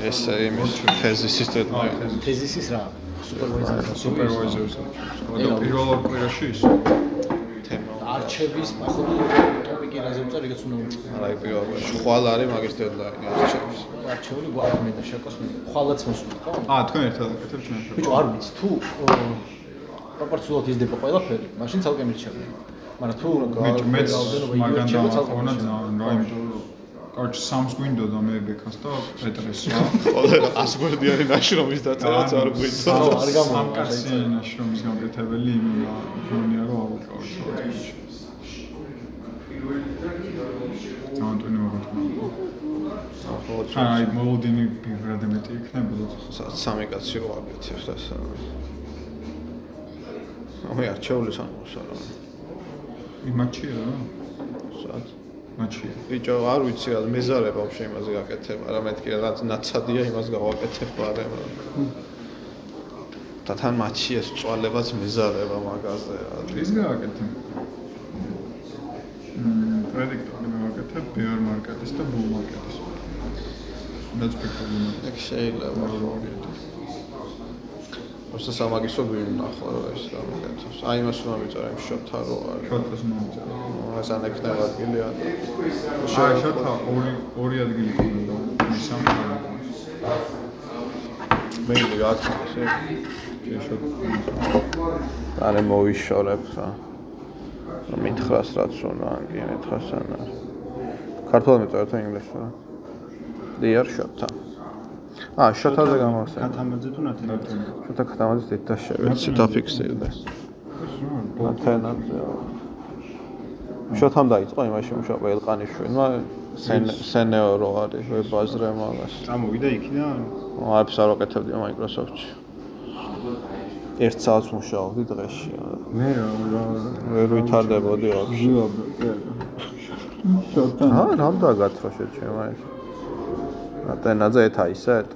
ეს იმის თეზისის დედლაინი. თეზისის რა? სუპერვაიზერს, სუპერვაიზერს. და პირველ ორ კვირაში ის თემა. არჩევის ახლა ტოპიკი რაზე უწერ რიგაც უნდა უწერ. არა, პირველ ორში ხვალ არის მაგის დედლაინი არჩევის. არჩეული გვაქვს მე და შეკოს მე. ხვალაც მოსულა, ხო? აა, თქვენ ერთად აკეთებთ ჩვენ შეკოს. ბიჭო, არ ვიცი თუ პროპორციულად იზრდება ყველაფერი, მაშინ ცალკე მირჩევია. მაგრამ თუ მე მეც მაგან ცალკე. რა იმიტომ რომ კარჩ სამს გვინდოდა მე ბექას და პეტრეს რა. ყველა 100 გვერდიანი ნაშრომის დაწერაც არ გვიწო აუ, არ დაიწერა. ნაშრომის გამკეთებელი იმენა გონია რომ არ ვიყავით რა. თამტუნი მოგოთქვა. აი მოლოდინი პირად მეტი იქნებოდა. სამი კაცი რო აკეთებს და სა ой არჩეული სამოსა რა იმაჩია რა. სად მაჩია. ბიჭო არ ვიცი რა მეზარე ბავშვი იმაზე გაკეთებ არა მეთქი რაღაც ნაცადია იმას გავაკეთებ ბარემ და თან მაჩიეს წვალებაც მეზარება მაგაზე რა ის გააკეთე. მმ პრედიქტორი მოვაკეთე ბეარ მარკეტის და ბულ მარკეტის. that's preferable. ეგ შეიძლება ხო თუმცა სამაგისო გვიმნახო რა ეს რა მოგეთოს. აი იმას უნდა ვიწერე იმ შოთა რო არის. შოთას მომწერე. ეს ან ექნება ადგილი ან. აი შოთა ორი ორი ადგილი ყიდა. მისამ მე ვიაქცე. არა მოვიშორებ რა. მითხრას რაც უნდა ან კი მითხრას ან არა. ქართულად მეწერთ ან ინგლისურად? დიარ შოთა. აა შოთაზე გამოსა კათამაძე თუ ნათელაძე? შოთა ქათამაძე დედა შევეცი დაფიქსირდეს ნათელაძე შოთამ დაიწყო იმაში მუშაობა ელყანიშვილმა სენ სენეორო არის ვებაზრე მაგას წამოვიდა იქიდან? აებს არ ვაკეთებდი Microsoft-ში. ერთ საათს მუშაობდი დღეში მე რა ვერ ვითარდებოდი ვაფშე ზუაბ. შოთა. აა რამ დაგათრა შეჩემა ეს ატენაძე ეთ აისეთ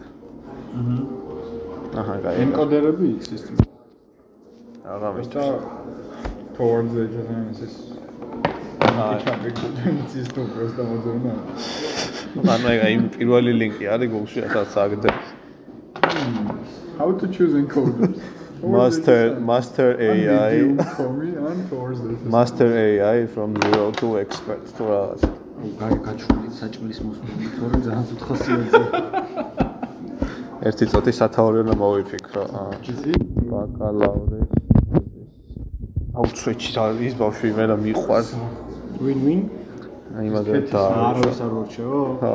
აჰა. გაიგე ენკოდერები იქ სისტემა. აღა და მისთა towards the analysis. აა ის თუ პროსტა მოძებნა. ანუ ეგ აი პირველი ლინკი არის Google-ში ასაც აგდებ How to choose encoders. Master Master AI. Master AI from 0 to expert თუ რაღაც. გაი გაჩვენე საჭმლის მოსული, თორემ ძალიან ცუდ ხასიათზე. ერთი წუთი სათაური უნდა მოვიფიქრო. აა. ბაკალავრის. აუ ცუჩი რა ის ბავშვი მე რა მიყვარს. Win win. აი იმაზე და არავის არ ვორჩეო. ხო,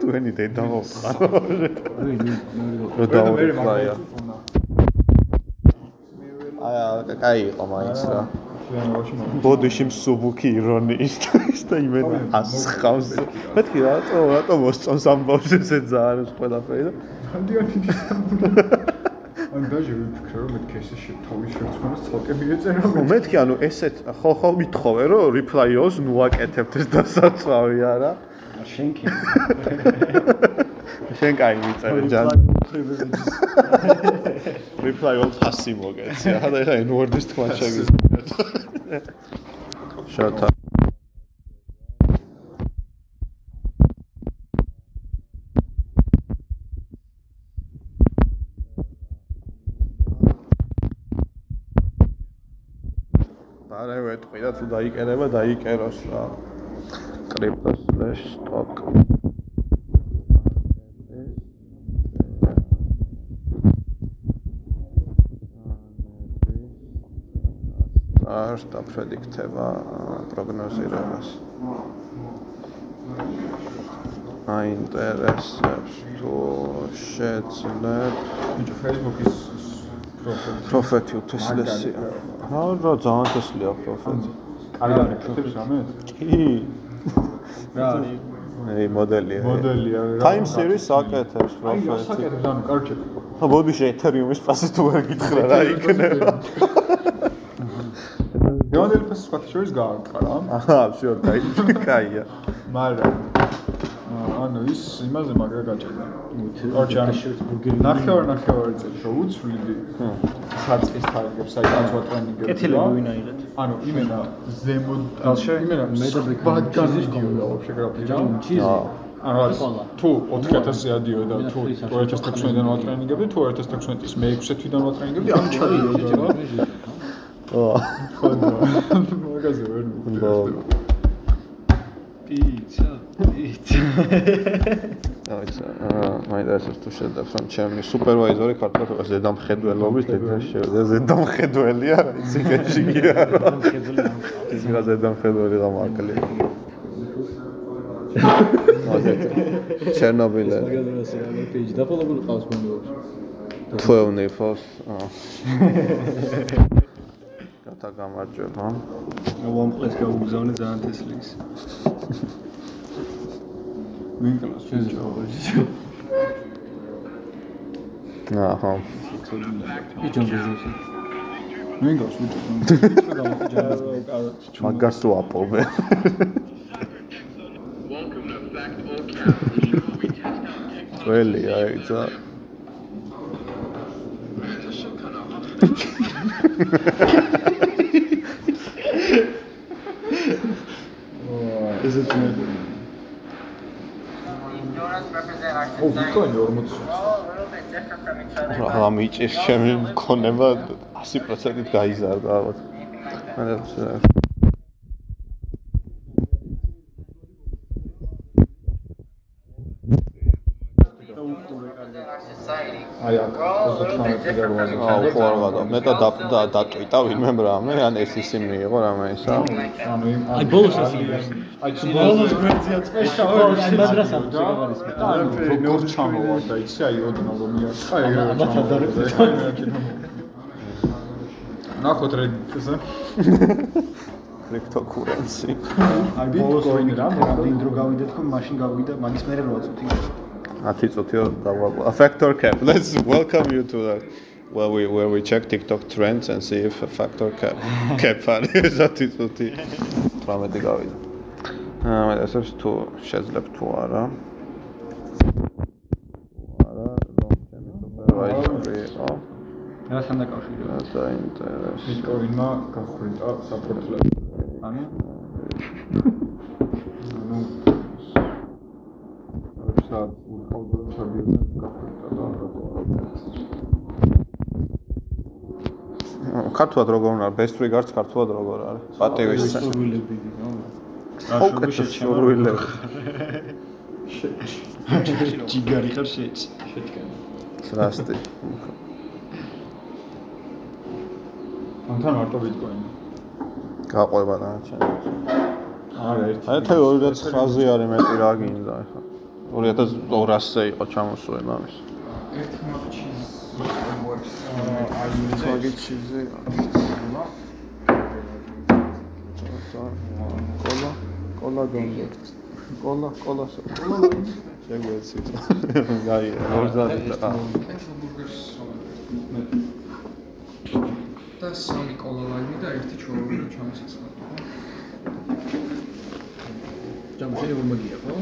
თქვენი დედა win. რო დაურეკაია. აი, კაი იყო მაინც რა. ბოდიში მსუბუქი ირონიის და იმედი ასხავს. მეთქი რატო რატო მოსწონს ამ ბავშვს ესე ძალიან ყველაფერი და ან დაჟე ვიფიქრე რომ მეთქი ესე შეთავის შეცვალოს ცალკე მიეწერა. ხო მეთქი ანუ ესეთ ხო ხო ვითხოვე რომ reply-ოს ნუ აკეთებთ ეს დასაწვავი არა? შენ კი. შენ კაი მიწერე ჯან. reply-ოს ფასი მოგეცი. ახლა ეხა n-word-ის თქვა შეგიძლია. შოთა არა ვეტყვი და თუ დაიკერება დაიკეროს რა. Crypto slash stock. არ დაფრედიქტება პროგნოზირებას აინტერესებს თუ შეძლებ Facebook-ის პროფეთი უთესლესია რა რა ძალიან თესლია პროფეთი კარგად აკეთებს რამე? კი რა არის? აი მოდელია მოდელია რა. time series აკეთებს აი, პროფეთი ასაკეთებს, ანუ კარჩე. ხო ბოდიში ეთერიუმის ფასი თუ არ გითხრა რა იქნება გეონდელი ფასი სხვა შორის გაარტყა რა. აჰა შორ დაი კაია მაგრამ ანუ ის იმაზე მაგრა გაჭირდა. ანუ ნახევარ ნახევარი წელი რო უცვლიდი. საწყის თარგებს აი განსვა ტრენინგები. კეთილები ვინაირად. ანუ იმენა ზემო იმენა მე და ბრიკა. ბად განიდიოდა ვაფშე გრაფიკა. ჩიზი. ანუ რა თუ 4000-ზე ადიოდა თუ 2016-დან ვატრენინგებდი თუ 2016-ის მე-6 თვიდან ვატრენინგებდი ანუ ჩადიოდა რა. ო ხო და მაგაზე ვერ მივხვდი. პიცა, პიცა. აიცა აა მაინტერესებს თუ შეძლებს რომ ჩემი სუპერვაიზორი ქართულად ზედამხედველობის დედა შევიდა ზედამხედველია რა იცი გეშიგია რა ის რა ზედამხედველი გამაკლი ჩერნობილე მაგაზე რა პეიჯი დაფოლობული ყავს მომდევრში. 12 ფოს აა გათა გამარჯვება ვამყლეს გაუგზავნე ძალიან თესლის. ვინკლას შეძლებაში. აჰა იჯონ ბიზნესი. ვინკლას ვიჭო. მაგას ვაპოვე ძველი აიცა ესე ძნელი. ო, ვიქონი 40. რა მიჭირს ჩემი მქონება 100%-ით გაიზარდა ალბათ. მაგრამ აი აქ 38 დარბაზი. აუ ხო არ გადა. მე და და დატვიტა ვინმე რამე, ან ეს ისე მიიღო რამე ისა. აი ბოლოს იყო. აი ბოლოს გვერდზეა წვეშავი, აი მადრასა ანუ როგორ ჩამოვა და იცი აი ოდნავ რომ მიარჩა ეგრე ამათ ადარებთ. ნახოთ რედიტზე. კრიპტოკურენცი. აი ბიტკოინი რა რამდენი დრო გავიდა თქო მაშინ გავიდა მაგის მერე 8 წუთი 10 წუთიო დავაყვა. A factor cap. Let's welcome you to that. Well, we where we check TikTok trends and see if a factor cap cap არის 10 წუთი. 18 გავიდა. აა მე ესეც თუ შეძლებ თუ არა. არა, რომ ჩემი სუპერვაიზორი იყო. რასთან დაკავშირდება? დაინტერესებს. ბიტკოინმა გახვიდა საპორტლები. ანუ ანუ სად უყავდა ჩადიოდა გახვიდა და ქართულად როგორ უნდა best regards ქართულად როგორ არის? პატივის სურვილები რა. უკეთ სურვილები. ჯიგარი ხარ შეჭ. შეჭკენ. რასტი. ამთან მარტო ბიტკოინი. გაყვება ჩემს. არა ერთი. აი თაი 2009-ზე არის მეტი რა გინდა ახლა. 2200-ზე იყო ჩამოსული მამის. ერთი მაჩიზ ვებს თაგი ჩიზე. კოლა, კოლა გონდა. კოლა, კოლა. შეგვეცით. აი, ორზარი და და სამი კოლოლაინი და ერთი ჩვეულებრივი ჩამოსაცხადო. ჯამში მომაგია ხო?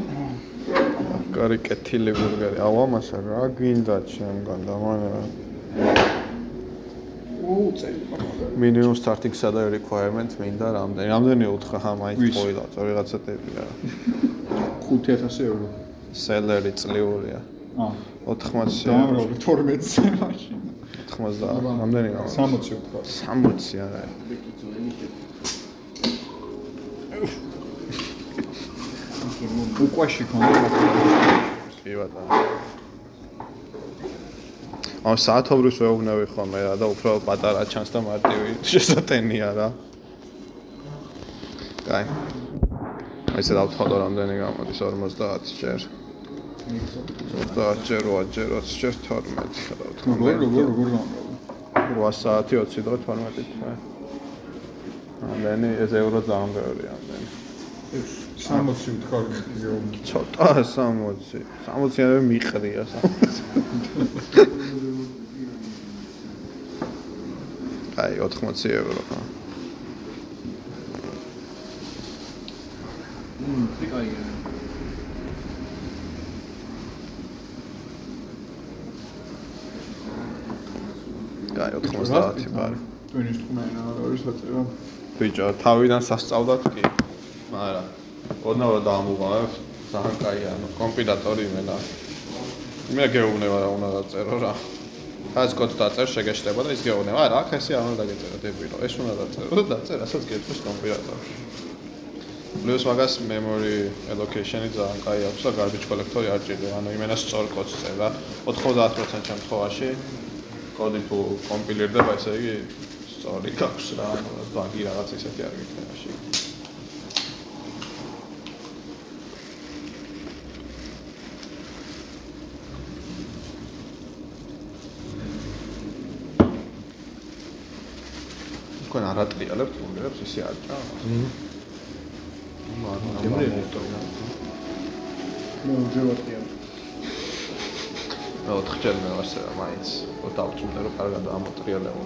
კარი კეთილი ბურგერი. აუ ამასა რა გინდა ჩემგან და მან უ წელი. minimum starting salary requirement მინდა რამდენი? რამდენი უთხრა ხა მაინც ყოილა, ვიღაცა ტიპია. 5000 ევრო. salary წლიურია. აა 80 დაამრავი 12-ზე მაშინ. 80 რამდენი გავა? 60 ვთქვა. 60 არა. უყვაში ქონდა კი ბატონო. ამ საათობრივს ვეუბნები ხოლმე რა და უფრო პატარა ჩანს და მარტივი შესატენია რა. კაი. აი ესე დავთვალო რამდენი გამოდის 50 ჯერ. 30 ჯერ 8 ჯერ 20 ჯერ 12 რა ვთქვა. როგორ როგორ როგორ გამრავი. 8 საათი 20 და 12 თვე. ამდენი ეს ევრო ძალიან ბევრია ამდენი. 60 ვთქვა რომ ცოტა 60. 60-იანები მიყრია 60. აი 80 ევრო ხო? მმ, ფიკაია. აი 90 ბარი. ტვინის თქმენა რა არის საწერა. ბიჭო, თავიდან სასწავლად კი. მაგრამ ოდნავ რა დაამუღავებ, ძალიან კაია, ანუ კომპილატორი იმენა. მე გეუბნება რა უნდა დაწერო რა. ეს კოდს დაწერ, შეგეშლება და ის გეუბნება, არა, აქ ესე არ უნდა დაგეწერო დებილო, ეს უნდა დაწერო და დაწერ, რასაც გეტყვის კომპილატორში. პლუს მაგას memory allocation-ი ძალიან კაი აქვს და garbage collector-ი არ ჭირდება, ანუ იმენა სწორ კოდს წერა. 90% შემთხვევაში კოდი თუ კომპილირდება, ესე იგი სწორი გაქვს რა, ანუ ბაგი რაღაც ისეთი არ გიქნება შე. თქვენ არ ატრიალებთ გულებს ისე არ ჭა? მმ. მაგრამ ნუ ჯევატია. მე ოთხჯერ მე ასე მაინც დავწუნე რომ კარგად ამოტრიალებო.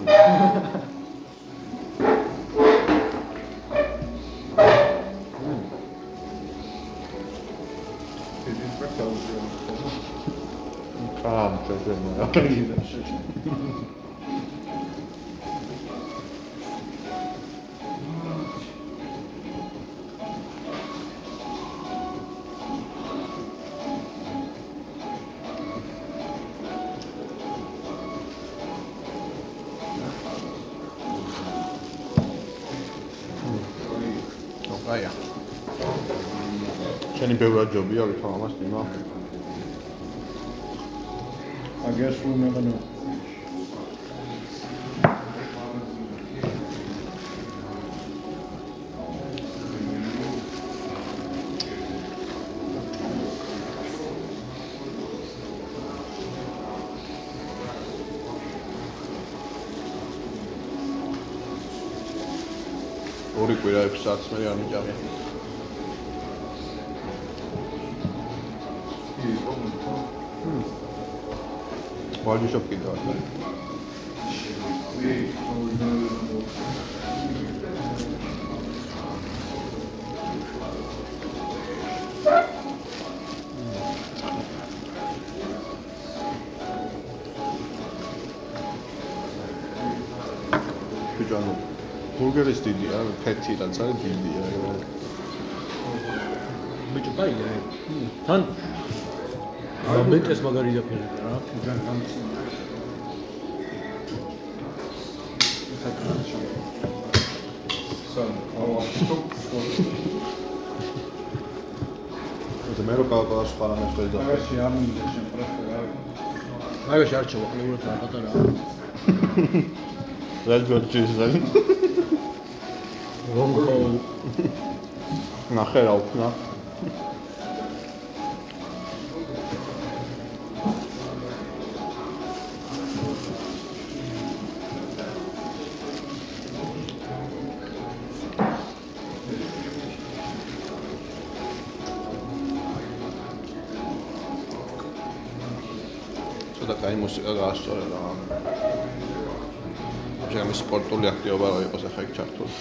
კამ წეზე აია. ბევრად ჯობია ვითომ ამას დიმა. აგერ სულ მეღანო. ორი კვირა 6 საათს მე არ მიჭამე. ბაჯი შოპ კიდევ არის. ბიჭო ანუ ბურგერის დიდია, ფეთი რაც არის დიდია, რა. ბიჭო, კაია. თან მომენტეს მაგარი დაფერება რა. ეს მე რო კალკულა სხვა ვერ ძახ. მაგაში არ მინდა შენ პროფესორ. მაგაში არ ჩავა ყლებურად რა პატარა. That got Jesus. გონგო. ნახე რა უკნა. სპორტული აქტივობა რა იყოს ახლა იქ ჩართული.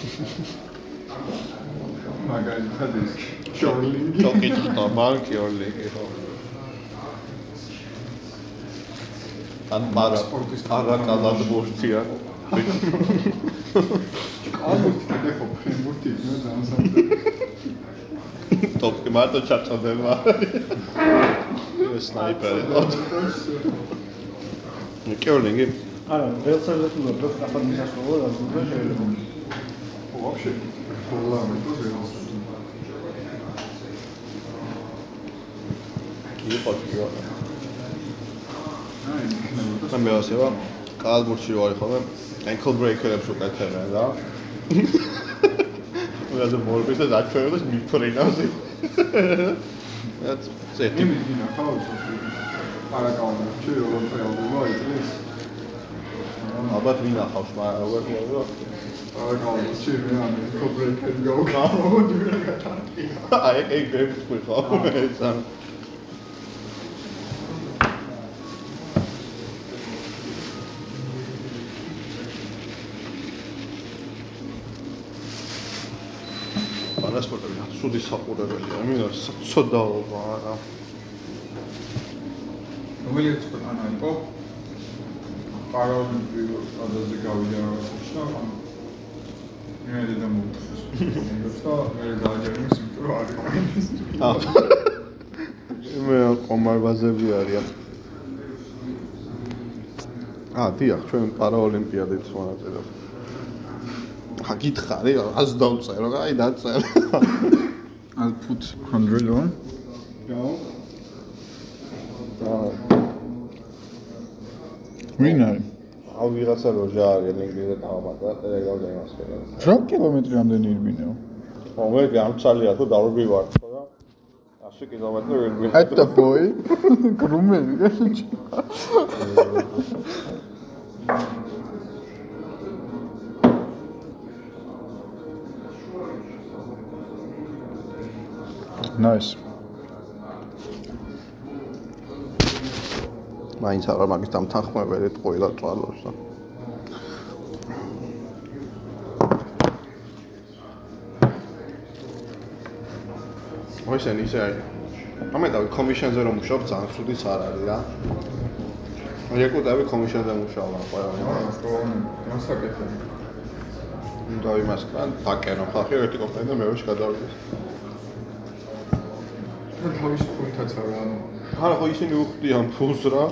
მაგალითად ის ჩორლინგი. ჩოკი ჩხტა ბანკი ორლინგი ხო. ან მარა სპორტის არა კალად ბურთია. კალბურთი დეხო ფრენბურთი ნუ დაასამდე. ტოპკი მარტო ჩაწოდება. ეს სნაიპერი. ნიკი ორლინგი არა, ველსალეთ უნდა დრო ახალ მისასვლელო და ზუსტად შეიძლება. ვაფშე პარლამენტო ზეოს. კი ხო კი. აი, ნუ მე მეასება კალბურთში ვარ ხოლმე ankle breaker-ებს უკეთებენ რა. უნდა მორბის და დაჩვენოს მიფრინავს. that's it. იმის გინა ხაოს. არაკაუნა, ჩი ოლიმპიადი მოიწეს. ალბათ ვინ ახავს, მაგრამ როგორ გიარო? არაკაუნა, ჩი მე ამ კობრეკენ გავკავო, დიურა გატარკია. აი, ეგ გრებს ხო ეს ამ პარასპორტები სუდი საყურებელია, სოცოდაობა რა. რომელიც ქვეყანა იყო პარალიმპიურ სტადიაზე გავიდა რაღაცაში და ამ მე და მომწეს და მე დააჯერმის იმიტომ რომ არ იყო მე კომარბაზები არიან. აა, დიახ, ჩვენ პარაოლიმპიადით მონაწილეობთ. ხა გითხარი, ას დავწერო, აი დაწერე. I'll put 100 on. აა, ვინ არის? აუ ვიღაცა როჟა არის ლინკდინზე დავამატა, ტელეგრამზე იმას ხერა. რა კილომეტრი ამდენი ირბინეო? ხო, მე გამცალია თუ დავრბი ვარ ხო და 100 კილომეტრი. At the boy. გრუმელი გასაჩი. Nice. მაინც არა მაგის დამთანხმებელი ტყუილა წვალოს და მოისენ ისე. ამეტავი კომიშენზე რომ მუშაობ ძალიან სუდიც არ არის რა. რეკუტები კომიშენზე მუშაობ ყველა მასაკეთე. უნდა იმას კან დაკერო ხალხი ერთი კომპანია და მეორე გადავიდეს და თავის ფულთაც არა ანუ არა ხო ისინი უხდიან ფულს რა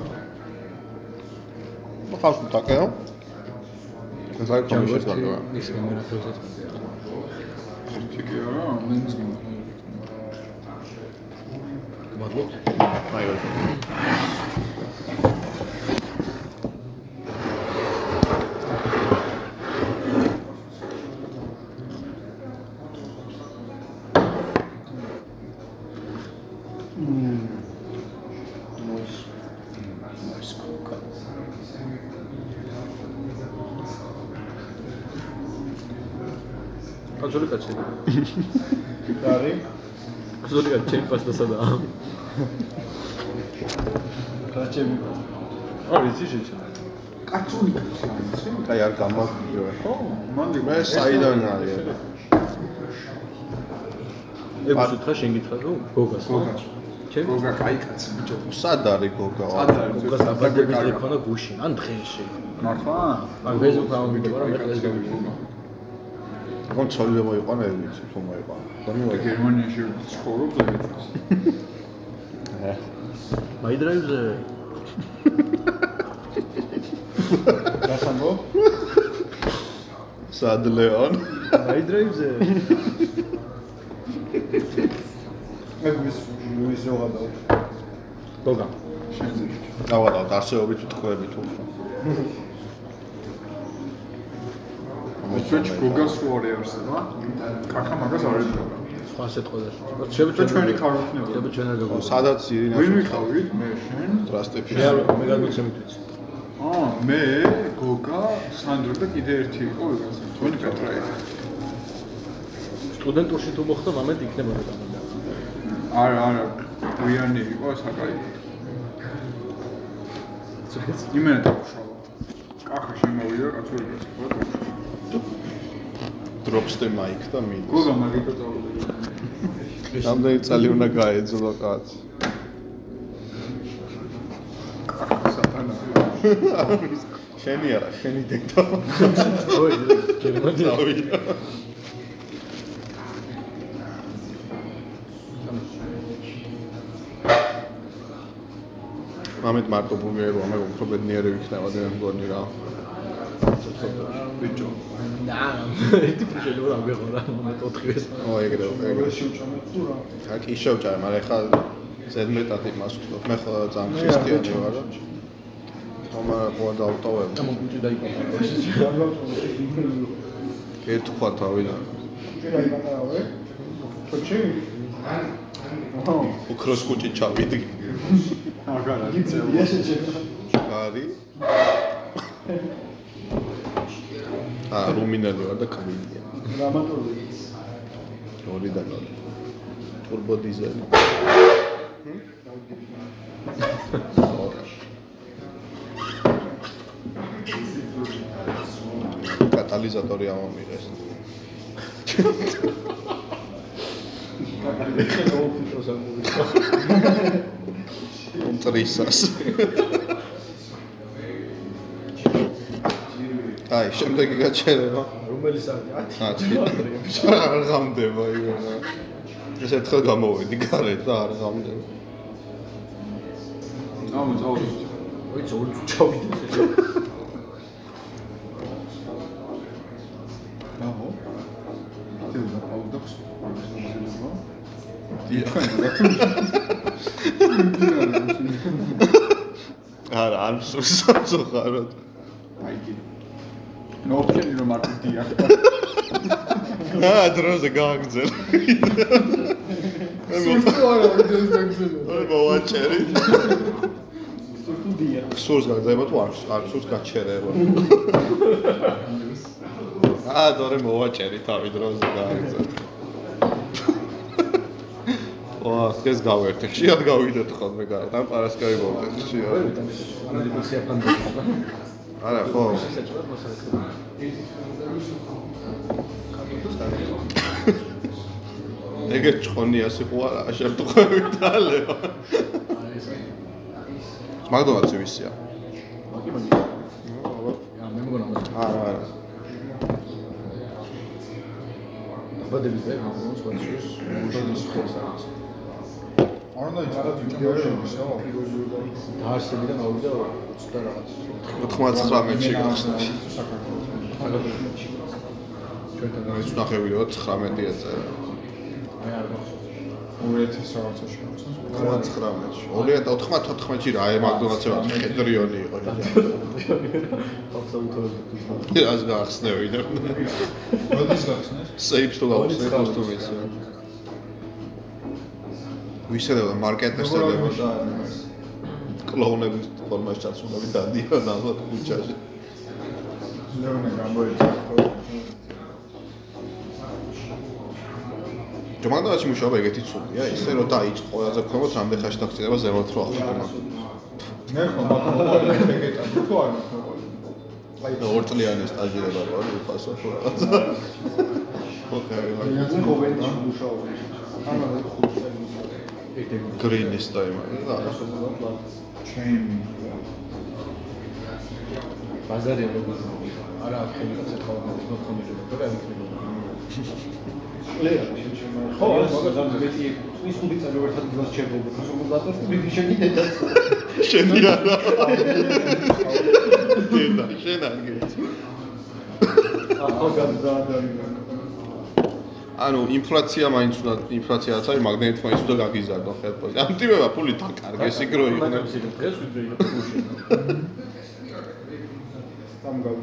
და ხალხი დაკერო ეს არის კომიშენზე დაკერო ის მემორაფილსაც ფიქრი არა ამენს გინდა. მადლობთ. აი ორი კაცური კაცი. არი კაცური კაცი ჩემი პასტასადა. რაჭები. არის ის შეჭა. კაცული კაცი არის. აი არ გამოვიდო ხო, მანდი მე საიდან არის ეგ უთხრა შენ გითხრა თუ გოგას. გოგას. ჩემ გოგა кай კაცი ბიჭო. სად არის გოგა სად არის? გოგას დაბადების დღე ქონა გუშინ ან დღეში. მართლა? ან Facebook გამოვიდება რომ მე დღეს გამოვიდება. გონ ცოლი მოიყვანა ვიცი თუ მოიყვანა და გერმანიაში ცხოვრობ ზეგეთს. My drive-ზე გასამბო? სადლეონ. აი დრაივზე. ეს ის ზოგადა. გოგა. დავადავ არსეობით ვთქვებით უფრო. ჩვენ გოგას რო არის არსება? კაკა მაგას არ პრობლემა. სხვა სიტყვაზე. შეიძლება და ჩვენი ქაროქნება. შეიძლება ჩვენ არ გაგო. სადაც ირინას ვინ ვიყავით მე შენ? ტრასტებში. მე არ მე გადმოცემით ვიცი. აა მე გოგა სანდრო და კიდე ერთი იყო ვიღაცა. თქვენი პეტრა იყო. სტუდენტურში თუ მოხდა მომენტ იქნებოდა გამოდა. არა არა გვიანი იყო საკაი. იმენა დაუშალა. კახა შემოვიდა კაცური გასწორდა. დროპსტე მაიკ და მიდის. გოგა მაგიტო წავიდა. რამდენი წელი უნდა გაეძლო კაც? სატანა. შენი არა, შენი დექტა. ოი, გერმანია. დავიდა. მამეთ მარტო ბურგერი რომ მე უფრო ბედნიერი ვიქნება და მგონი რა. ბიჭო. და ერთი ფრიშელი რა მეგონა მომენტ 4-ის. ო ეგრე ეგრე. აქ ისევჭარ, მაგრამ ეხლა ზედმეტად იმას ვხდობ. მე ხო ძალიან ქრისტიანი ვარ. თომა ხო დავტოვებ. და მოგვიჭი დაიპატარა. ერთხვა თავიდან. ჩოჩი? უკროს კუჭი ჩავიდი. აგარა არი. აა რუმინელი ვარ და კავილია. დრამატურგი ის. ორი და ორი. turbo diesel. კატალიზატორი ამომიღეს. კატალიზატორი ოუპიტოს ამოვიდა. ტრისას. აი, შემდეგი გაჩერება. რომელი საათი? 10. არ გამდება იგონა. ეს ერთხელ გამოვედი გარეთ და არ გამდება. აუ წავდი. ოი, ძორი ჩავიდე ესე. აუ. იტე და პაუდაქს. არა, არ მსურს სამწუხაროდ. აი კი. ნორჩენი რომ არ დია. აა, დროზე გააგზელ. სულ არა ვიდეოს გაგზელო. ორი მოვაჭერი. სტუდია. სულს გაგზელება თუ არ არ სულს გაჩერება. აა, დორე მოვაჭერი თავი დროზე გააგზელ. ვა, ეს გავერთე. ხშირად გავიდეთ ხოლმე გარეთ. ამ პარასკევი მოვიდეთ ხშირად. არა, ხო. მოსახლე. ეგერ ჭყონია სიყო არა, შევტყვევი და ლეო. მაგდონალდს ვისია. მე მგონა არა, არა. ბადები ზე მაგდონალდს ვაჩის. მუშაობის ხოლმე. არ უნდა იცოდეთ ვიდეოში, დაარსებიდან ავიდა 20 და რაღაც. 99-ში გახსნა. ჩვენთან ეს ნახევი რომ 19 ეწერა. მე არ გახსოვს. 2000 რაღაცაში გავხსნა. 99-ში. 2014-ში რა აი მაგდონალდსი რა ხედრიონი იყო. აბსოლუტურად. რას გახსნევი და როდის გახსნეს? სეიფს თუ გავხსნე კოსტუმის. ვისედადა მარკეტერსა და კლოუნების ფორმაში ჩაცმულები დადიან ალბათ ქუჩაში. ლეონე გამოიცა. ჯომანდაში მუშაობა ეგეთი ცუდია, ისე რომ დაიწყო ყველაზე ქვემოთ რამდენ ხანში დაგწინება ზემოთ რო ახლა. მე ხო მაგალითად ეგეთა თუ არ აი და ორ წლიანი სტაჟირება რო არის უფასო თუ რაღაცა. ოკეი, ეს კოვენში მუშაობ. ამა გრინის ტაიმა. და ჩემ ბაზარია როგორ არა კაცი ხო მოხმარება და არ იქნება. ხო, მაგას მეტი ის ხუთი წელი ერთად გზას ჩერდება კონსოლიდატორს და მიდი შენი დედაც. შენი არა. დედა, შენ არ გეც. ახალგაზრდა ადამიანი. ანუ ინფლაცია მაინც უნდა ინფლაციაც არის, მაგნეტით მაინც უნდა გაგიზარდო ხელფოზე. ამ ტიპებმა ფული დაკარგეს იქ რო იყვნენ. დღეს ვიდრე იყო გუშინ. სამ გავ.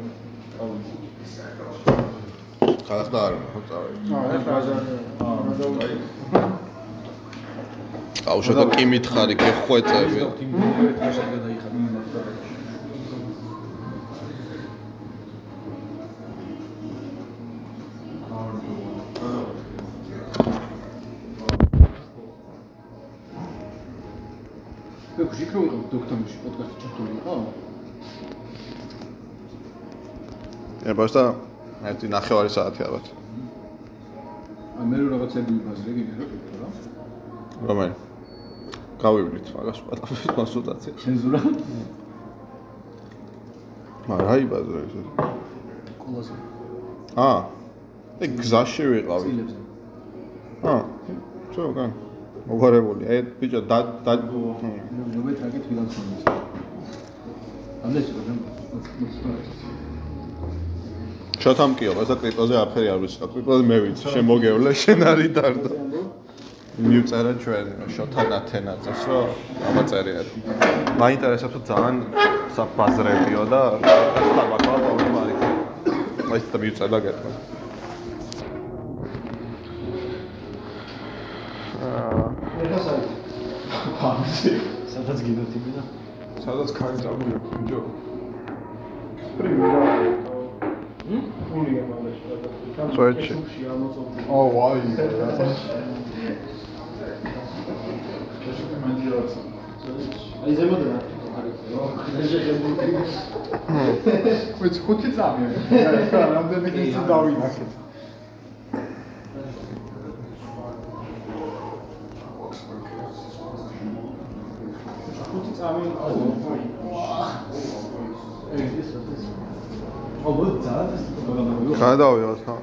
ხალხდა არ ხო წავედი. აა, ბაზარი. აა, აუშო და კი მითხარი, გეხვეწები. იმ გუნდებით ხაშად გადაიხადა. ბექში იქ რო იყო დოქტორში პოდკასტი ჩართული იყო? ე ბასტა ერთი ნახევარი საათი ალბათ. ა მე რო რაღაცები ვიფასე, გიგე რა კითხო რა? რომელი? გავივლით მაგას პატაფის კონსულტაცია. ცენზურა? მაგრამ აი ბაზარი ეს. ყველაზე აა. ეგ გზაში ვიყავი. წილებზე. აა. ჩო გან. მოგარებული. აი ბიჭო და და ნუ მეტრაკი თვითონ ხომის. ამდენს რა შოთამ კი ოპა და კრიპტოზე აფერი არ ვიცი. კრიპტოზე მე ვიცი. შემოგევლე შენ არის დარდო. მიუწერა ჩვენ შოთან ათენაძეს რომ ამაწერიათ. მაინტერესებს თუ ძალიან საბაზრებიო და საბაკალო პრობლემა არის. მაინც და მიუწერა გეტყვი. სადაც გინდოთ იმენა? სადაც ქარი წამული აქვს ბიჭო. წვეთში. ო ვაი. აი ზემოდან არის. ვიც ხუთი წამია. ხა რამდენი კაცი დავინახეთ. ხუთი წამი აბა ძალად ეს გადავიღოთ ხა.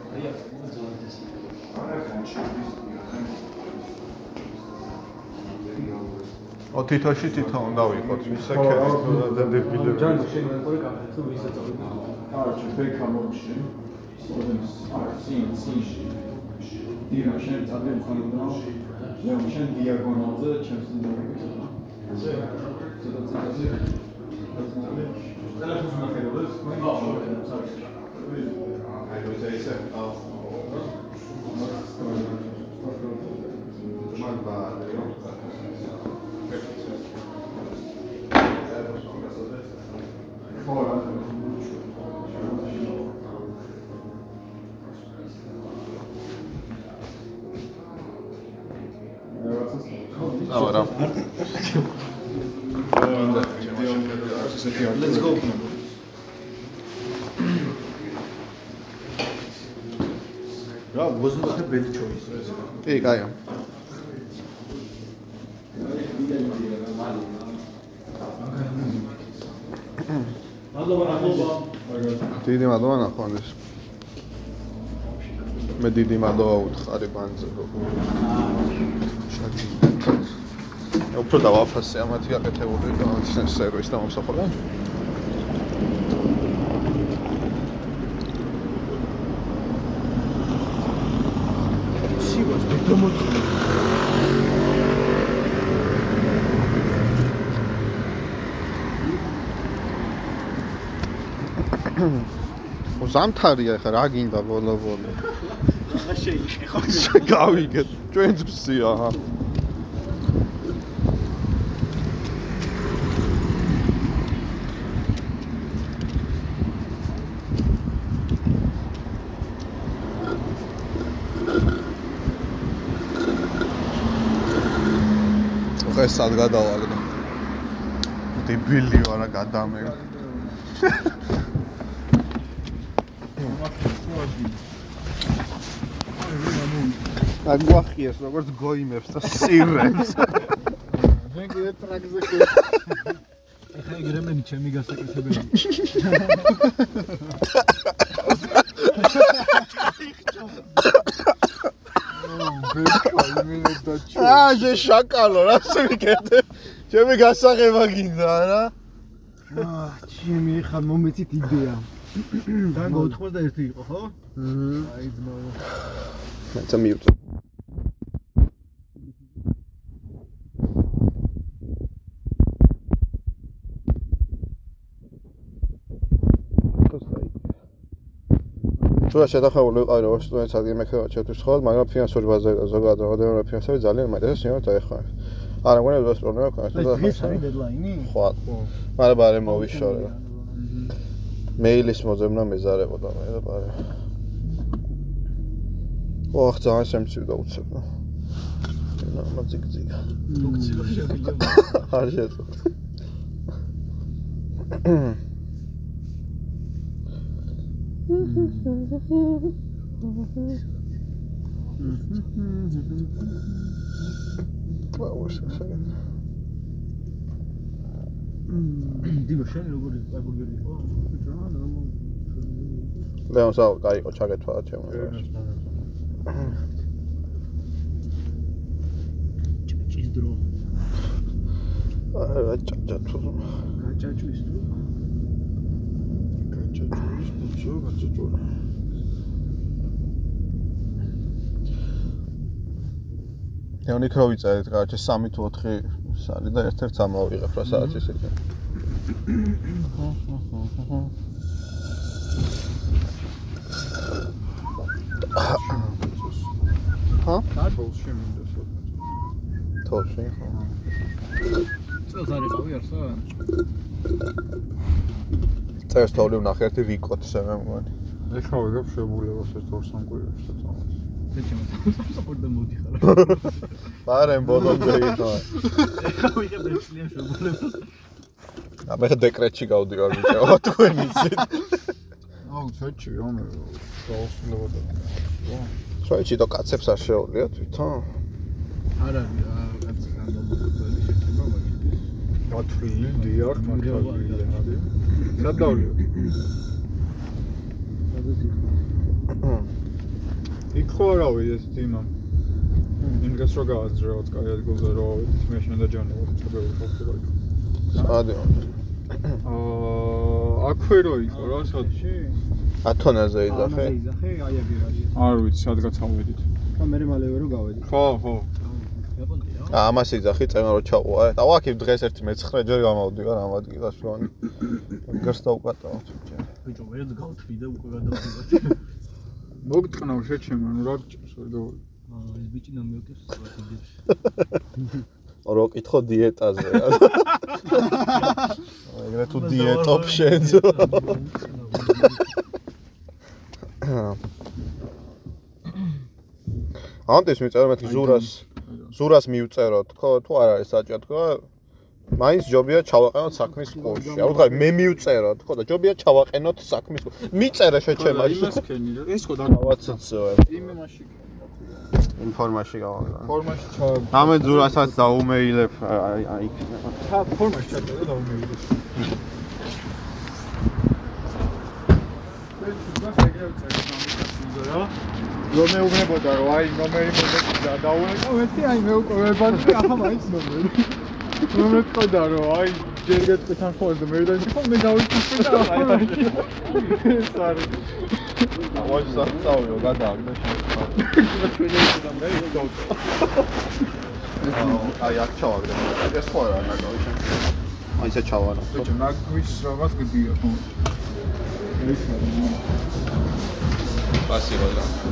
ო თითოში თითო უნდა ვიყოთ ისე ქედი და დებილები. ჯანგო შენ მეორე კაფე თუ ისე წავიდე. კარჩი ფეიქა მომში. სინ სინში. დიმა შენ წადე მხარდაო. მე შენ დიაგონალზე ჩემს ზე. Ahora. აა აბარა. Let's go. რა ვოზნოთე ბედ ჩოის ეს. კი, კაია. მადლობა მადლობა. დიდი მადლობა ნახვანეს. მე დიდი მადლობა უთხარი ბანზე. შაჭი. უფრო დავაფასე ამათი აკეთებული და ამათი სერვისი დამსახურდა. სივას დემოთი. ო ზამთარია ხა რა გინდა ბოლო ბოლო. რა შეიქე ხო? გავიგეთ. ჩვენც ფსია. ხე სად გადავაგდო. დებილი ვარა გადამე. აგვახიეს როგორც გოიმებს და სირებს. მე კიდე ტრაკზე ხე ეხლა იგრემენი ჩემი გასაკეთებელი. აა ჟე შაკალო რა სვიკეთე. ჩემი გასაღება გინდა რა. აა ჩემი ხა მომეცით იდეა. დანგო 81 იყო, ხო? მმ. აი ძმა. მეც მივწო. ჩვენ შედახებული ვიყავი როგორც სტუდენტს ადგილი მექნება ჩემთვის ხოლმე, მაგრამ ფინანსური ბაზა ზოგადად როდესაც ფინანსები ძალიან მეტად სიმოთ აიხარ. არა, მგონი ეს პრობლემა ქონდა. ეს არის დედლაინი? ხო. მაგრამ ბარე მოვიშორე. მეილის მოძებნა მეზარებოდა მე და ბარე. ოხ, ძალიან შემცირდა უცებ. ნუ მაძიგძიგ. ფუნქციო შეგვიძლია. არ შეძლო. ვაუშახე. დიმო შენ როგორი ბურგერი იყო? ლეონ საუ გაიყო ჩაგეთვალა ჩემო. ჭის დრო. აა ჭაჭა თუ. გაჭაჭვის დრო. გაჭაჭვის ბუჩო, გაჭაჭო. ეონი ქრო ვიწერეთ, გაჩე 3 თუ 4 სალი და ერთ-ერთ ამავიღებ რა სადაც ისეთი. ჰა? თოლში მინდა სოფლში. თოლში ხო. წელს არ იყავი არსა? წერს თოვლი ვნახე ერთი რიკოტზე მე მგონი. ეხლა ვიგებ შეგულებას ერთ ორ სამ კვირაში და წავალ. ეჩემ საპორტ და მოდიხარ. ბარემ ბოლომდე იყო. ეხლა ვიღებ ეცლიან შეგულებას. ა მე ხა დეკრეტში გავდივარ ბიჭო, თქვენ იცით. აუ, ცოტი რომ დაუსრულებოდა. სოიჩი და კაცებს არ შეუძლია თვითონ. არ არის რა კაც განდომოკვეთილი შეჭება მაგის. გათვლილი დიახ, მართალია. სად დავლიო? იქ ხო არავი ეს თიმა. იმ დღეს რო გააზრეოთ კაი ადგილზე რო მე შენ და ჯანი ვარ ჩაბეული ხალხი იქ. სადი. აა აქვე რო იყო რა სადში? ათონაზე იძახე. იძახე, აი აგერაჟი. არ ვიცი სადღაც ავედით. და მე მალევე რო გავედი. ხო, ხო. ამას იძახი წემა რო ჩაყვა. და ვაკიფ დღეს ერთი მე-9 ჯერ გამავდივარ ამ ადგილას რომ გერს დაუკატავთ ბიჭო. ბიჭო, მე გავთვი და უკვე გადავდივარ. მოგტყნავ შეჩემ, ანუ რა გჭირს ვერ დავი. აა ეს ბიჭი ნამიოკებს სვატიდებს. რო კითხო დიეტაზე რა. ეგრე თუ დიეტობ შენს. ანტეს მიწერო მეთქი ზურას ზურას მივწეროთ ხო თუ არ არის საჭირო თქო მაინც ჯობია ჩავაყენოთ საქმის კურსში. არ ვთქვი მე მივწეროთ ხო და ჯობია ჩავაყენოთ საქმის კურსში. მიწერე შეჩემა ის ეს ხო და გავაცოცო. იმაში ინფორმაში გავაგზავნე. ფორმაში ჩავ ამე ზურასაც დაუმეილებ აი აი ჩა ფორმაში ჩაწერე და უმეიდე. რომ მეუბნებოდა რომ აი ნომერი მომეწდა დაუეკო მეცი აი მე უკვე ვებანდი ახლა მაინც ნომერი რომ მეწოდა რომ აი ჯერ გეტყვით ხოლმე და მე და ხო მე დავიწყე და აი ეს არის ვაჟ საფწაოო გადააგდა შეიძლება აი აქ ჩავაგდე ეს ხო არა ნაგავი შენ აი ესე ჩავარო ბიჭო ნაგვის რაღაც გდია ხო ეს बस ये बोल रहा हूँ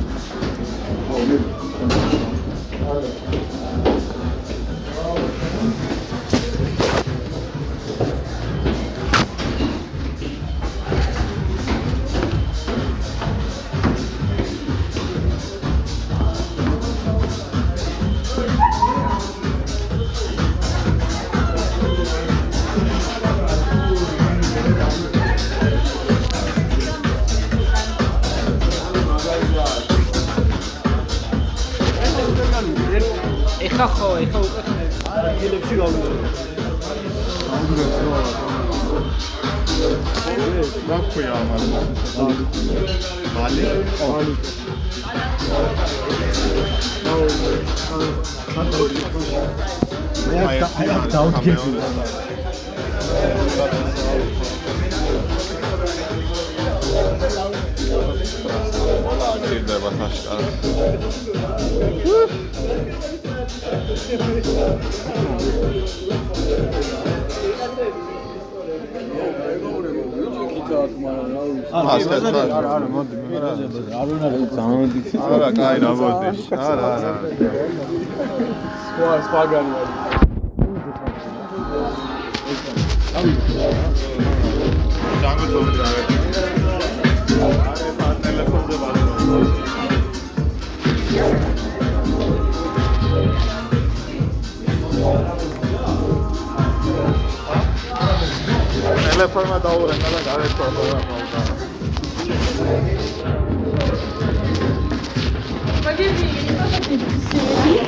არის პასიო რა ეხა ხო, ეხა უკვე ადგილებში გავიდე. რა ქვია ამას მალი ალი მე აქ დავდგები. ეხმარება ხაშკარა. აა, ასეთ ხარ. არა, არა, მოდი, მე არ უნდა გამოდი. არა, კაი, რა მოდი. არა, არა. სხვა სხვა განი არის. გამეთოვდი რა. არა, ტელეფონზე ვარ. ტელეფონმა დაურეკა და გარეთო რა მოუკა. ამია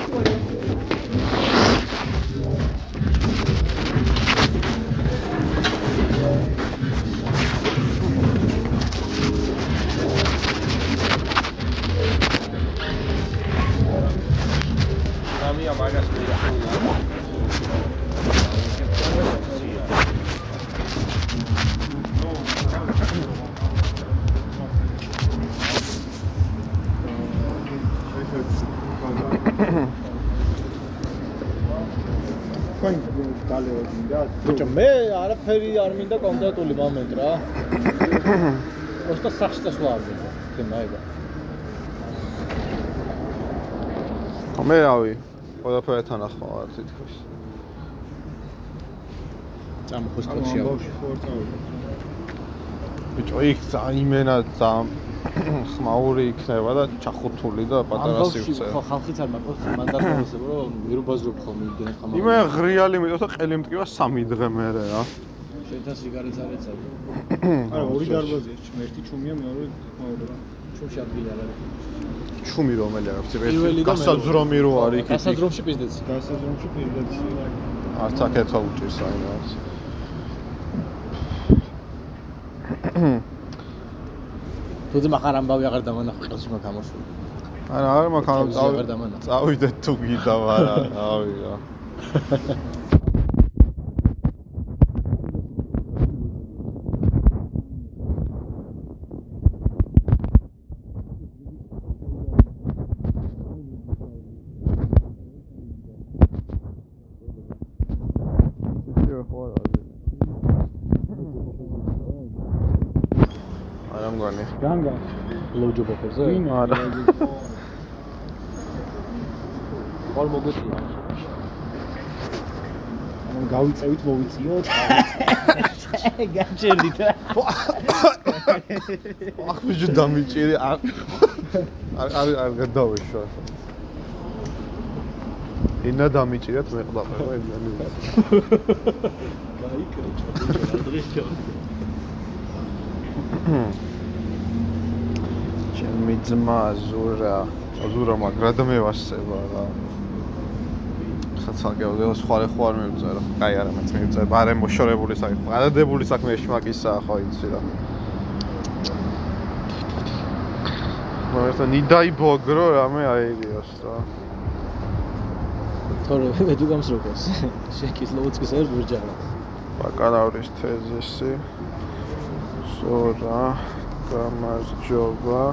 არაფერი არ მინდა კონკრეტული მომენტი რა. просто სახში წასვლა არ მინდა. თემაება. მე რავი, ყველაფერი თანახმაა თითქოს. წამხოს წელში ამბავში ბიჭო, იქ იმენად ძალიან ხმაური იქნება და ჩახუთული და პატარა სივრცე. ხო, ხალხიც არ მაქვს მანდატოსებო, რომ ვერ უბაზრობ ხოლმე იმდენ ხმაურს. იმე ღრიალი მეტოს და ყელი მტკივა სამი დღე მერე რა. შეიძლება სიგარეტს არ ეცადო. არა ორი დარბაზია ერთი ჩუმია მეორე ხმაური რა ჩუმში ადგილი არ არის. ჩუმი რომელი აქვს პირველი ერთი გასაძრომი რო არის იქ. გასაძრომში პიზდეც. გასაზრომში პირდაპირ არც აკეთო უჭირს აინაც. თუძე მახარ ამბავი აღარ დამანახო ყელში მაგ ამოსული. არა, არა მაგ ამ თევზი აღარ დამანახო. წავიდეთ თუ გიდა ვარა, რავი რა. არა მგონი. განგა ლოჯო ბოფერზე? არა. ყოველ მოგვიწია. ანუ გავიწევით მოვიწიოთ გაჭერდით. ახბიჯი დამიჭირი არ არ არ არ გადავეშვა. ინა დამიჭირეთ მე ყველაფერა იმიანი. გაიქრე ჩადრეშო. ჩემი ძმა ზურა, ზურა მაგრად მევასება რა. ხაცალგეო სხვა სხვა არ მივწერა. კაი არა მეც მივწერა. ბარე მოშორებული საქმე. გადადებული საქმე შმაკისაა ხო იცი რა. მაგრამ ნიდაი ბოგრო რამე აიგიოს რა. თორე მე თუ გამსროკოს. შექის ლოუცკის ერთ ვერჯარა. ბაკალავრის თეზისი. ზურა გამარჯობა.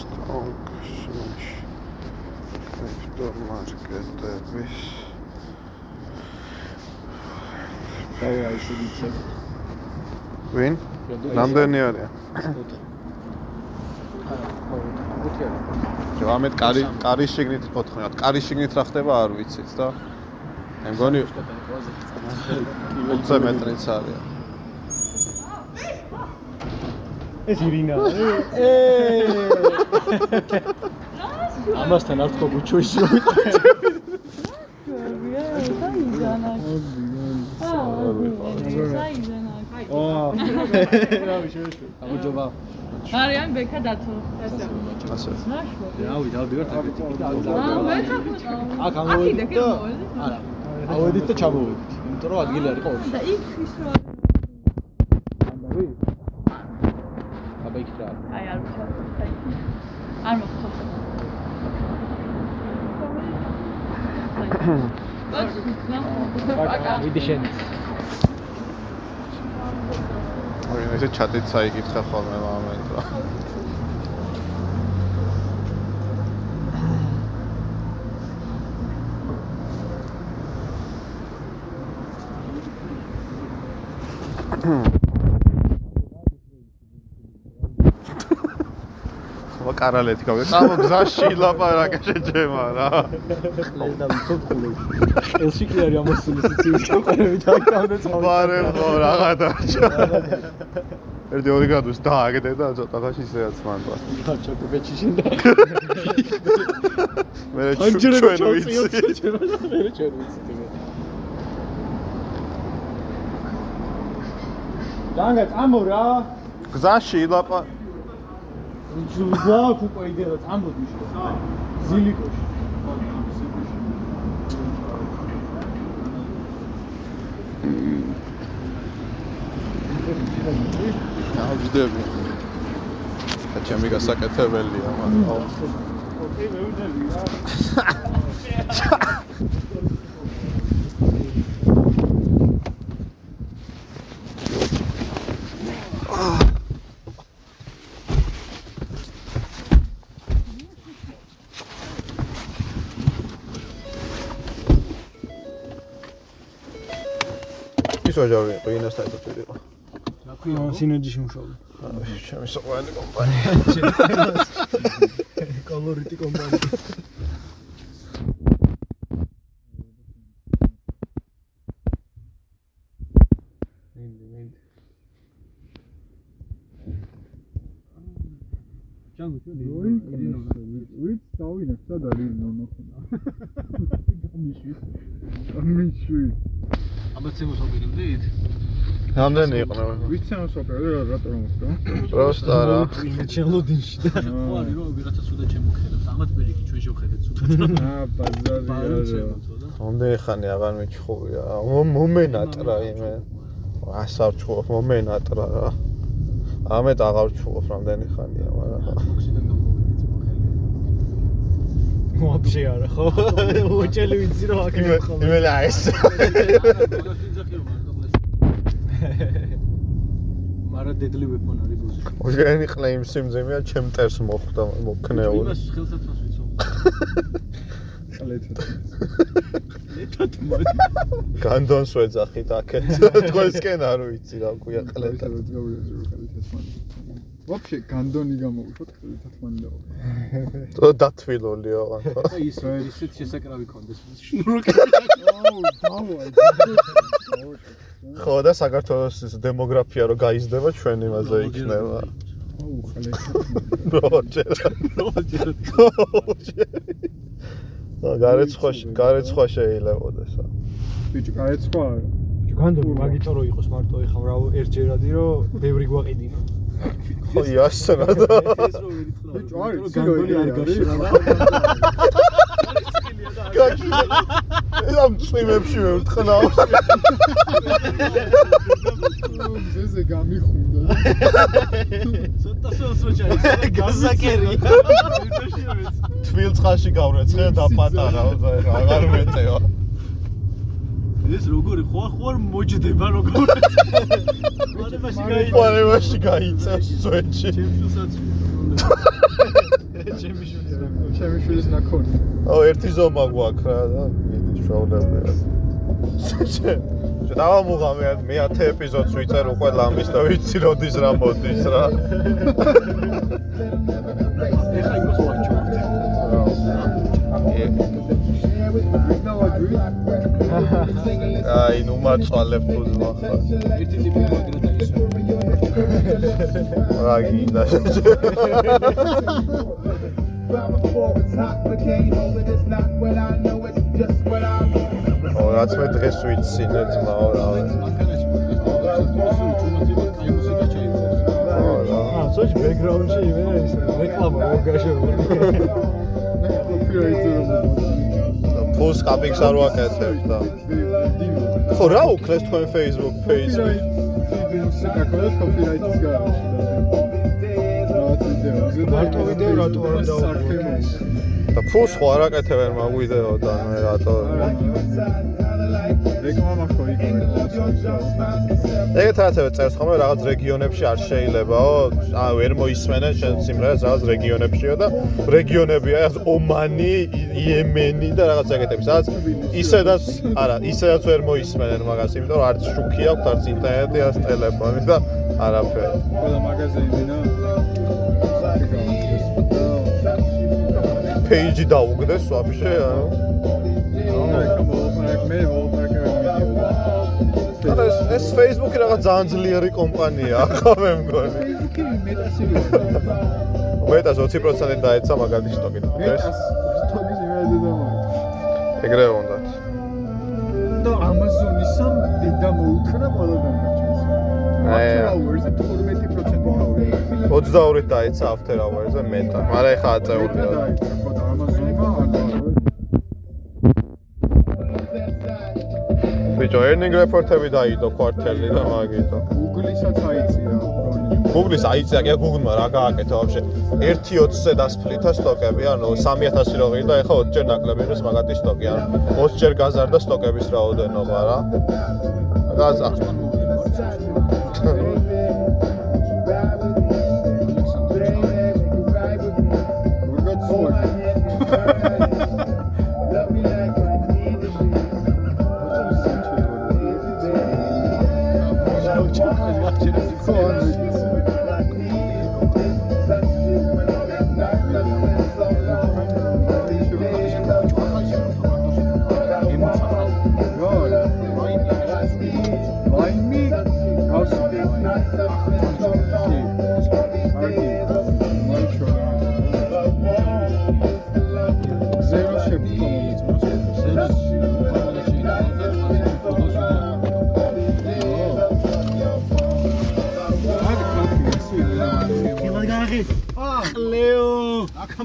სტოკში კრიპტომარკეტების დავა ისე ვიცი. ვინ? რამდენი არის? ჯო ამეთ კარი კარი შიგნით 4 კარი შიგნით რა ხდება? არ ვიცით და მე მგონი 20 მეტრიც არის ეს ირინა. ამასთან არ თქო ბუჩოიში რომ რავი შეიძლება. აბუჯობა. არის ან ბექა დათო. ასე. ასე. ნაშო. რავი, დავდივართ აკეთებით. აა, მე ჩაგუჭა. აქ ამოვედით და არა. ავედით და ჩამოვედით. იმიტომ რომ ადგილი არ იყო ორი. და იქ ის რო ანდარი? აბა იქ რა. აი არ ვიჩავ. არ მოგხსოვს. ვიდი შენც. ორი ესე ჩატით საიკითხა ხოლმე მომენტ რა. ხო კარალეთი გავიგე. წამო გზაში ლაპარაკა შეჯემა რა. ეს და ვიცოცხლე. ელში კი არის ამოსული სიცივი შეყარები და აკამდე წავიდა. ბარელ ხო რაღა დარჩა. ერთი ორი გრადუს დააგდე და ცოტა ხანში ისეაც მანდვა. დაჩა კუბეჩი შენ და. მე ჩვენ ვიცი. მე ჩვენ ვიცი. დანგა წამო რა. გზაში ლაპა ჯუგა კუპა იდეა წამოდი შე. ზილიკოში. გავჯდები. და ჩემი გასაკეთებელია მაგრამ. ოკეი, მე ვიდები რა. ის ვაჟარი იყო ინასთან ერთად ვიყო. რა სინერგიაში მუშაობ. ჩემი საყვარელი კომპანია. კოლორიტი კომპანია. ჯანგო ჩვენი ვით დავინახ სად არის ნონო ხონა გამიშვი გამიშვი ამაცემოს ოპერებდით? რამდენი იყვნენ? ვიცემოს ოპერა რატომ მოხდა პროსტა რა. ჩელოდინში და არის რომ ვიღაცა სუდა ჩემოხედავს ამათ პერიკი ჩვენ შევხედეთ სუდა აა ბაზარი არა რამდენი ხანი აღარ მიჩხუბია. მომენატრა იმე. ასარჩხო მომენატრა რა. ამეთ აღარ ჩხუბ რამდენი ხანია, მაგრამ ოქსიდან გამოვიდეთ მოხელი ვაფშე არა ხო? უჭელი ვიცი რომ აქ იმე იმე ლა ეს. მარა დედლი ვეფონ არის გუზი. ოჟენი ყლეიმ სიმძიმეა ჩემ ტერს მოხვდა მოქნეული. იმას ხელსაწყოს ვიცო. ყლეთად ლეთათ მოდი. განდონს ვეძახით აქეთ. თქვენსკენ არ ვიცი რა ქვია ყლეთა. ვაფშე განდონი გამოვიხოთ ყლეთად მანდ. თო დათვილული ოღონ ხო? და ის ისეთ შესაკრავი კონდეს შნურკი. აუ დავაი. ხო და საქართველოს ის დემოგრაფია რო გაიზრდება ჩვენ იმაზე იქნება. აუ ყლეთად. როჯერ. როჯერ. და გარეცხვა გარეცხვა შეიძლებაოდეს. ბიჭო, გაეცხვა არა. ბიჭო განდონი მაგითო რო იყოს მარტო ეხა რა ერთჯერადი რომ ბევრი გვაყიდინო. ხო და ეს რო ვერითხრა. ბიჭო, არის განგოლი არ გაშრა და ამ წვიმებში მე ვთხრა. ზეზე გამიხუნდა. ცოტა სოჭარი. გასაკერია. თბილ წყალში გავრეცხე და პატარა აღარ მეტეო. ეს როგორი ხო ხო მოჯდება როგორ მარებაში გაიწევს პარევაში გაიწევს წვეთში. ჩემსაც ჩემი შვილის ჩემი შვილის ნაკონი. ო ერთი ზომა გვაქვს რა და მიდის შოვლებია. შედა მუღამე მე 10 ეპიზოდს ვიწერ უკვე ლამის და ვიცი როდის რა მოდის რა. ეხა იმას ვაჩვენებ აი ნუ მაწვალებ თუ ზმახა. ერთი ტიპი მაგრა დაისვა რა გინდა. ო რაც მე დღეს ვიცი ნე ძმაო რა. სოჭ ბექგრაუნდში იმენა ის რეკლამა რო გაშორული. ფულს კაპინგს არ ვაკეთებ და. ხო რა უქრეს თქვენ Facebook page-ში? მარტო ვიდეო რატო არ დავუკრე? და ფულს ხო არ აკეთებენ მაგ ვიდეოდან მე რატო რეკლამა ხო იგივე ეგეთ რაღაცები წერს ხოლმე რაღაც რეგიონებში არ შეიძლებაო აა ვერ მოისმენენ შენ სიმღერას რაღაც რეგიონებშიო და რეგიონებია რაღაც ომანი იემენი და რაღაც ეგეთები სადაც ისედაც არა ისედაც ვერ მოისმენენ მაგას იმიტომ რომ არც შუქი აქვს არც ინტერნეტი არც ტელეფონი და არაფერი ყველა მაღაზია იმინა პეიჯი დაუგდეს ვაფშე ანუ მე არა ეს ეს Facebook-ი რაღაც ძალიან ძლიერი კომპანია ხო მე მგონი. ფეისბუქი მეტასი მეტას 20% დაეცა მაგალითი სტოკი მეტას სტოკის იმედი და ეგრევე უნდათ. და Amazon-ის სამ და მოუქრა ყველა დანარჩენს. აი, After hours-ზე 12% გავიდა. 22-ით დაეცა after hours-ზე მეტა. მაგრამ ეხა აწეულია. დაიწყო და ბიჭო earning report-ები დაიდო კვარტალი და მაგითო. Google-ისაც აიწია. Google-ის აიწია კი Google-მა რა გააკეთა ვაფშე 1.20-ზე დასფლითა სტოკები ანუ 3000 რო ღირდა ეხა 20 ჯერ ნაკლები ის მაგათი სტოკი ანუ 20 ჯერ გაზარდა სტოკების რაოდენობა რა. გაზა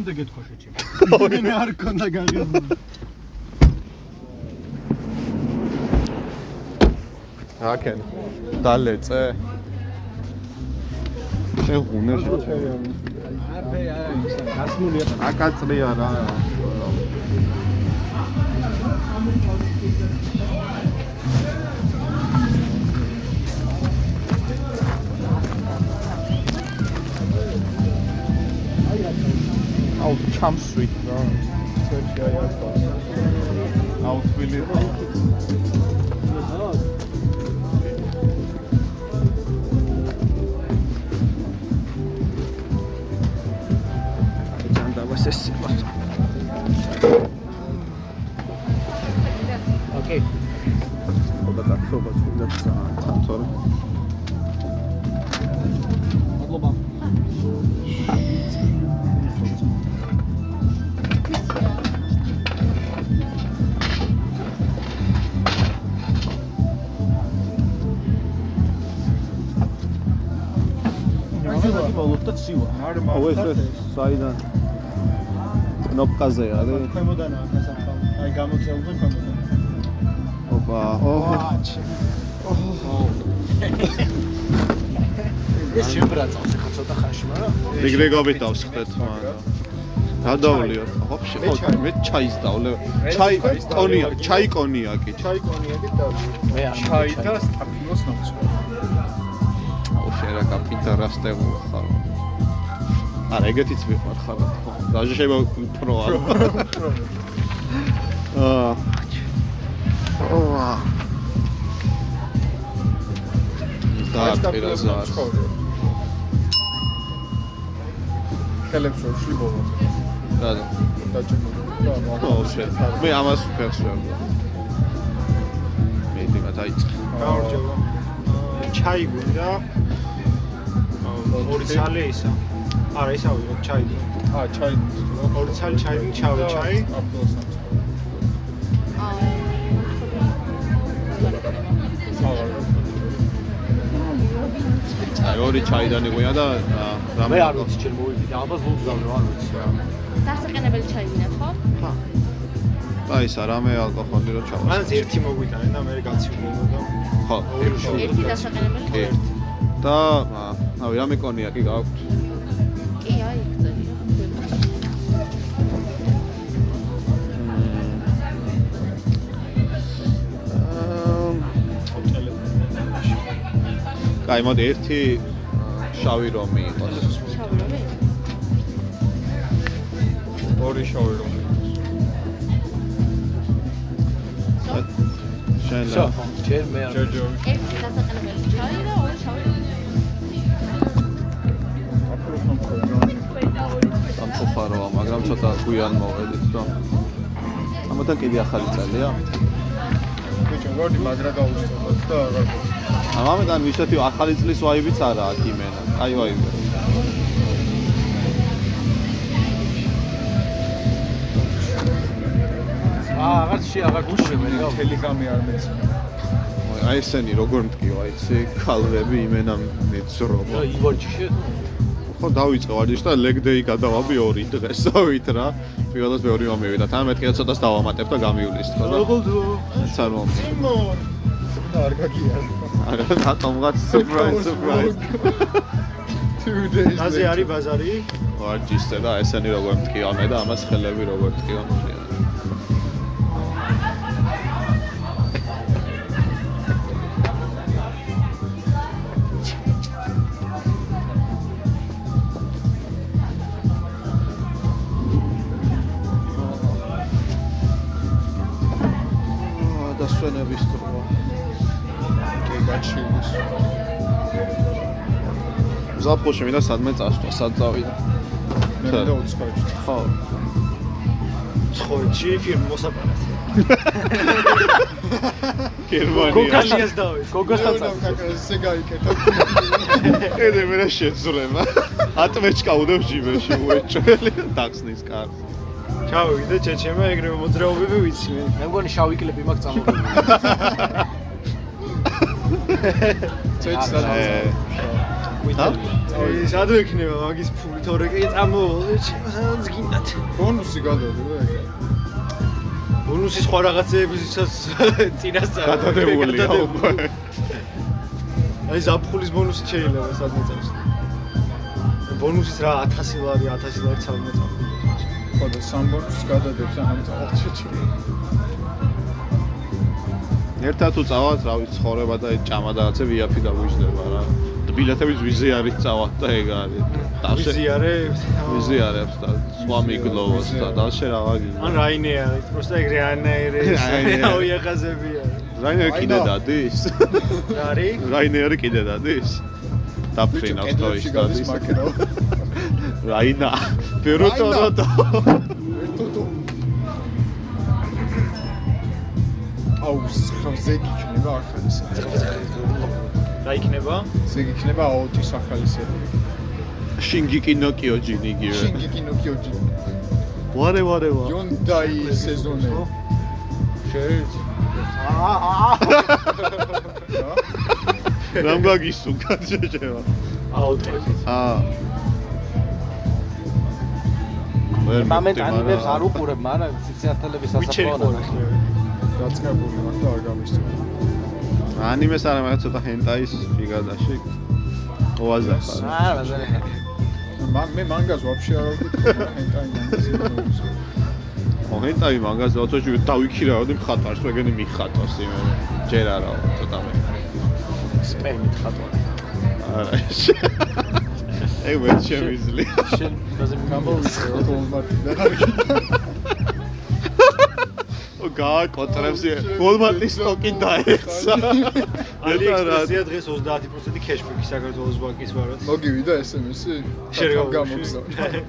აქამდე გეთქვა შეჭი მე არ კონდა გაღებული აკენ დალეწე შეხუნე შეჭე აკაწრია რა აუ ჩამსვი რა ცოტა აიაყო აუ თვილი ეს ეს საიდან? ნოპკაზე არის. ქვემოდანაა გასახალ. აი გამოწეულზე ქვემოდან. ოპა ოჰ ეს შებრაწავს ხა ცოტა ხანში, მაგრამ ეგრე გავიტავს ხდეთ მაგრამ გადავლიოთ ვაფშე ხო მე ჩაის დავლე ჩაი კონიაკი ჩაი კონიაკი ჩაი კონიაკი და მე ჩაი და სტაფილოს ნაცვლად. აუ შენ რა კაპიტა რასტეულ ხარ არა ეგეთიც ვიყავ ხარ დაჟე შეიძლება პრო არა აა ოა და პირაზარ ხელებს შიბოლო. რა და? დაჭმული. ო შენ. მე ამას ვფერს ვერ მე დიმა დაიწყე გაორჯობა. ჩაი გვინდა ორი ცალი ისა არა ისა ვიღო ჩაი. აა ჩაი. ორი ცალი ჩაი ჩავე ჩაი. აი ორი ჩაიდანი გვია და რამე მე არ ვიცი ჩემ მოვიდე, ამას ვუძავრო, არ ვიცი რა. დასაყენებელი ჩაიგნა ხო? აი ისა რამე ალკოჰოლი რო ჩავა მანაც ერთი მოგვიტანენ და მე და ხო ერთი დასაყენებელი? კი. და აა, ავი რამე კონიაკი გაქვთ კაი, მოდი ერთი შავი რომი იყოს. შავი რომი? ორი შავი რომი. შენ შო, ჯერ მე არ. ჯერ ჯერ. ერთი დასაყენებელი ჩაი და ორი შავი რომი. აპროს მომხდარი. სამწუხაროა, მაგრამ ცოტა გვიან მოვედით, რომ ამათან კიდე ახალი წელია. ბიჭო, გორდი მაგრა გაუსწოროთ და აღარ ამიტომ ნიშნათი ახალი წლის ვაიბიც არა აქ იმენა. აი ვაიბი. აა აღარ შე აღარ გუშემენ რა ტელეგრამი არ მეცნა აი ესენი როგორ მткиვა იცი ქალები იმენამ მეძრობა და ივარჯიშე? ხო დავიწყე ვარჯიში და ლეგდეი გადავაბი ორი დღესავით რა. პირველად მეორე მომივიდა თან მეთქე ცოტას დავამატებ და გამივლისთ ხო და როგორ წარმომწმო და არ გაგიაზი არა თომღაც surprise surprise ase არის ბაზარი? ვარჯიშზე და ესენი როგორ მტკიამე და ამას ხელები როგორ მტკიამე. ზაფხულში მინდა სადმე წასვლა, სად წავიდა. მე მინდა უცხოეთში. ხო. ცხოეთში ფირმა მოსაპარეს. გერმანია. გოგოსთან მე წავ. უნდა ესე გაიკეთო. ედე მე რა შეძრება. ატმეჩკა უდევ ჯიბეში უეჭველი დაქსნის კარს. ჩავივიდე ჩეჩემა ეგრევე მოძრაობები ვიცი მე. მე მგონი შავი კლიპი მაქვს წამოგებული. წეჩ ე, სადაც. აი სადო იქნება მაგის ფული თორე კი წამოვალ ჩემა სადაც გინდათ. ბონუსი გადავდი რა ეგ. ბონუსი სხვა რაღაცეებისაც წინასწარ გადადებულია უკვე. აი ზაფხულის ბონუსი შეიძლება სადმე წავს. ბონუსის რა 1000 ლარი 1000 ლარი ცალმა წავს. ხო და სამ ბონუსს გადადებს ანამ წავალ ჩეჩი. ერთად თუ წავალთ, რა ვიცი, ცხოვრება და ეს ჭამა და რაღაცე ვიაფი გაგვიждდება რა. და ბილეთების ვიზი არის წავალთ და ეგ არის. დავშე ვიზიარე ვიზი არის და სხვა მიგლოვოს და დავშე რა ვაგი. ან რაინე არის, просто ეგრე ანაერე რაინე. აუიახაზები არის. რაინერი კიდე აინა. დადის? რა არის? რაინერი კიდე დადის? დაფრინავს და ის გადის დადის. მაკერო. რაინა. პერუტოროტო. ერთოდო. აუ, ხავზე გიქნება ახალი სერია. რა იქნება? ზე გიქნება აუტის ახალი სერია. შინგიკი ნოკიო ჯინი იგივე. შინგიკი ნო კიოჯი. ვარე ვარე ვა. Hyundai სეზონი. შეერჩ. რამ გაგისუნ შეჭება. აუტე. აა. ვერ მომენტ ანიმებს არ უყურებ, მაგრამ ციციანთელების ვიჩერი სასაფლაოა. ყურებს. დაწყებული მაგ და არ გამისწორე. ანიმეს არა, მაგრამ ცოტა ჰენტაის ფიგადაში. ოაზა ხარ. არა, ზარე. მან მე მანგას ვაფშე არ ვკითხე, ჰენტაი მანგაზი. ო ჰენტაი მაგას დაუწევი დავიქირავდი მხატვარს, მეგენი მიხატოს იმენ. ჯერ არა, ცოტა მე. სპერმით ხატვა. არა. ე ვერ შემიზლი. შენ ბაზე გამოვიწერო თოლმარტიდან არ ო გააკოტრებს ვოლმარტის სტოკი დაეცა. AliExpress-ია დღეს 30% cashback საქართველოს ბანკის ვარად. მოგივიდა SMS-ი? და გამოგზავნა.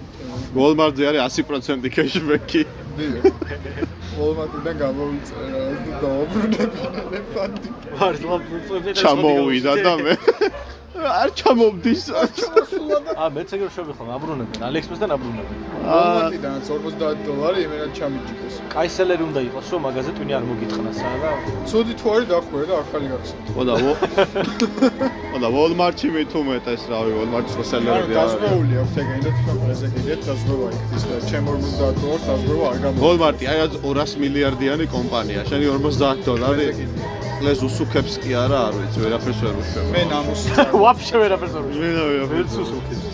ვოლმარტზე არის 100% cashback-ი. დიახ. ვოლმარტიდან გამოვიწერე რა და დავაბრუნებინე ფანდი. მართლა პროფესიონალი ჩამოვიდა და მე არ ჩამომდის. აა მეც ეგრე შევიხო, აბრუნებენ, AliExpress-დან აბრუნებენ. ვოლმარტიდანაც 50 დოლარი იმენად ჩამიჭიქეს. კაი სელერი უნდა იყოს, რომ მაგაზე ტვინი არ მოგიტყნას რა. ცუდი თუ არის დახვერე და ახალი გახსნა. ხო და ვო ხო და ვოლმარტში მე თუ მეტეს რავი ვოლმარტის ანუ სელერები არის. დაზღვეული აქვს ეგენი და თვითონ პრეზიდენტ დაზღვევა იქის და ჩემ 50 დოლარს დაზღვევა არ გამოვა. ვოლმარტი აი რაც 200 მილიარდიანი კომპანია. შენი 50 დოლარი ლეს უსუქებს კი არა, არ ვიცი, ვერაფერს ვერ უშვებ. მე ნამუსი ვაფშე ვერაფერს მე და ვერაფერს ვერც უსუქებს.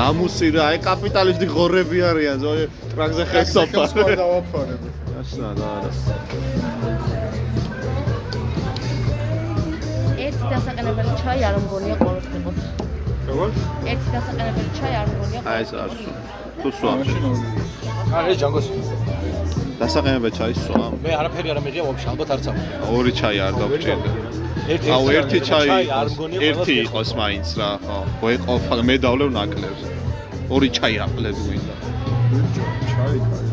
ნამუსი რა, აი კაპიტალისტი ღორები არიან, ზოი ტრაქზე ხელსაფარი. დავაფარებ. ასნა და არა. ერთი დასაყენებელი ჩაი არ მგონია ყოველდღიურად. როგორ? ერთი დასაყენებელი ჩაი არ მგონია. აი ეს არ სულ. თუ სვამს. არა ჯანგოს დასაყენებელი ჩაი სვამ. მე არაფერი არ მიღია ვაფშე ალბათ არც ამბობ ორი ჩაი არ დაგჭირდა. ერთი აუ ერთი ჩაი არ იყოს, მგონია ერთი იყოს მაინც რა, ხო. ვე ყოფა მე დავლევ ნაკლებს. ორი ჩაი აყლები გვინდა. ჩაი კაი.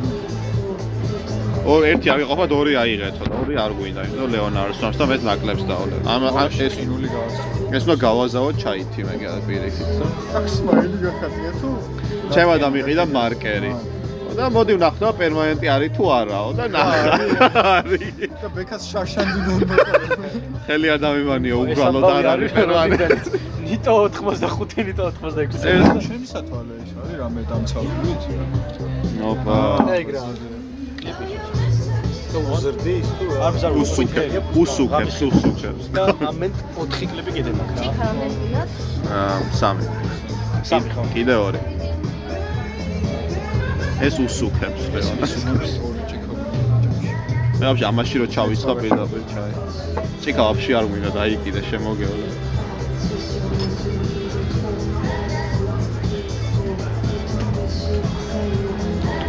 ორ ერთი არ იყოფა, ორი აიღეთო ორი არ გვინდა. იმიტომ ლეონარდოს სვამს და მე ნაკლებს დავლევ. ამ ამ ეს ნული გავასწრო. ეს უნდა გავაზავო ჩაითი მე პირიქით. და აქ სმაილი გახატია თუ? ჩემ ადამიანყიდა მარკერი. და მოდი ვნახო პერმანენტი არის თუ არაო და ნახა. არის. და ბექას შარშანდი უნდა. ხელი არ დამიმანია უბრალოდ არ არის პერმანენტი. ნიტო 85 ნიტო 86 შენი სათვალე ის არის რამე დამცავებით? ოპა. ეგრა თუ უზრდის თუ არ მზარ უსუკებს, უსუკებს, უსუკებს. და ამენ 4 კლები კიდე მაქვს რა ქარამეზიას აა სამი. სამი ხო კიდე ორი. ეს უსუკებს ლეონას. მე ვაფშე ამაში რო ჩავისხა პირდაპირ ჩაი. ჭიქა ვაფშე არ მინდა დაიკიდე შემოგეოლა.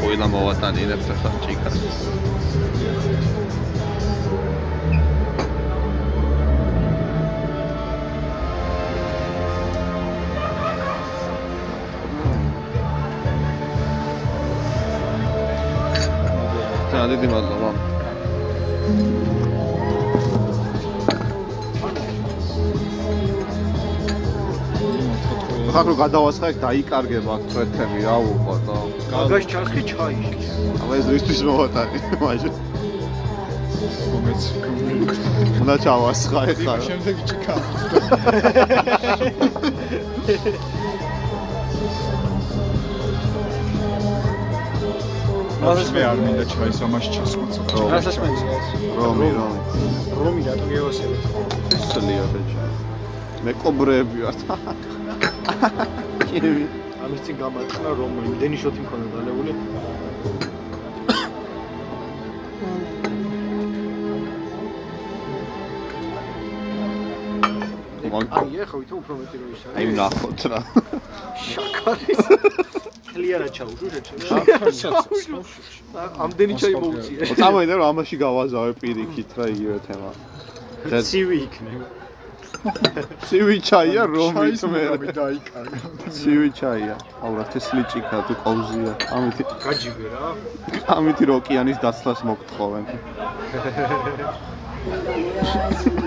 ყველა მოვატანინებთ ახლა ჭიქას. დიდი მადლობა. ხახრო გადავასხა ეგ დაიკარგება აქ წვეთები რა უყო და გაგაში ჩარხი ჩაი აბა ეს რისთვის მოვატანი მაშინ მომეც. უნდა ჩავასხა ეხლა შემდეგ ჭიქა. მას მე არ მინდა ჩაის ამაში ჩასვაცა. რასაშმენს რომი რომი რომი რატო გეოსები სლია ბეჭა მე კობრები ვარ კივი ამის წინ გამარტყნა რომ იმდენი შოთი მქონდა დალეული აი ეხა ვითომ უფრო მეტი რო ის აი არის ნახოთ რა. შაქარის ქლიანა ჩაუშვი შეჩემ ამდენი ჩაი მოუწია. წამოიდე რომ ამაში გავაზავე პირიქით რა იგივე თემა. ცივი იქნება. ცივი ჩაია რომით მე? დაიკარგა. ცივი ჩაია. აურა თესლი ჭიქა თუ ყავზია ამითი გაჯიბე რა. ამითი რო ოკეანის დაცლას მოგთხოვენ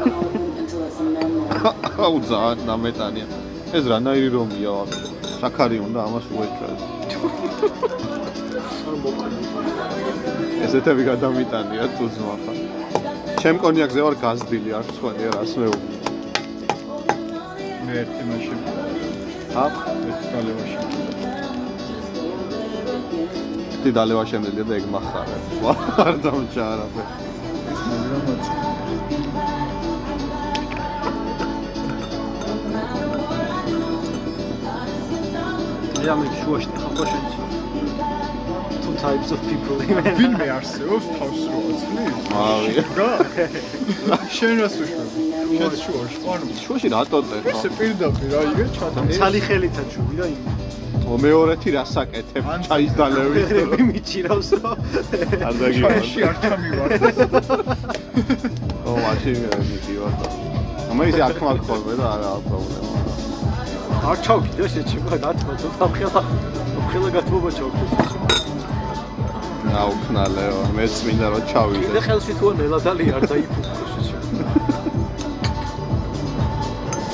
აუ ძალიან ნამეტანია ეს რანაირი რომია ვაფშე შაქარი უნდა ამას უეჭვას ესეთები გადამიტანია თუ ზმახა ჩემ კონიაკზე ვარ გაზრდილი არ სხვანი არ ასმეულ მე ერთი მაშინ. ა ერთი დალევაში. თი დალევა შემიძლია და ეგ מחარა სხვა არ დამჭა არაფერ მაგრამ მოწ. ამ შუაში ხახოშიც two types of people იმენა ვინმე არსებობს თავს რო აცლის? ავი გა. შენ რას უშვები? შენ შუაში. ანუ შუაში რატო წერო ესე პირდაპირ რა იგე ჩათა. ცალი ხელითა ჩუბი და იმ ო მეორეთი რასაკეთებ ჩაის დალევის ხერები მიჭირავს რა არ დაგიმართ ჩაიში არ ჩამივარდეს. ო მაშინ მიდივარ და ამა ისე აქ მაგ ხოლმე და არა პრობლემა არ ჩავკიდე შეჩება დათმა ცოტა ხელა ხელა გათმობა ჩავკიდე რა უქნალეო მეც მინდა რომ კიდე ჩავიდე ხელში თუ ნელა დალი არ დაიფუქო შეჩება.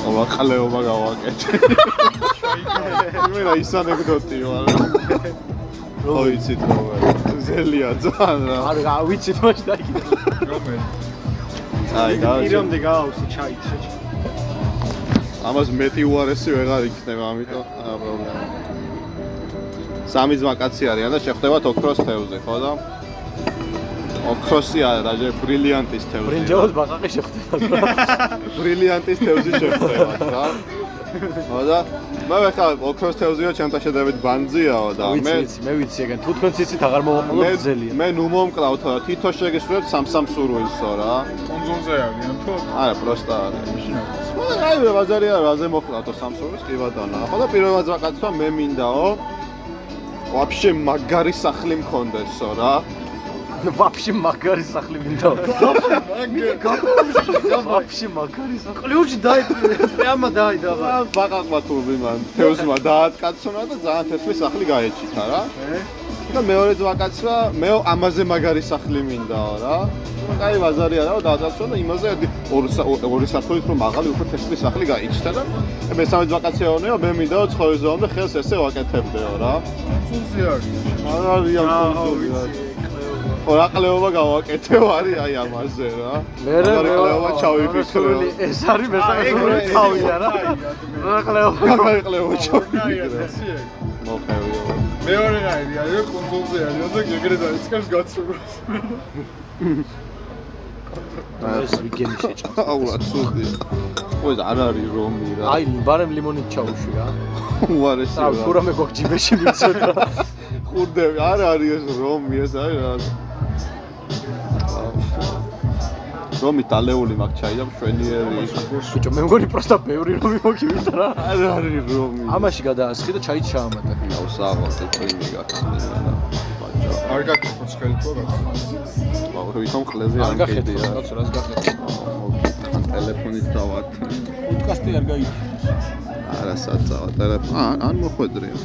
ო ახალეობა გავაკეთე. მე რა ის ანეკდოტიო არა რო იცით რომ ზელია ძალიან რა. არ რა ვიცით მაშ დაიკიდე რომელი? აი გავაჩი პირამდე გააუსი ჩაით შეჩება ამას მეტი უარესი ვეღარ იქნება ამიტომ არა პრობლემა. სამი ძმა კაცი არიან და შეხვდებათ ოქროს თევზე ხო და? ოქროსი არა დაჟე ბრილიანტის თევზი. ბრინჯაოს ბაყაყი შეხვდება. ბრილიანტის თევზი შეხვდებათ რა და მე ხა ოქროს თევზიო ჩემთან შედარებით ბანძიაო და მე ვიცი მე ვიცი ეგენ თუ თქვენ ციცით აღარ მოვაყოლოთ მე გზელია მე ნუ მომკლავთ რა თითო შეგესრულეთ სამ-სამ სურვილსო რა. კონძოლზე არიან თუ არა პროსტა არის. აი რა ბაზარია რაზე მოკლავთო სამ სურვილს კი ბატონო ხო და პირველ რაკაცმა მე მინდაო ვაფშე მაგარი სახლი მქონდესო რა ну вообще макари сахли винда. Вообще макари сахли. ключ дай прямо дай давай. ბაყაყმა თურბი მან თეოსმა დაატკაცონა და ძალიან თესლი სახლი გაეჩითა რა. და მეორეც ვაკაცრა, მე ამაზე მაგარი სახლი მინდაო რა. კაი ვაზარი არაო დააწაცო და იმაზე ორი სათხოვით რომ მაღალი უფრო თესლი სახლი გაიჩნდა და მესამეც ვაკაცეონეო მე მინდაო ცხოველზეო და ხელს ესე ვაკეთებდეო რა. ფუნქცია არის. არ არის ამ ფუნქცია. ორაყლეობა გავაკეთეო არის აი ამაზე რა. მე რა ორაყლეობა ჩავიფიქრე ეს არის მესამე სურვილი თავია რა ორაყლეობა ორაყლეობა ჩავიფიქრე. მოხევიო მეორე რაიდი არის კონძოლზე არის და გეგრე დაიწყებს გაცურვას. ეს ვიგენი შეჭამს. აუ რა ცუდი. ой არ არის რომი რა. აი ბარემ ლიმონით ჩაუშვი რა. უარესი რა რა. ფურამე გვაქვს ჯიბეში მიცოთ რა. ხურდები არ არის ეს რომი ეს არის რა რომი დალეული მაქვს ჩაი და მშვენიერი. ბიჭო მე მგონი პროსტა ბევრი რომი მოგივიდა რა. არ არის რომი ამაში გადაასხი და ჩაით ჩაამატა. აუ საღო და ბაჭო არ გაკეთო ცხელი თუ არა აუ ვითომ ხლეზე არ გახეთო გედია კაცო რას გახეთო ტელეფონით დავათ. პოდკასტი არ გაიგე არა საწავა ტელეფონ არ არ მოხვედრია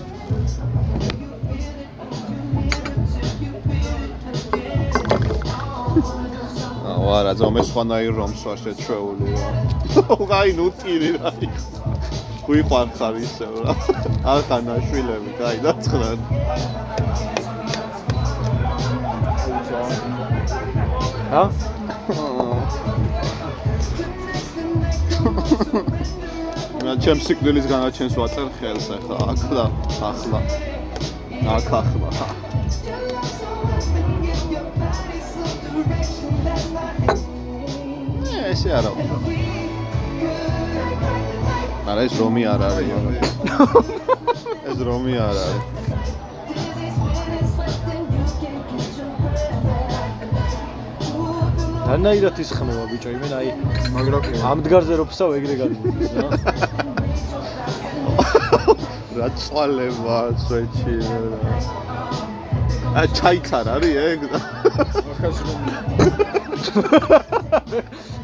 არა ზომე სხვანაირ რომს ვარ შეჩვეული რა უღაი ნუ ტირი რა გვიყვარხარ ისევ რა. არ ხარ ნაშვილები კაი დაცხრან რა რა ჩემ სიკვდილის განაჩენს ვაწერ ხელს ახლა ახლა ახლა. აქ ახლა ესე არა. უნდა არა ეს რომი არ არის ეს რომი. არ არის. რანაირად ისხმევა ბიჭო იმენ აი მაგრამ ამ დგარზე რო ფსავ ეგრე გადმოდის რა რა წვალება სვეჩი რა. ა ჩაიცარ არის ეგ. ახაც რომ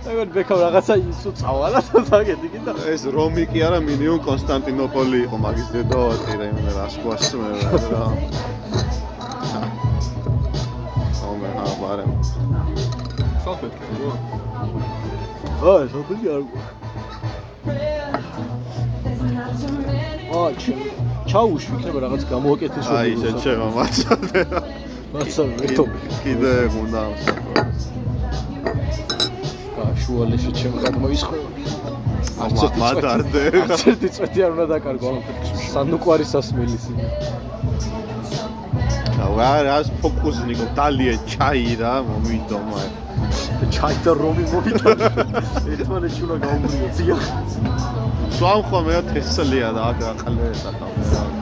ეგ ბეკავ რაღაცა ისო წავალა საგედი კიდე ეს რომი კი არა მინიმუმ კონსტანტინოპოლი იყო მაგის დედოთი რა იმენა რას გვასწ მე რა ომე ჰა ბარემ საფეთქე რო ა სოფელი არ აჩ ჩაუშვი იქნება რაღაც გამოაკეთეს აი შე ჩემო მაცადე რა მაცა ვეთო კიდე უნდა გაშუალეში ჩემ გადმოისხება არც მადარდე. არც ერთი წვეთი არ უნდა დაკარგო სანუკვარი სასმელის რა რას ფოკუსნიკო დალიე ჩაი რა მომიდომა ჩაი და რომი მომიდა ერთმანეთში უნდა გაუმრიო დიახ სვამ ხოლმე თესლია და აქ აყალე და კამერა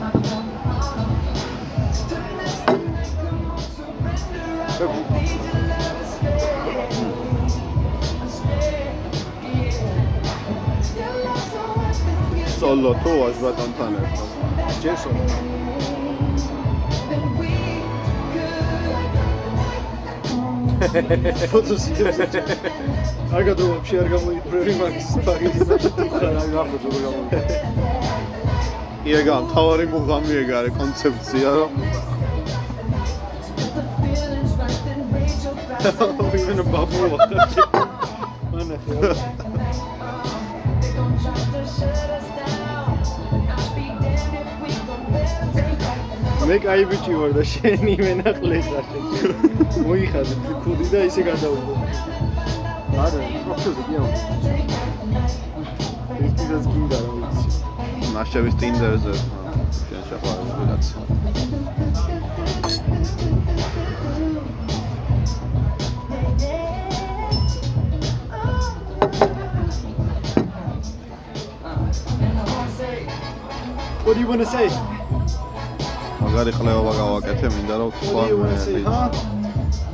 სოლო თუ ას ბატონთან ერთად ჯერ სოლო ფოტოსინთეზი. არ გადო вообще არ გამოიწვევი მაგის პაგიძი და თუ ხარ არ გახოთო რა გამოიწვევი. იგა თავარი მუღამი ეგ არის კონცეფცია რომ ვინმე ბაბუა ხარ. ანა მე კაი ბიჭი ვარ და შენი მენახლე საშენ. მოიხადე ქუდი და ისე გადავიდე. არა, პროფესორი გიო. ესպես გინდა რა ვიცი. ნაშავის ტინდერზე. შენ შეყვარ ვიღაც. What do you want to say? მაგარი ყლეობა გავაკეთე, მინდა რომ თქვა მე.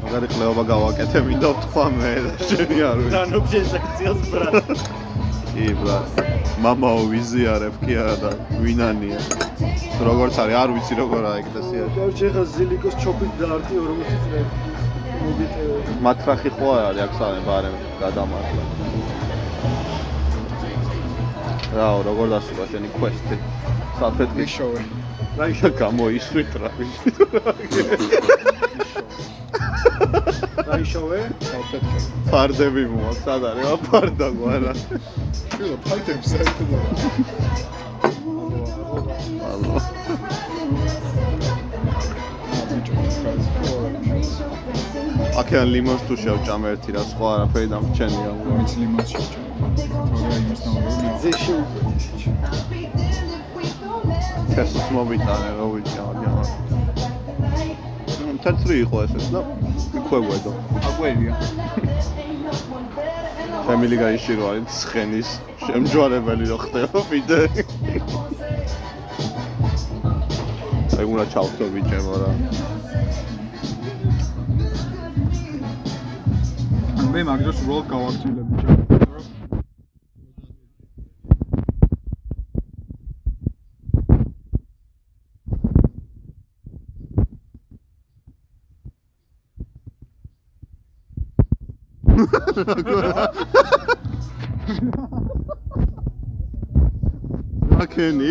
მაგარი ყლეობა გავაკეთე, მინდა ვთქვა მე და შენი არ ვიცი. Დანობჟენ საქციელს ბრატ. კი, ბრა. მამაო ვიზიარებ კი არა და ვინანია. როგორც არის, არ ვიცი როგორ არის ეკლესიაში. კარჩე ხა ზილიკოს ჩოპით დაარტი 40 წელი. მათრახი ხო არ არის აქ სამე ბარემ გადამართლა. რაო, როგორ დასრულა შენი quest-ი? საფეთქი შოვე. რა ისე გამოისვით რა. რა ისოვე? ფარდები მოა, სად არის? ვა ფარდა გვარა. შვილო, ფაიტებს საერთოდ ალო. აქედან ლიმონს თუ შევჭამ ერთი რა სხვა არაფერი დამრჩენია. ვინც ლიმონს შეჭამ. თორე იმას ნაურო. ზე შეუკვეთე. თესს მომიტანე რა ვიცი ამიან. თეთრი იყო ესეც და იქვეგვედო. აკვერია. ფამილი გაიში რო არის ცხენის შემჯვარებელი რო ხდება ვიდე. აი უნდა ჩავთო ბიჭებო რა. მე მაგდროს უბრალოდ გავაგრძელებ ბიჭო. აქენი.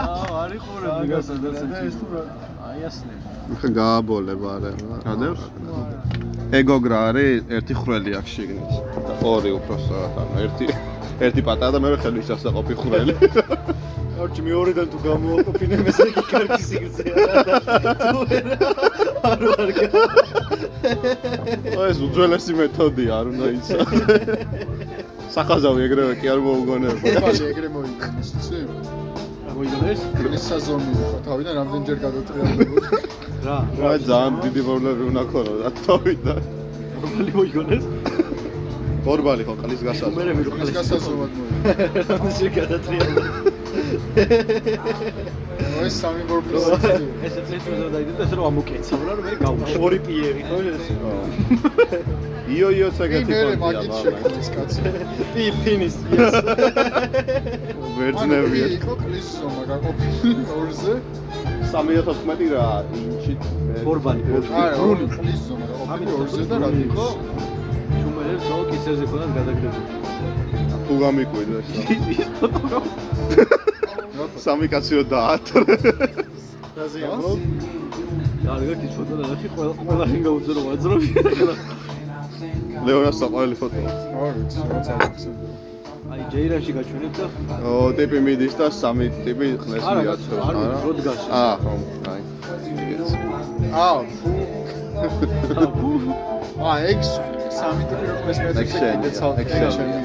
აა, არის ყურები გასადაც ეს თუ რა. აი ასლები. ხა გააბოლებ არა. გადევს? ეგოგრა არის ერთი ხვრელი აქ შიგნით. ორი უпросто ანუ ერთი ერთი პატარა და მეორე ხელი შესაყოფი ხვრელი. არჩი მეორედან თუ გამოაყოფინე ესე იგი კარგი სიგრძეა. თუ ვერ არ ვარგა. ეს უძველესი მეთოდია, არ უნდა იცო. სახაზავი ეგრევე კი არ მოუგონებია. ბალე ეგრე მოიგონეს, იცი? მოიგონეს? ეს საზომი იყო, თავიდან რამდენჯერ გადატრიალებოდი. რა? რა ძალიან დიდი პრობლემები უნდა ქონო და თავიდან. რომელი მოიგონეს? ბორბალი ხო ყლის გასაზრდო. მე მე რო ეს გასასწორად მოიგონეს. რამე გადატრიალე. ეს სამი ბორბლის ეს წელი უნდა დაიდო ეს რომ ამოკეცავ რა რომ მე გავუშ. ორი პიერი ხო ეს? იო იო ცაგეთი მე პონტია მაგით შეკეთეს კაცი. პი ფინის. ვერძნებია. იყო კლის ზომა გაყოფილი ორზე. 314 რა ინჩით. ბორბალი, აი, რული კლის ზომა გაყოფილი ორზე და რა იყო? შუმერებს ზო კისერზე ქონათ გადაგრებული. თუ გამიკვირდეს რა. ის ფოტო სამი კაციო დაათ. რაზე იყო? კარგი ის ფოტო და ნახი ყველა ყველა შენ გაუძრო ვაძრობი. ლეონას საყვარელი ფოტო. აი ჯეირანში გაჩვენებ და ო ტიპი მიდის და სამი ტიპი ხნეს არა, მიაცროს, არ ვიცი, რო დგას. აა, ხო, აი. აა, აა, ეგ სამი ტიპი რო ეს მე ეგ და ცალკე ეგ შენია.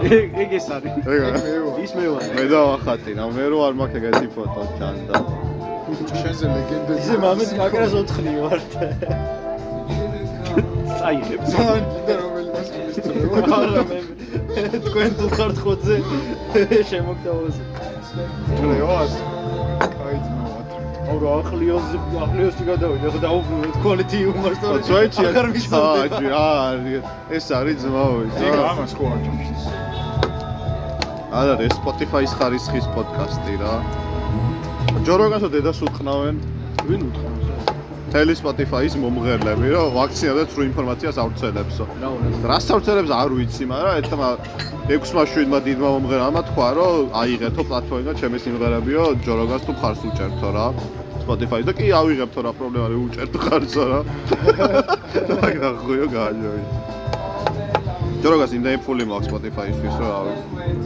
შენია. ეგ ეგ ეს არის. ეგ ეგ მე ვარ. ის მე ვარ. მე დავახატინა, მე რო არ მაქვს ეგეთი ფოტო ჩანდა. შენზე ლეგენდა. ისე მამის კაკრას ოთხნი ვარ. წაიღებ. ძალიან მისწრება. არა მე თქვენ თუ ხართ ხოძე შემოგდავაზე. რეოს. აი ძმაოთ. აუ რა ახლიოზი ახლიოზი გადავიდე ხო დაუბრუნე quality humor story. ძვეჭი აღარ მისწორდება. ჩაჯი, არის ეს არის ძმაო. ეგ ამას ხო არ ჯობს. არა, ეს Spotify-ის ხარისხის პოდკასტი რა. ჯოროგანსო დედას უყნავენ ვინ უთხრავს? თელი Spotify-ის მომღერლები, რომ ვაქცინა და სრულ ინფორმაციას ავრცელებსო. რა რას ავრცელებს არ ვიცი, მაგრამ ერთმა 6-7-მა დიდმა მომღერალმა თქვა, რომ აიღეთო პლატფორმი და ჩემი სიმღერებიო ჯოროგანს თუ ხარს უჭერთო რა. Spotify და კი ავიღებთო რა პრობლემა არის უჭერთ ხარსო რა. მაგრამ ხოიო გააჯოი. ჯოროგას იმდენი ფული მაქვს Spotify-ისთვის რომ ავი.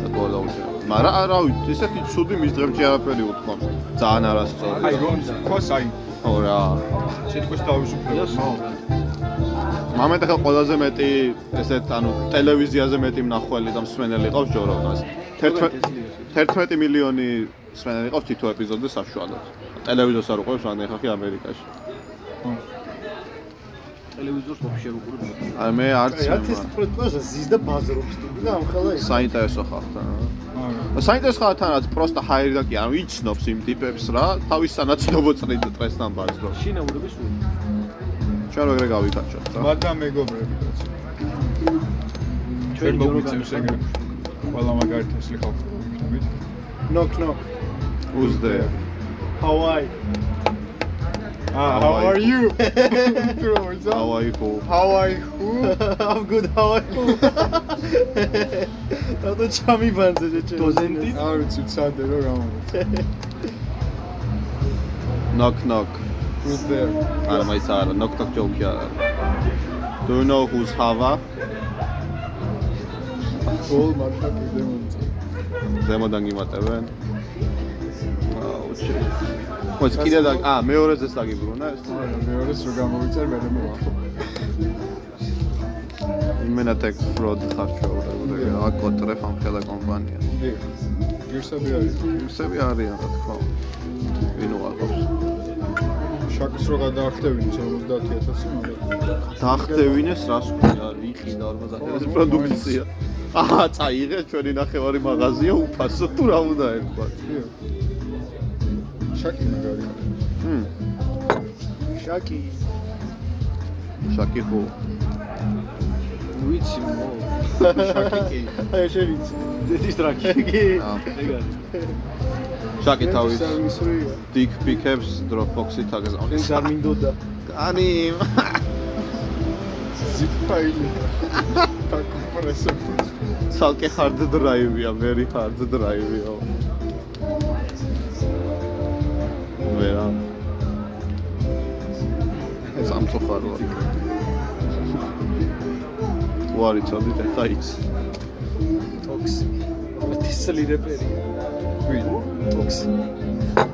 და დაუჭერ. მაგრამ არა ვიცი, ესეთი ცუდი მის დღემდე არაფერი უთქვამს. ძალიან არასწორი. აი რომ თქვას აი ო რა. სიტყვის თავისუფლება. მომენტ ახლა ყველაზე მეტი ესეთ ანუ ტელევიზიაზე მეტი მნახველი და მსმენელი ყავს ჯოროგას. 11 11 მილიონი მსმენელი ყავს თითო ეპიზოდზე საშუალოდ. ტელევიზორს არ უყურებს ან ახლა ამერიკაში. ტელევიზორს ვაფშე რო უყურებ. აი მე არც მე მარ. პროტკოზა ზის და ბაზრობს თუ და ამ ხელა ის. საინტერესო ხალხთა რა. საინტერესო ხალხთანაც პროსტა ჰაერი და კი არ იცნობს იმ ტიპებს რა, თავის სანაცნობო წრით დღესთან ბაზრო. შინაურები სულ. ჩვენ როგორ გავიკაჩოთ რა? მადა მეგობრები კაცო. ჩვენ მოგვიწევს ეგრე. ყველა მაგარით ეს ხალხი knock. Who's there? Hawaii. Ah, how are you? Bro, is that? How are you? How are you? I'm good. How are you? რატო ჩამიბანძე ჯეჭე? დოზენტი? არ ვიცი ცადე რომ გამომიწე. Knock knock. Who's there? არა მაიც არა, knock knock joke არა. Do you know who's Hava? All motherfuckers demons. ზემოდან გიმატებენ. შე. მოიც კიდე და აა მეორეზეც დაგიბრუნა ეს. მეორეს რო გამოვიწერ მე მოვა. იმენა ტექ ფროდ ხარჩოურებული. აკოტრე ფამხელა კომპანია. გირსები არის. ისები არიან რა თქმა უნდა. ვინ უყავს? შაკს რო გადაახტევინეს 50000 მაგრამ დაახტევინეს რას ქვია? იყიდა 50000 პროდუქცია. აა, წაიღე ჩვენი ნახევარი მაღაზია უფასო თუ რა უნდა ერქვა. შაკი მაგარი. ჰმ, შაკი. შაკი ხო? ვიცი მო. შაკი კი. აი შევიცი. დედის ტრაკი. კი. აა, ეგ არის. შაკი თავის დიკ პიკებს Dropbox-ით შენ აგზავნის. არ მინდოდა. კანი. zip file. დაკომპრესებული. ცალკე hard drive-ია, very hard drive-ია. ვერა. სამწუხაროა. თუ არ იცოდით, ახლა იცი. ტოქსი. მეთისლი რეპერი. ვინ? ტოქსი.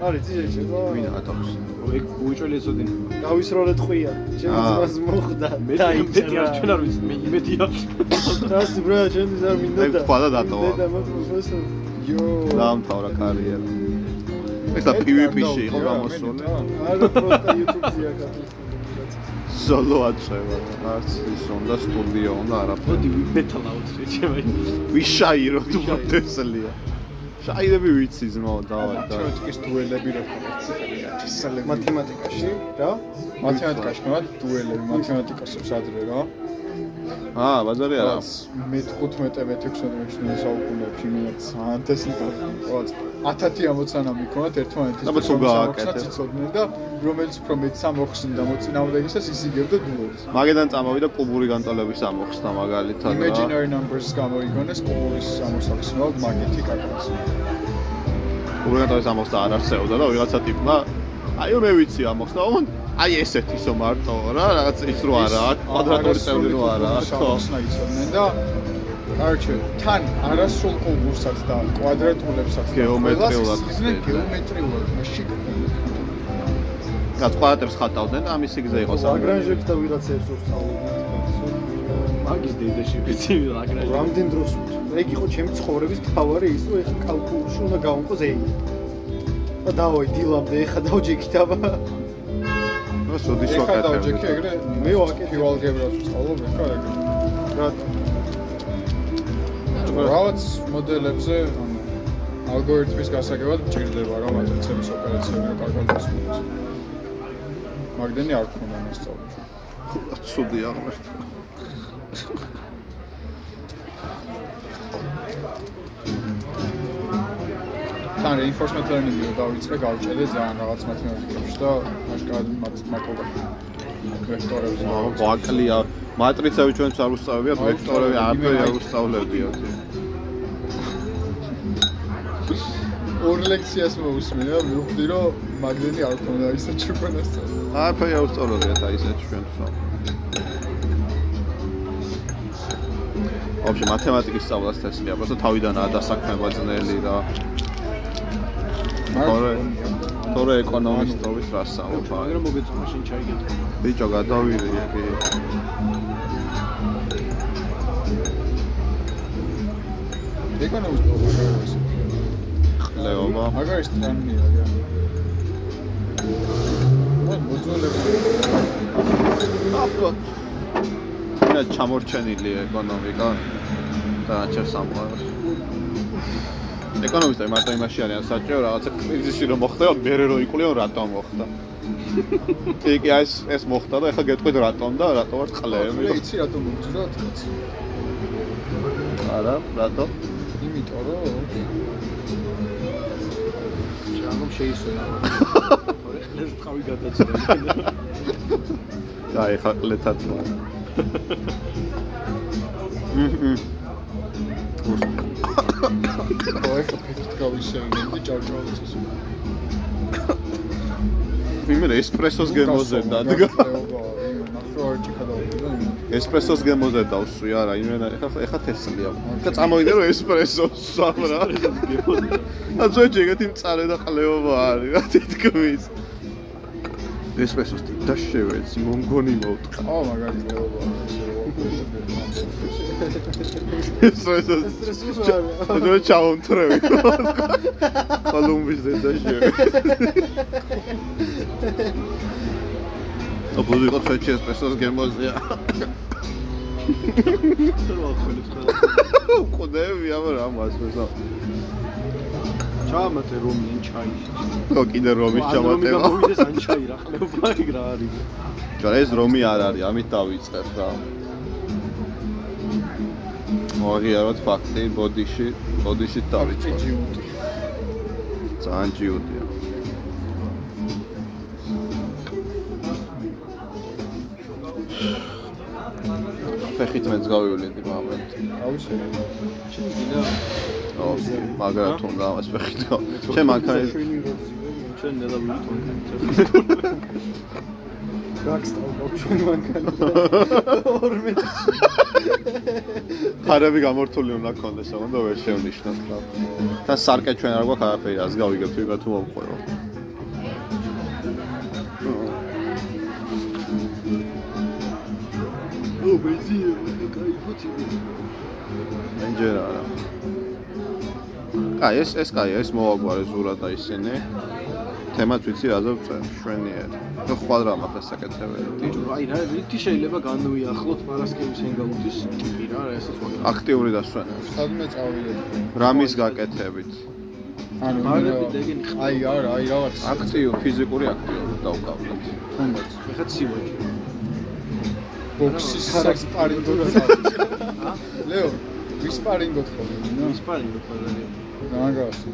არის ძიჭე, ვინ ატოქს? ეგ უიჭველი ეცოდინა. დავისროლეთ ხვია. ჩემს აა. მას მოხდა. მე მეტი არ ჩვენ არ ვიცი, მე იმედია. რას ბრა, ჩვენ არ მინდოდა. მე თქვა და დატოვა. და მოწმოს. იო. დაამთავრა კარიერა. ეს და PvP-ში იყო გამოსული. არა პროსტა YouTube-ზე აკეთებს. სოლო აწევა. არც ის უნდა სტუდიო უნდა არაფერი. მოდი ვიბეთალავთ შეჩემი. ვიშაირო თუ მოდესლია. შაირები ვიცი ზმო დავაი და მათემატიკის დუელები რა თქმა მათემატიკაში რა? მათემატიკაში ნუ დუელები მათემატიკასებს ადრე რა აა ბაზარი არა. მე-15 მე-16 საუკუნეებში იმენა სანტესიკა ყოველ 1000 ამოცანა მიქონათ ერთმანეთის აბა თუ გააკეთებ. იცოდნენ და რომელიც უფრო მეც ამოხსნდა მოწინააღმდეგესაც ისიგებდა დუელს მაგედან წამოვიდა კუბური განტოლების ამოხსნა მაგალითად imaginary numbers გამოიგონეს კუბურის ამოსახსნელად მაგითი კაკას კუბური განტოლების ამოხსნა არ არსებობდა და ვიღაცა ტიპმა აიო მე ვიცი ამოხსნა. ოღონდ აი ესეთი სო მარტო რა რაღაც ის რო არა კვადრატული წევრი რო არა ხო იცოდნენ და კარჩე თან არასრულ კუბურსაც და კვადრატულებსაც გეომეტრიულად ხსნიდნენ. გეომეტრიულად მაშინ რაც კვადრატებს ხატავდნენ და ამის სიგზე იყო სამი აგრანჟებს და ვიღაცებს რო სწავლობდნენ. მაგის დედაში ვიცი აგრაჟი. რამდენ დროს ეგ იყო ჩემი ცხოვრების თავარი ის რომ ეხა კალკულში უნდა გავუნყო ზეი. და დავაი დილამდე ეხა დავჯექით აბა. ნუ სოდის ეხა ვაკეთებ დავჯექი ეგრე მე ვაკეთებ. ფივალგებრას ვსწავლობ ეხა ეგრე რა რაღაც მოდელებზე ალგორითმის გასაგებად ჭირდება რა მატრიცების ოპერაციები რა კარგად გასწავლოს. მაგდენი არ ქონდა მასწავლებლში. ცუდი აღმერთვა თან reinforcement learning-ი დავიწყე, გავჭედე ძალიან რაღაც მათემატიკებში და აშკარად მაკობა ვექტორებს დავ გვაკლია. მატრიცები ჩვენც არ უსწავლებიათ, ვექტორები არაფერი არ უსწავლებიათ. ორ ლექციას მოვუსმინე და მივხვდი რომ მაგდენი არ ქონდა ისე ჩვენას წერა. არაფერი არ უსწავლებიათ აი ისეთ ჩვენს. вообще математикის სწავლას თესლია, просто თავიდანაა დასაქმება ძნელი და თორე თორე ეკონომისტობის რა სწავლობ აი. მაგრამ მოგეწონა მაშინ ჩაიგეთ. ბიჭო გადავირე კი. ეკონომისტ ხლეობა. მაგარი სტრანია რა. აბა მე ჩამორჩენილი ეკონომიკა და ჩერ სამყაროს ეკონომისტები მარტო იმაში არიან საჭირო რაღაცა კრიზისი რომ მოხდება მე რო იკულიო რატომ მოხდა? კი ეს ეს მოხდა და ეხლა გეტყვით რატომ და რატო ვარ წყლები მე იცი რატომ მომწრა თქოს არა რატო? იმიტომ რომ ჟანგომ შეისვენა. თორე ხლეს ტყავი გადაწია და ეხლა ყლეთად მმ ხო ეხლა ფიქრით გავიშენდი ჭარჭავიცის ვიმე ესპრესოს გემოზე დადგა ნახევარჭი გადავიდა ესპრესოს გემოზე დავსვი არა იმენა ეხლა ეხლა თესლია და წამოვიდე რომ ესპრესოს სამ რა აზო ჯეგეთი მწარე და ყლეობა არის რა თითქმის ესპრესოს და შევეცი მომგონი მოვტყა ო მაგარია ესპრესოს აზო ჩაუნტრევი კოლუმბის და შევეცი აბუზი ყო შეჭი ესპრესოს გემოზეა ყოდები ამერ ამას მესა ჩამატე რომი ან ჩაი ხო კიდე რომის ჩამატება მომიდეს ან ჩაი რა ხლება იქ რა არის ჯერ ეს რომი არ არის ამით დავიწყებ რა მოაღიაროთ ფაქტი ბოდიში ბოდიში დავიწყებ ძალიან ჯიუტია. ფეხით მეც გავივლინდი მომენტ აუშე შეიძლება ო მაგრამ თუნდა ამას ფეხით. გავა ჩემ მანქანის ჩვენ ნელა ვიტყვი გაკსტავ ჩვენ მანქანა ორმე ფარები გამორთული უნდა გქონდეს, ამიტომ და ვერ შევნიშნოთ რა. და სარკე ჩვენ არ გვაქვს არაფერი, ას გავიგებთ ვიღა თუ მომყვერო. ო ბენზინი კაი ფუთი ენჯერ არა. აი ეს ეს კაი ეს მოაგვარე ზურა და ისინი. თემაც ვიცი რაზე ვწერ, შვენიერი. ნუ ხვადრა მაგას საკეთებელი. დიჯო აი რა რითი შეიძლება განვიახლოთ მარასკევის ენგაუთის ტიპი რა ესეც ვაკეთებ აქტიური დასვენება. სადმე წავიდე რამის გაკეთებით. ანუ მაგები დეგენი აი არა აი რაღაც აქტიო, ფიზიკური აქტიო დავკავდეთ. თუნდაც ეხა ცივაჯი ბოქსის სპარინგო ლეო ვისპარინგოთ ხოლმე ნო ისპანიო ფაზარი მაგასი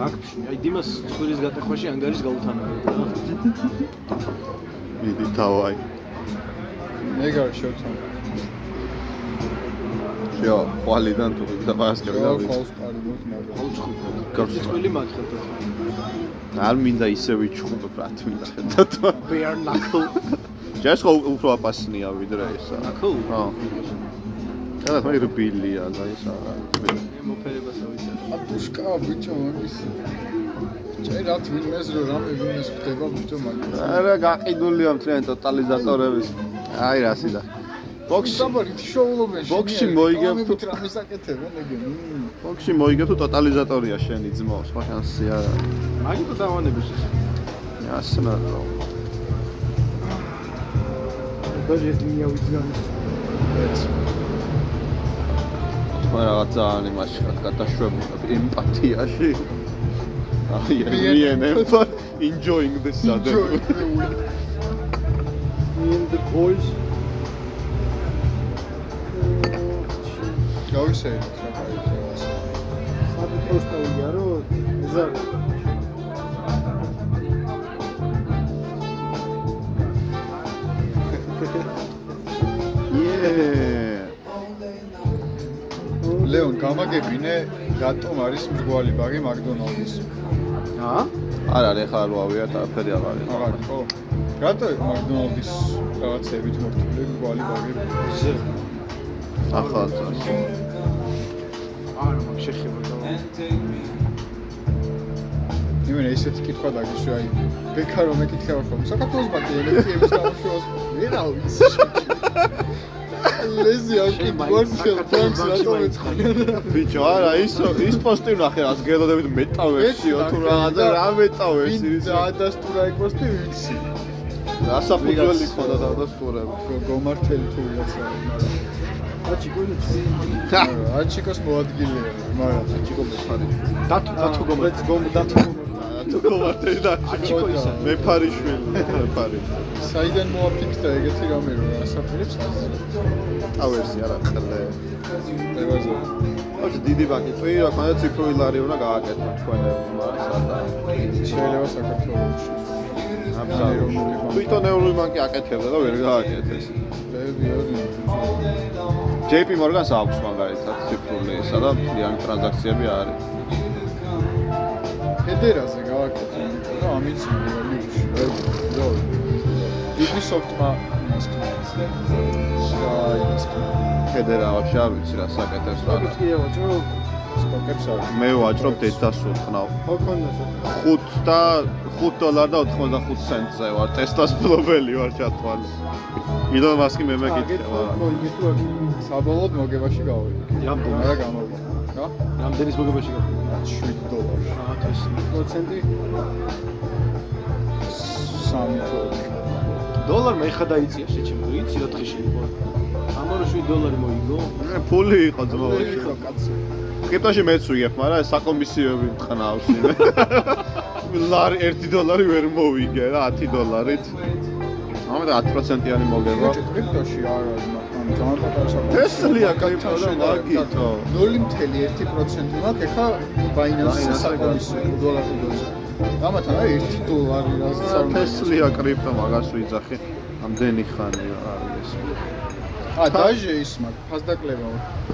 დაგფში აი დიმას ცხვირის გატახვაში ანგარის გაუთანავდა რა მიდი თავაი. მეგარ შევთან შეო, ყვალიდან თუ და ბასკები რა დავიწყე. ყავს პარინგოთ მაგრამ აუ ცხუბ გავსწავლე. წვილი მაგხელთ არ მინდა ისე ვიჩხუბებ რა თქმა უნდა. bare knuckle ჯერ ხო უფრო აპასნია ვიდრე ისა. knuckle ხო. და მე რბილია და ის არა. მოფერებას ავიცარ ატუშკა ბიჭო მაგის ჭერ რა თვინეს რომ რამე ვინმეს ხდება ბიჭო მაგის არა გაყიდულია მთლიანი ტოტალიზატორების. აი რა სიდა. ბოქსი საბარი თშოულობენ ბოქსში მოიგებ თუ- თუ რამე საკეთებენ ეგენ ბოქსში მოიგებ თუ ტოტალიზატორია შენი ძმო, სხვა შანსი არ არის. მაგიტო დავანების ეს ასნარო. დაჟეს მინია ვიცგანის თქვენ რაღაც ძალიან იმაში ხართ გადაშვებულები ემპათიაში. აი, real empathy, enjoying the sudden. in the boys. გავისეირეთ რა კაი საერთოდ პროსტა უიარო ლეონ გამაგებინე რატომ არის მრგვალი ბაგი მაკდონალდის? აა არ არის ახლა არ ვავიათ არაფერი არ არის. აღარ ხო. რატო მაკდონალდის რაღაცებით მორთული მრგვალი ბაგი ახლა წას. არა შეხება და იმენა ისეთი კითხვა დაგიშვი აი ბექა რომ ეკითხება ხომ? საქართველოს ბანკი ელექტრიების გამოშვებას ვერა ვიცი ლეზი აკი გონჩელ ფონს რატომ ეცხანა ბიჭო, არა, ის ის პოსტი ვნახე, რაც გელოდებით მეტავერსიო თუ რაღაცა რა მეტავერსი ვინ დაადასტურა ეგ პოსტი ვიცი ასაფუძველი ქონდა და სტურები. გომართელი თუ ვიღაცა. აჩიკოს აჩიკოს მოადგილეა, მაგრამ აჩიკო მეფარი. დათო დათო გომართელი გომ დათო თუ გომართელი და აჩიკო ისა მეფარიშვილი, მეფარი. საიდან მოაფიქრდა ეგეთი რამე რომ ასაფრებს ასე? ავერსი არა ყლე. მევაზო. ოღონდ დიდი ბანკი თუ რა ქონდა ციფრული ლარი უნდა გააკეთო სადა. შეიძლება საქართველოში. აბსოლუტურად. თვითონ ევროპული ბანკი აკეთებდა და ვერ გააკეთეს. JP Morgan-ს აქვს მაგალითად ციფრული ისა და მთლიანი ტრანზაქციები არის. ფედერაზე გავაკეთე, იმიტომ რომ ამიც რეალიაში ვერ ვიყო. Ubisoft-მა იმას ქნას. და იმას ფედერა ვაფშე არ ვიცი რა საკეთებს რა. კი ვაჭრო სტოკებს არის. მე ვაჭრობ დედასულ ხნავ. ხო კონდასო. 5 და 5 დოლარი და 85 ცენტზე ვარ. ტესტას ფლობელი ვარ ჩათვალე. იდონ მასკი მე მეკითხება. საბოლოოდ მოგებაში გავიდი. რამდენი? არა გამოვიდა. რა? რამდენის მოგებაში გაქვს? 7 დოლარი. ეს პროცენტი 3 დოლარი მე ხა დაიწია შეჩემ იცი რა დღეში იყო ამარო 7 დოლარი მოიგო ფული იყო ძმაოში. ხო კაცო. კრიპტოში მეც ვიგებ, მაგრამ საკომისიოები მტყნავს. ლარი 1 დოლარი ვერ მოვიგე რა 10 დოლარით. ამიტომ 10%-იანი მოგება. კრიპტოში არა, მაგრამ კრიპტო და მაგითო. 0.1% მაქვს ეხა Binance-ზე საკომისიო დოლარზე. ამათან არის 1 დოლარი რაც არ თესლია კრიპტო მაგას ვიძახი. ამდენი ხანია არის. ა დაჟე ის მაქვს ფასდაკლება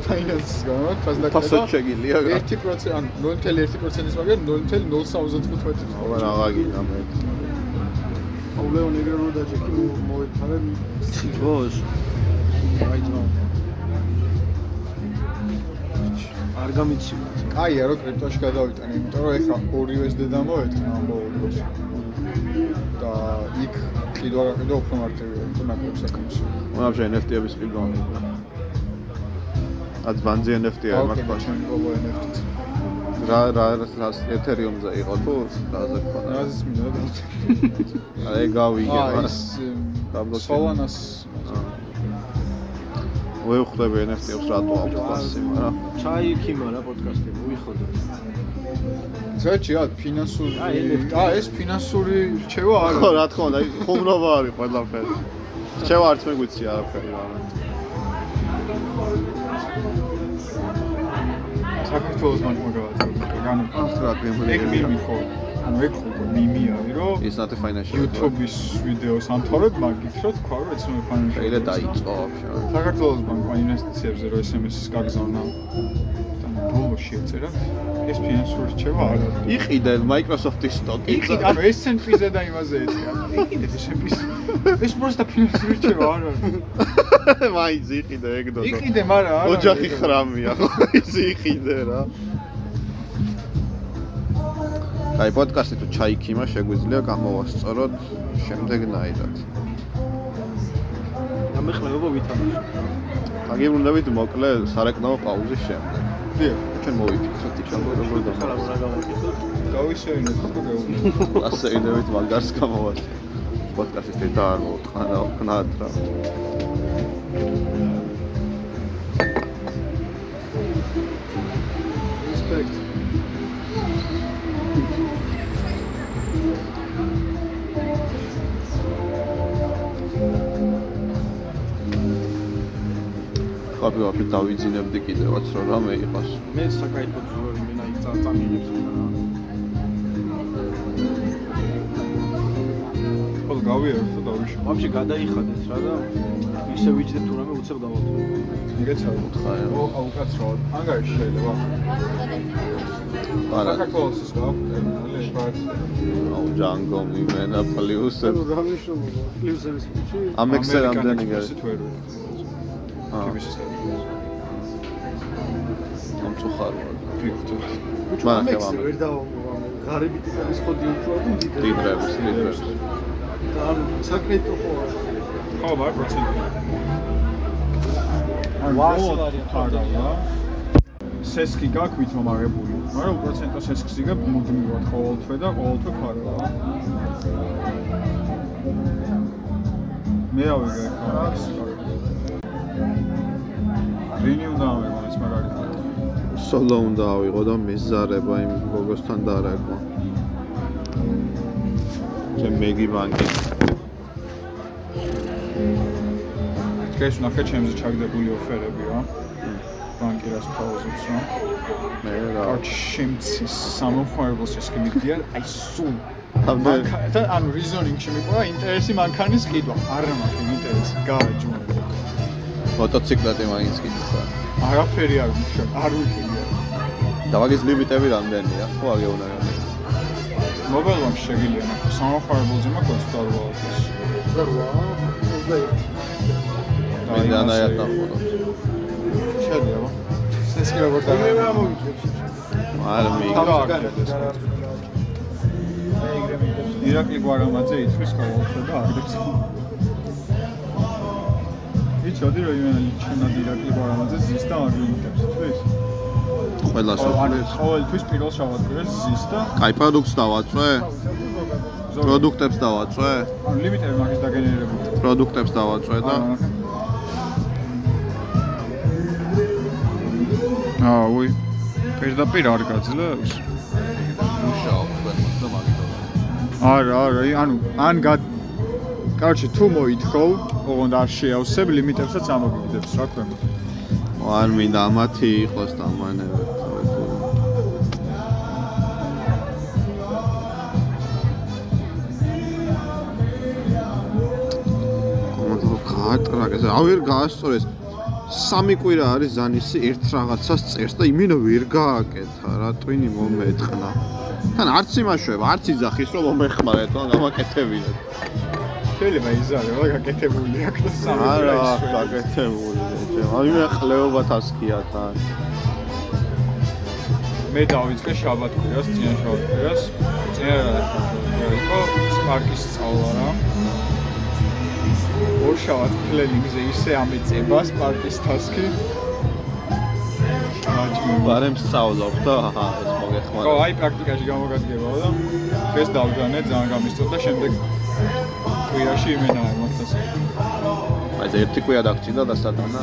Binance-ის გამო ფასდაკლება. ფასად შეგილია რა. 1% ან 0.1%-ის მაგრამ 0.075 აბა რა გაგიდა მე. დაჭე კი მოეთხარე ციგოს აი ძმა არ გამიცივა კაია რომ კრიპტოში გადავიტანე, იმიტომ რომ ეხლა ორივეს დედა მოეთქნა ამბოულს. და იქ კიდევ არა კიდევ უფრო მარტივია, თუ ნაკლებ საკომისიო. ვაფშე NFT-ების ყიდვანი. აც ბანძი NFT-ა მაგ ჩემი გოგო NFT-ს. რა რა რა ეთერიუმზე იყო თუ რაზე ქონა? რაზეც მინდა და აი გავიგე მაგრამ დაბლოკი. სოლანას ვერ ხვდები NFT-ებს რატო აქვს ფასი, მაგრამ ჩაი ქიმა რა პოდკასტი უიხოდო ზეჭი რა ფინანსური აა ეს ფინანსური რჩევა არა ხო რა თქმა უნდა, ხუმრობა არის ყველაფერი. შევა არც მე გვიცი არაფერი რა. საქართველოს გავაწერე. ანუ ახ რა გემრი. ეგ მიმი ხო. ანუ ეგ ხო მიმი არის რომ It's not a financial. YouTube-ის ვიდეოს ამთავრებ მაგით რომ თქვა რომ ეცნო financial. შეიძლება დაიწყო ვაფშე. საქართველოს ბანკმა ინვესტიციებზე რომ SMS-ის გაგზავნა და ბოლოს შეეწერა ეს ფინანსური რჩევა არა. იყიდე Microsoft-ის სტოკი. იყიდე, ანუ ეს S&P-ზე და იმაზე ეწერა. იყიდე S&P-ს. ეს просто ფინანსური რჩევა არა. მაინც იყიდე ეგ დოდო. იყიდე, მაგრამ არა. ოჯახი ხრამია ხო? ის იყიდე რა. აი პოდკასტი თუ ჩაიქიმა შეგვიძლია გამოვასწოროთ შემდეგნაირად. და მე ხმებობა ვითამაშე აგიბრუნდებით მოკლე სარეკლამო პაუზის შემდეგ. დიახ. ჩვენ მოვიფიქროთ იქ როგორ და რა გავაკეთოთ გავისეინოთ ხო გეუბნები. ასე იდევით მაგარს გამოვასწოროთ. პოდკასტის დედა არ მოთხარა ვქნათ რა. respect დავწყობივართ და დავიძინებდი კიდევაც რომ რამე იყოს. მე საკაიფო ძველი მე ნაიქ წამილებს ხო გავიარეთ და დავიშო. მამში გადაიხადეთ რა და ისე ვიჯდეთ თუ რამე უცებ გავალთ. მიგეცარ ხარ. ო აუკაცრო. ანგარიში შეიძლება. არა. საქართველოს ის გაქვს ბატონო. აუ ჯანგო მიმენა პლუსებს. რა მნიშვნელობა? პლუსების ფუჩი. ამ ექსერამდენი გარე. გარი? აა. მომწუხაროა. ფიქრობ. ბიჭო, ამექსე ვერ დავა ღარიბი ტიპების ხოდი უფრო თუ დიდრებს, დიდრებს. და ანუ საკრედიტო ხო ხო, ბარ პროცენტი. ვასი ვარი თარგალა. სესკი გაქვს ვითომარებული, მაგრამ პროცენტო სესკს იგებ მუდმივად ყოველთვე და ყოველთვე ფარვა. მე რა ვიგე ხო რინი უნდა ავიღო ეს მაგალითად? სოლო უნდა ავიღო და მეზარება იმ გოგოსთან დაარეკვა. ჩემ მეგი ბანკი. ეს ნახე ჩემზე ჩაგდებული ოფერები რა ბანკი რას თავაზობს რა? მე რა. კარჩ შემცის სამოხმარებელს ეს კი მიდიან აი სულ. მანქანა და ანუ რიზონინგში მიყვა ინტერესი მანქანის ყიდვა. არა მაქვს ინტერესი. გააჯუნე მოტოციკლეტი მაინც კიდე. არაფერი არ ვიქნა არ ვიქნა და მაგის ლიმიტები რამდენია? ხო აგეუნა რა. მობილონში შეგიძლია ნახო სამოხმარებელზე მაქვს 28 მე დანაიათ ნახო. შეიძლება ეს კი როგორ დაიწყო არ მიიგო. ირაკლი გვარამაძე ითქვის ყოველთვის და აგდებს. იცოდი რომ იმენა ჩემად ირაკლი გვარამაძე ზის და აგრიმიტებს თვის? ყველა სოფლის. ყოველთვის პირველ შაბათს ზის და კაი პროდუქტს დავაწვე? პროდუქტებს დავაწვე? ლიმიტები მაგის დაგენერებული. პროდუქტებს დავაწვე და აა უი პირდაპირ არ გაძლევს? მუშაობ თქვენ და მაგითო. არა, არა, ანუ ან გა კარჩი თუ მოითხოვ, ოღონდ არ შეავსებ ლიმიტებსაც ამოგიგდებს რა ქვემოთ. არ მინდა ამათი იყოს და ამანები. ამათო გაატრაგეს, ავერ გაასწორეს. სამი კვირა არის ზანისი ერთ რაღაცას წერს და იმენა ვერ გააკეთა რა ტვინი მომეთყნა. თან არც იმაშვება, არც იძახის რომ მომეხმარეთ, ან გამაკეთებინეთ. შეიძლება იზარება გაკეთებული აქ და სამი არა, გაკეთებული. აი მე ხლეობა თასკია თან. მე დავიწყე შაბათ კვირას, წინა შაბათ კვირას. წინა რა იყო სპარკის სწავლა რა. ორ შაბათ პლენინგზე ისე ამეწება სპარკის თასკი. ბარემ სწავლობ და აჰა, ეს ხო, მოგეხმარა. აი პრაქტიკაში გამოგადგებაო და ეს დავჯანე, ძალიან გამისწორდა და შემდეგ კვირაში იმენა მოხდეს. აი ეს ერთი კვირა დაგჭირდა და სათანა.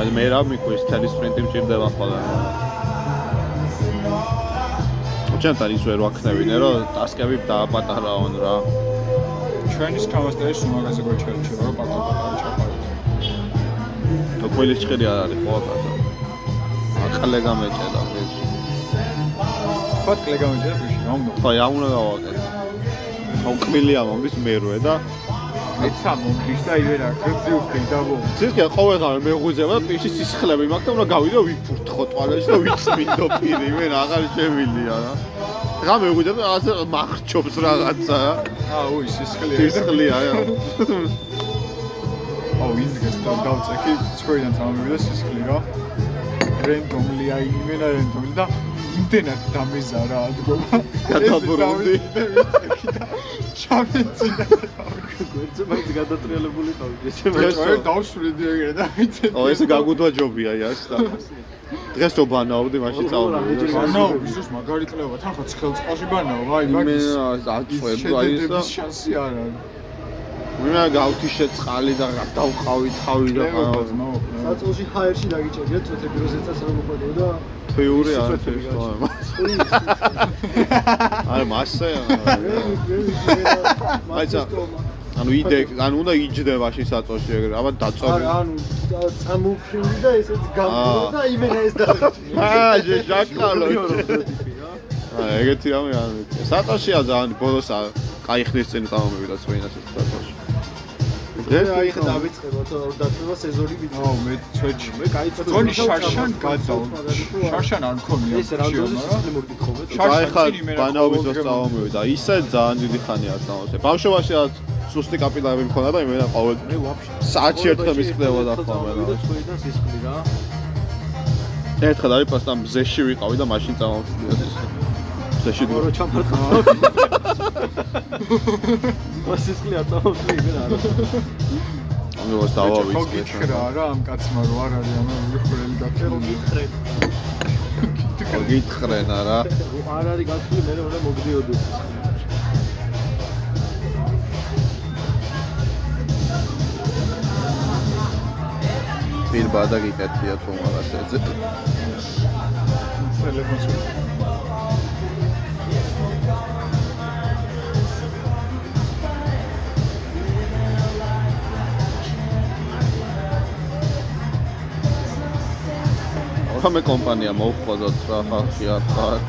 აი მე რა მიყვის თელი სპრინტი მჭირდება ხოლმე. უჩენთან ის ვერ ვაქნევინე რომ ტასკები დააპატარაონ რა. ჩვენი სკამასტერი სუმაგაზე გვეჩერჩება რომ პატარ-პატარა ჩაფაროთ. თუ ყველის ჭხირი არ არის ხო აკაცო. აკალე გამეჭედა ეს. თქვა კლეგამეჯერ ბიში, რა უნდა? ხო, რა უნდა გავაკეთო. ხო, კმილია მომდის მერვე და ეცა მომდის და იდე რა, ხეცი უსტი დაბო. ცისკე ყოველდღე მეღვიძება პიში სისხლები მაქვს და უნდა გავიდო ვიფურთხო ტვალეთში და ვიწმინდო პირი, მე აღარ შემილია რა. რა მეღვიძება რაღაცა მახრჩობს რაღაცა უი, სისხლია. სისხლია რა. აუ, ინდგეს და დავწექი, ცხოვიდან წამოვიდა სისხლი რა. რენდომლი აი იმენა რენდომლი და იმდენად დამეზარა ადგომა. გადაბრუნდი. ჩამეცინა. გვერდზე მაინც გადატრიალებული ყავდი. ეს ვერ დავშვიდი ეგრე და ვიცი. ო ეს გაგუდვა ჯობია იას და დღეს რო ბანაობდი მაშინ წავედი. ანუ ისოს მაგარი კლევა თან ხო ცხელ წყალში ბანაო, აი მაგის. იმენა აწვევ აი ეს და შანსი არ არის. ვინა გავთიშე წყალი და დავყავი თავი და ნო. საწოლში ჰაერში დაგიჭერია წუთები როზე წასა მოხდებოდა და თეორი არ არის არა მასე აიცა ანუ იდე ანუ უნდა იჯდე მაშინ საწოლში ეგრე აბა დაწოვე არა ანუ წამოვფრინდი და ესეც გამბო და იმენა ეს დაგიჭერია აა ჟაკალო. აა ეგეთი რამე არ ვიცი საწოლშია ძალიან ბოლოს კაი ხნის წინ წამომივიდა წვენას ეს საწოლში ეს აი ხა დავიწყებოთ რომ დათება სეზონი ვიცი. ო მე წვეჩი. მე გაიწვევი. გონი შარშან გადაო. შარშან არ მქონია. ეს რანდოზის სისტემურ გითხობეთ. აი ხა ბანაობის ვასწავლობდი და ისე ძალიან დიდი ხანი არ წამოსე. ბავშვობაში რაც სუსტი კაპიტალები მქონდა და იმენა ყოველ მე ვაფშე საათში ერთხელ მისკლებოდა და ხოლმე რა. და წვიდან სისხლი რა. ერთხელ დავიპასტა მზეში ვიყავი და მაშინ წამოვწვიდე ეს. მზეში. ორო ჩამფრთხილავ. მოსისხლი არ წამოსული იქნა არა. ანუ ეს დავავიწყე. ხო გითხრა რა ამ კაცმა რო არ არის ამა ვიხვრელი გაკეთო. გითხრე. ხო გითხრენ არა. არ არის გათვლი მე რა მოგდიოდეს. პირბადა გიკეთია თუ მაგას ეძებ. ტელეფონს რამე კომპანია მოუხმოდოთ რა ხალხი არ ხართ.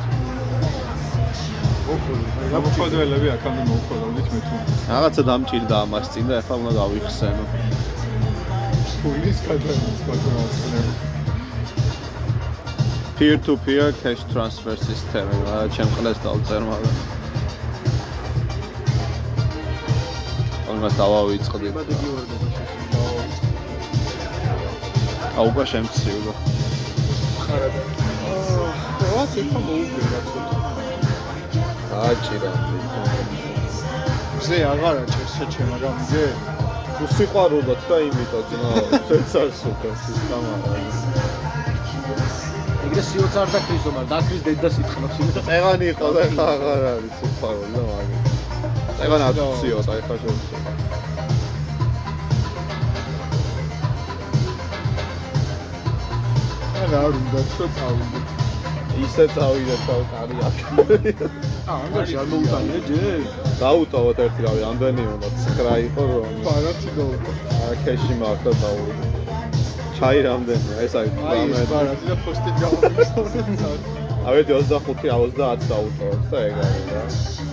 გაფხოდველები აქამდე მოუხოდავდით მე თუ რაღაცა დამჭირდა ამას წინ და ახლა უნდა გავიხსენო. ფულის გადაიწყო პატრონს peer to peer cash transfer system-ი, რა ჩემ ყლეს დავწერ, მაგრამ ამას დავავიწყდი. აუ, უკვე შემციულო. ხარადა. აა, რაც იქა მოუგერა ცოტა. აჭირა. ზე აღარ აჭერს შეჩე, მაგრამ ზე თუ სიყვარულოთ და იმიტო ძმა, ეს არ სუკას ის კამარა. ეგრე სიოც არ დაქრისო, მაგრამ დაქრის დედას იტყნობს იმით. წეგანი იყო და ხა აღარ არის სიყვარული და მაგი. წეგან აწუციო და ეხა შევწე. არა არ უნდა თქო წავიდე. ისე წავიდე თავ კარი აქ. აა, ანგარიში არ მოუტანია ჯერ? დაუტოვოთ ერთი რავი, ამდენი უნდა 9 იყო რომ. ბარათი გაუტო. აა ქეში მაქვს და დავუვიდე. ჩაი რამდენია? ეს არის ბარათი და პოსტი გავამისავრე. ავედი 25 30 დაუტოვოთ და ეგ არის რა.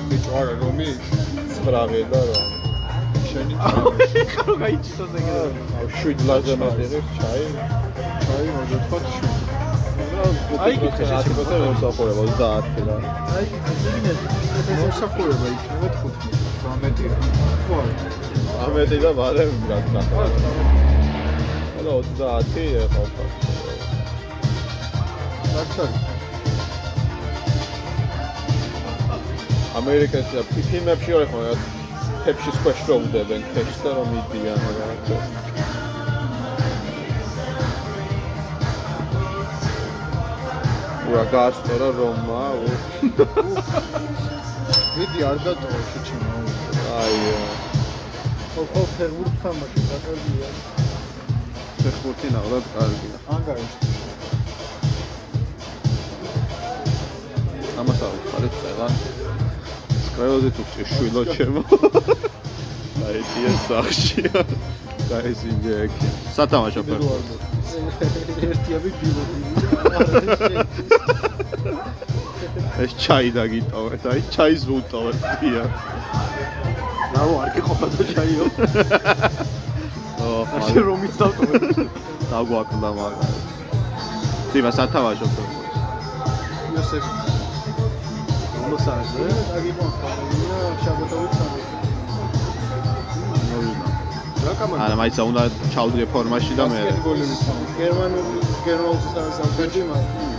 ბიჭო არა რომი 9 და რომ შენი ხო გაიჭიტოს ეგრე. აუ 7 ლაზე მოდიღებს ჩაი. ჩაი მოდი თქვა შუ. აი კითხე რა თქმა უნდა მოსახურება 30 და. აი, ძიგინე. მოსახურება იქნება 15. 18-ია. ხო არა. 18 და მალე რა თქმა უნდა. და 30 ეხლა ხო. დარჩარი. ამერიკაში და ფილმებში რა ხო რა ქვეშ რომ უდებენ ფეფშს და რომ იდიან რაღაცა. ურა გასწორა რომმა მიდი არ დატოვა შეჩემო. აი ხო ხო ფერმურს თამაში გაკარგია. ფეხბურთი ნახოთ კარგია ანგარიში. ამას ავიხარეთ წეღან სკრეოზე თუ შვილო ჩემო აი ტია სახშია და ეს ინგეკი სათამაშო ფეხბურთი ერთიაბი ბილოდი. ეს ჩაი დაგიტოვეთ აი ჩაის ვუტოვეთ ტია ნაუ არ გიყოფა და ჩაიო. ო ასე რომ იცავტო. დაგვაკლდა მაგარი ტიმა სათამაშო ფეხბურთი იოსებ. მოსაზე. აგიყვანხარია შაბათობით სამი. არა მაიცა უნდა ჩავდრე ფორმაში და მე გერმანული გერმანულს სამსახური მაგრამ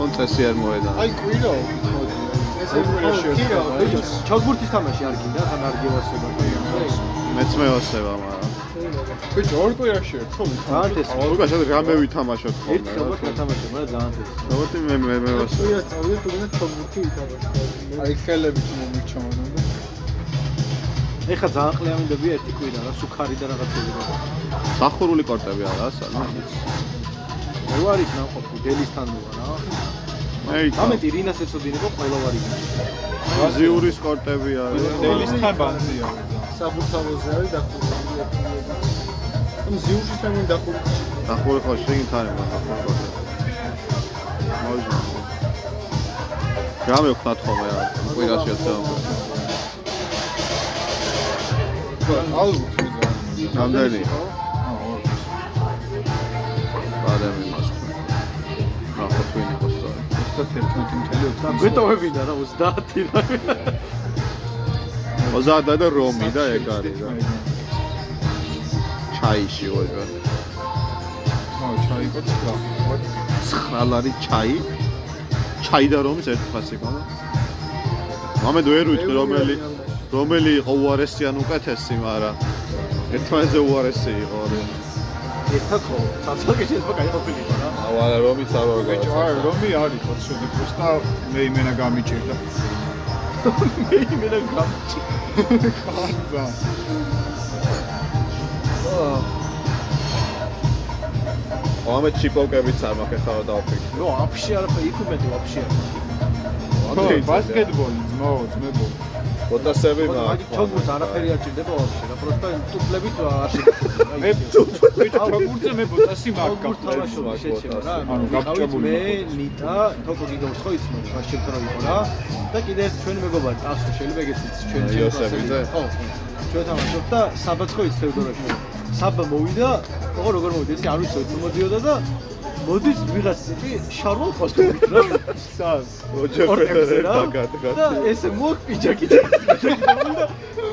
on წესი არ მოედა აი კვირო მოდი ეს ეკვირა შეიძლება ჩოგბურთის თამაში არ გინდა თან არ გევასება. მეც მეოსება მაგრამ ბიჭო ორ კვირაში ერთხელ ძალიან ეს უკვე შეიძლება რამე ვითამაშოთ ხოლმე ხალხი ათამაშე, მაგრამ ძალიან ეს. როგორც მე მე მე ვასება კვირას წავიდე თუ გინდა ჩოგბურთი ვითამაშო აი ხელები თუ მომიჩამოდნენ და ეხა ძალიან ყლეამინდები ერთი კვირა რა სუქარი და რაღაცები რა. დახურული კორტები არა სალმა მე ვარ იქ ნაყოფი დელისთან ვარ რა. მე იქ ამეთი რინას ეცოდინება ყველა ვარ იქ. ზიურის კორტები არის დელისთან ბანზია საბურთალოზე არის დახურული ამ ზიურში თან დახურული დახურული ხო შეგინ თან არა დახურული კორტები მოიძო რამე ვქნათ ხოლმე რა კვირაში ეცემა ალბათ მიზანი რამდენი? ბადამი მას რა ხო თქვენ იყოს და 11.4 გვეტოვებინა რა 30 რა. ოზადა და რომი და ეგ არის რა ჩაიში ვაჟა ო ჩაიკო ცხრა. 9 არის ჩაი. ჩაი და რომის ერთი ფასი ყოლა მომედ ვერ ვიტყვი რომელი რომელი იყო უარესი ან უკეთესი მაგრამ ერთმანეთზე უარესი იყო რა ერთად ხო? საცალკე შეიძლება გაიყოფილიყო რა. აუ არა რომის არ ვარ ბიჭო არა რომი არის ხო ცუდი პროსტა მე იმენა გამიჭირდა. მე იმენა გამჭი. ხანდა ო ამე ჩიპოვკებიც არ მაქვს ახლა დავფიქრე. ნუ აფში არ იქუმეტი ვაფშე არ. ბასკეტბოლი, ძმაო, ძმებო. ოტასები მაგ. მაგ ჩოგურს არაფერი არ ჭირდება ვაფშე, რა პროსტა ტუფლებით არ შეიძლება. მე ტუფლებით ჩოგურზე მე ბოტასი მაგ გაფშე რა. ანუ გაბჭებული. მე ნიტა თოკო გიგავს ხო იცნობ რა შემთხვევა იყო რა. და კიდე ერთ ჩვენი მეგობარი ტასო შეიძლება ეგეც იცის ჩვენ ჩვენ. იოსებიძე. ხო. ჩვენ თამაშობ და საბაცხო იცნევდა რა შეიძლება. საბა მოვიდა ოღონდ როგორ მოვიდა ისე არ ვიცოდი თუ მოდიოდა და მოდის ვიღაც ტიპი შარვალ კოსტუმით რა კორტებზე ფედერერ რა. დაგად და ესე მოგ პიჯაკი და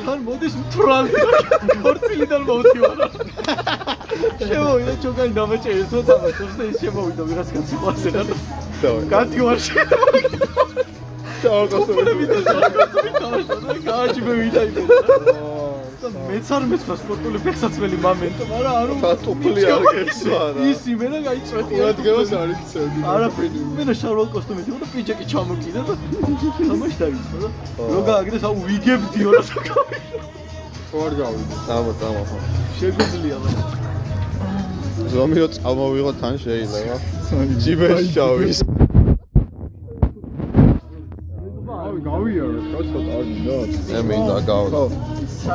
თან მოდის მთრალი კორტილიდან მოვდივარ შემოვიდა ჩოგანი დამეჭერე თუ თამაშობს და ის შემოვიდა ვიღაც კაცი ყავსე რა. გადივარ კოსტუმები და შაურ კოსტუმით თამაშობ და გააჩი მე ვიდა და მეც არ მეცხრა სპორტული ფეხსაცმელი მომენტო, მაგრამ ანუ ხა ტუფლი არ გეცვა რა. ის იმენა გაიწვეთი. ყურადღებას არ იცოდი. არაფერი. მე და შარვალ კოსტუმით იყო და პიჯაკი ჩამოკიდა და თამაში დაიწყო და რო გააგდეს აუ ვიგებდიო რა საკავი. ხო არ გავიდე. წამო ხო. შეგვიძლია მაგრამ ზომიო წამოვიღო თან შეიძლება. ჯიბეში ჩავის. ავი გავიარე, კაცო არ მინდა. მე მინდა გავა.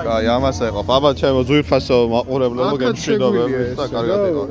კაი, ამას ეყო. ბაბა ჩემო ზუიფასო მაყურებლებო აქაც გემშვიდობები შეგვიძლია და კარგად რა. იყო.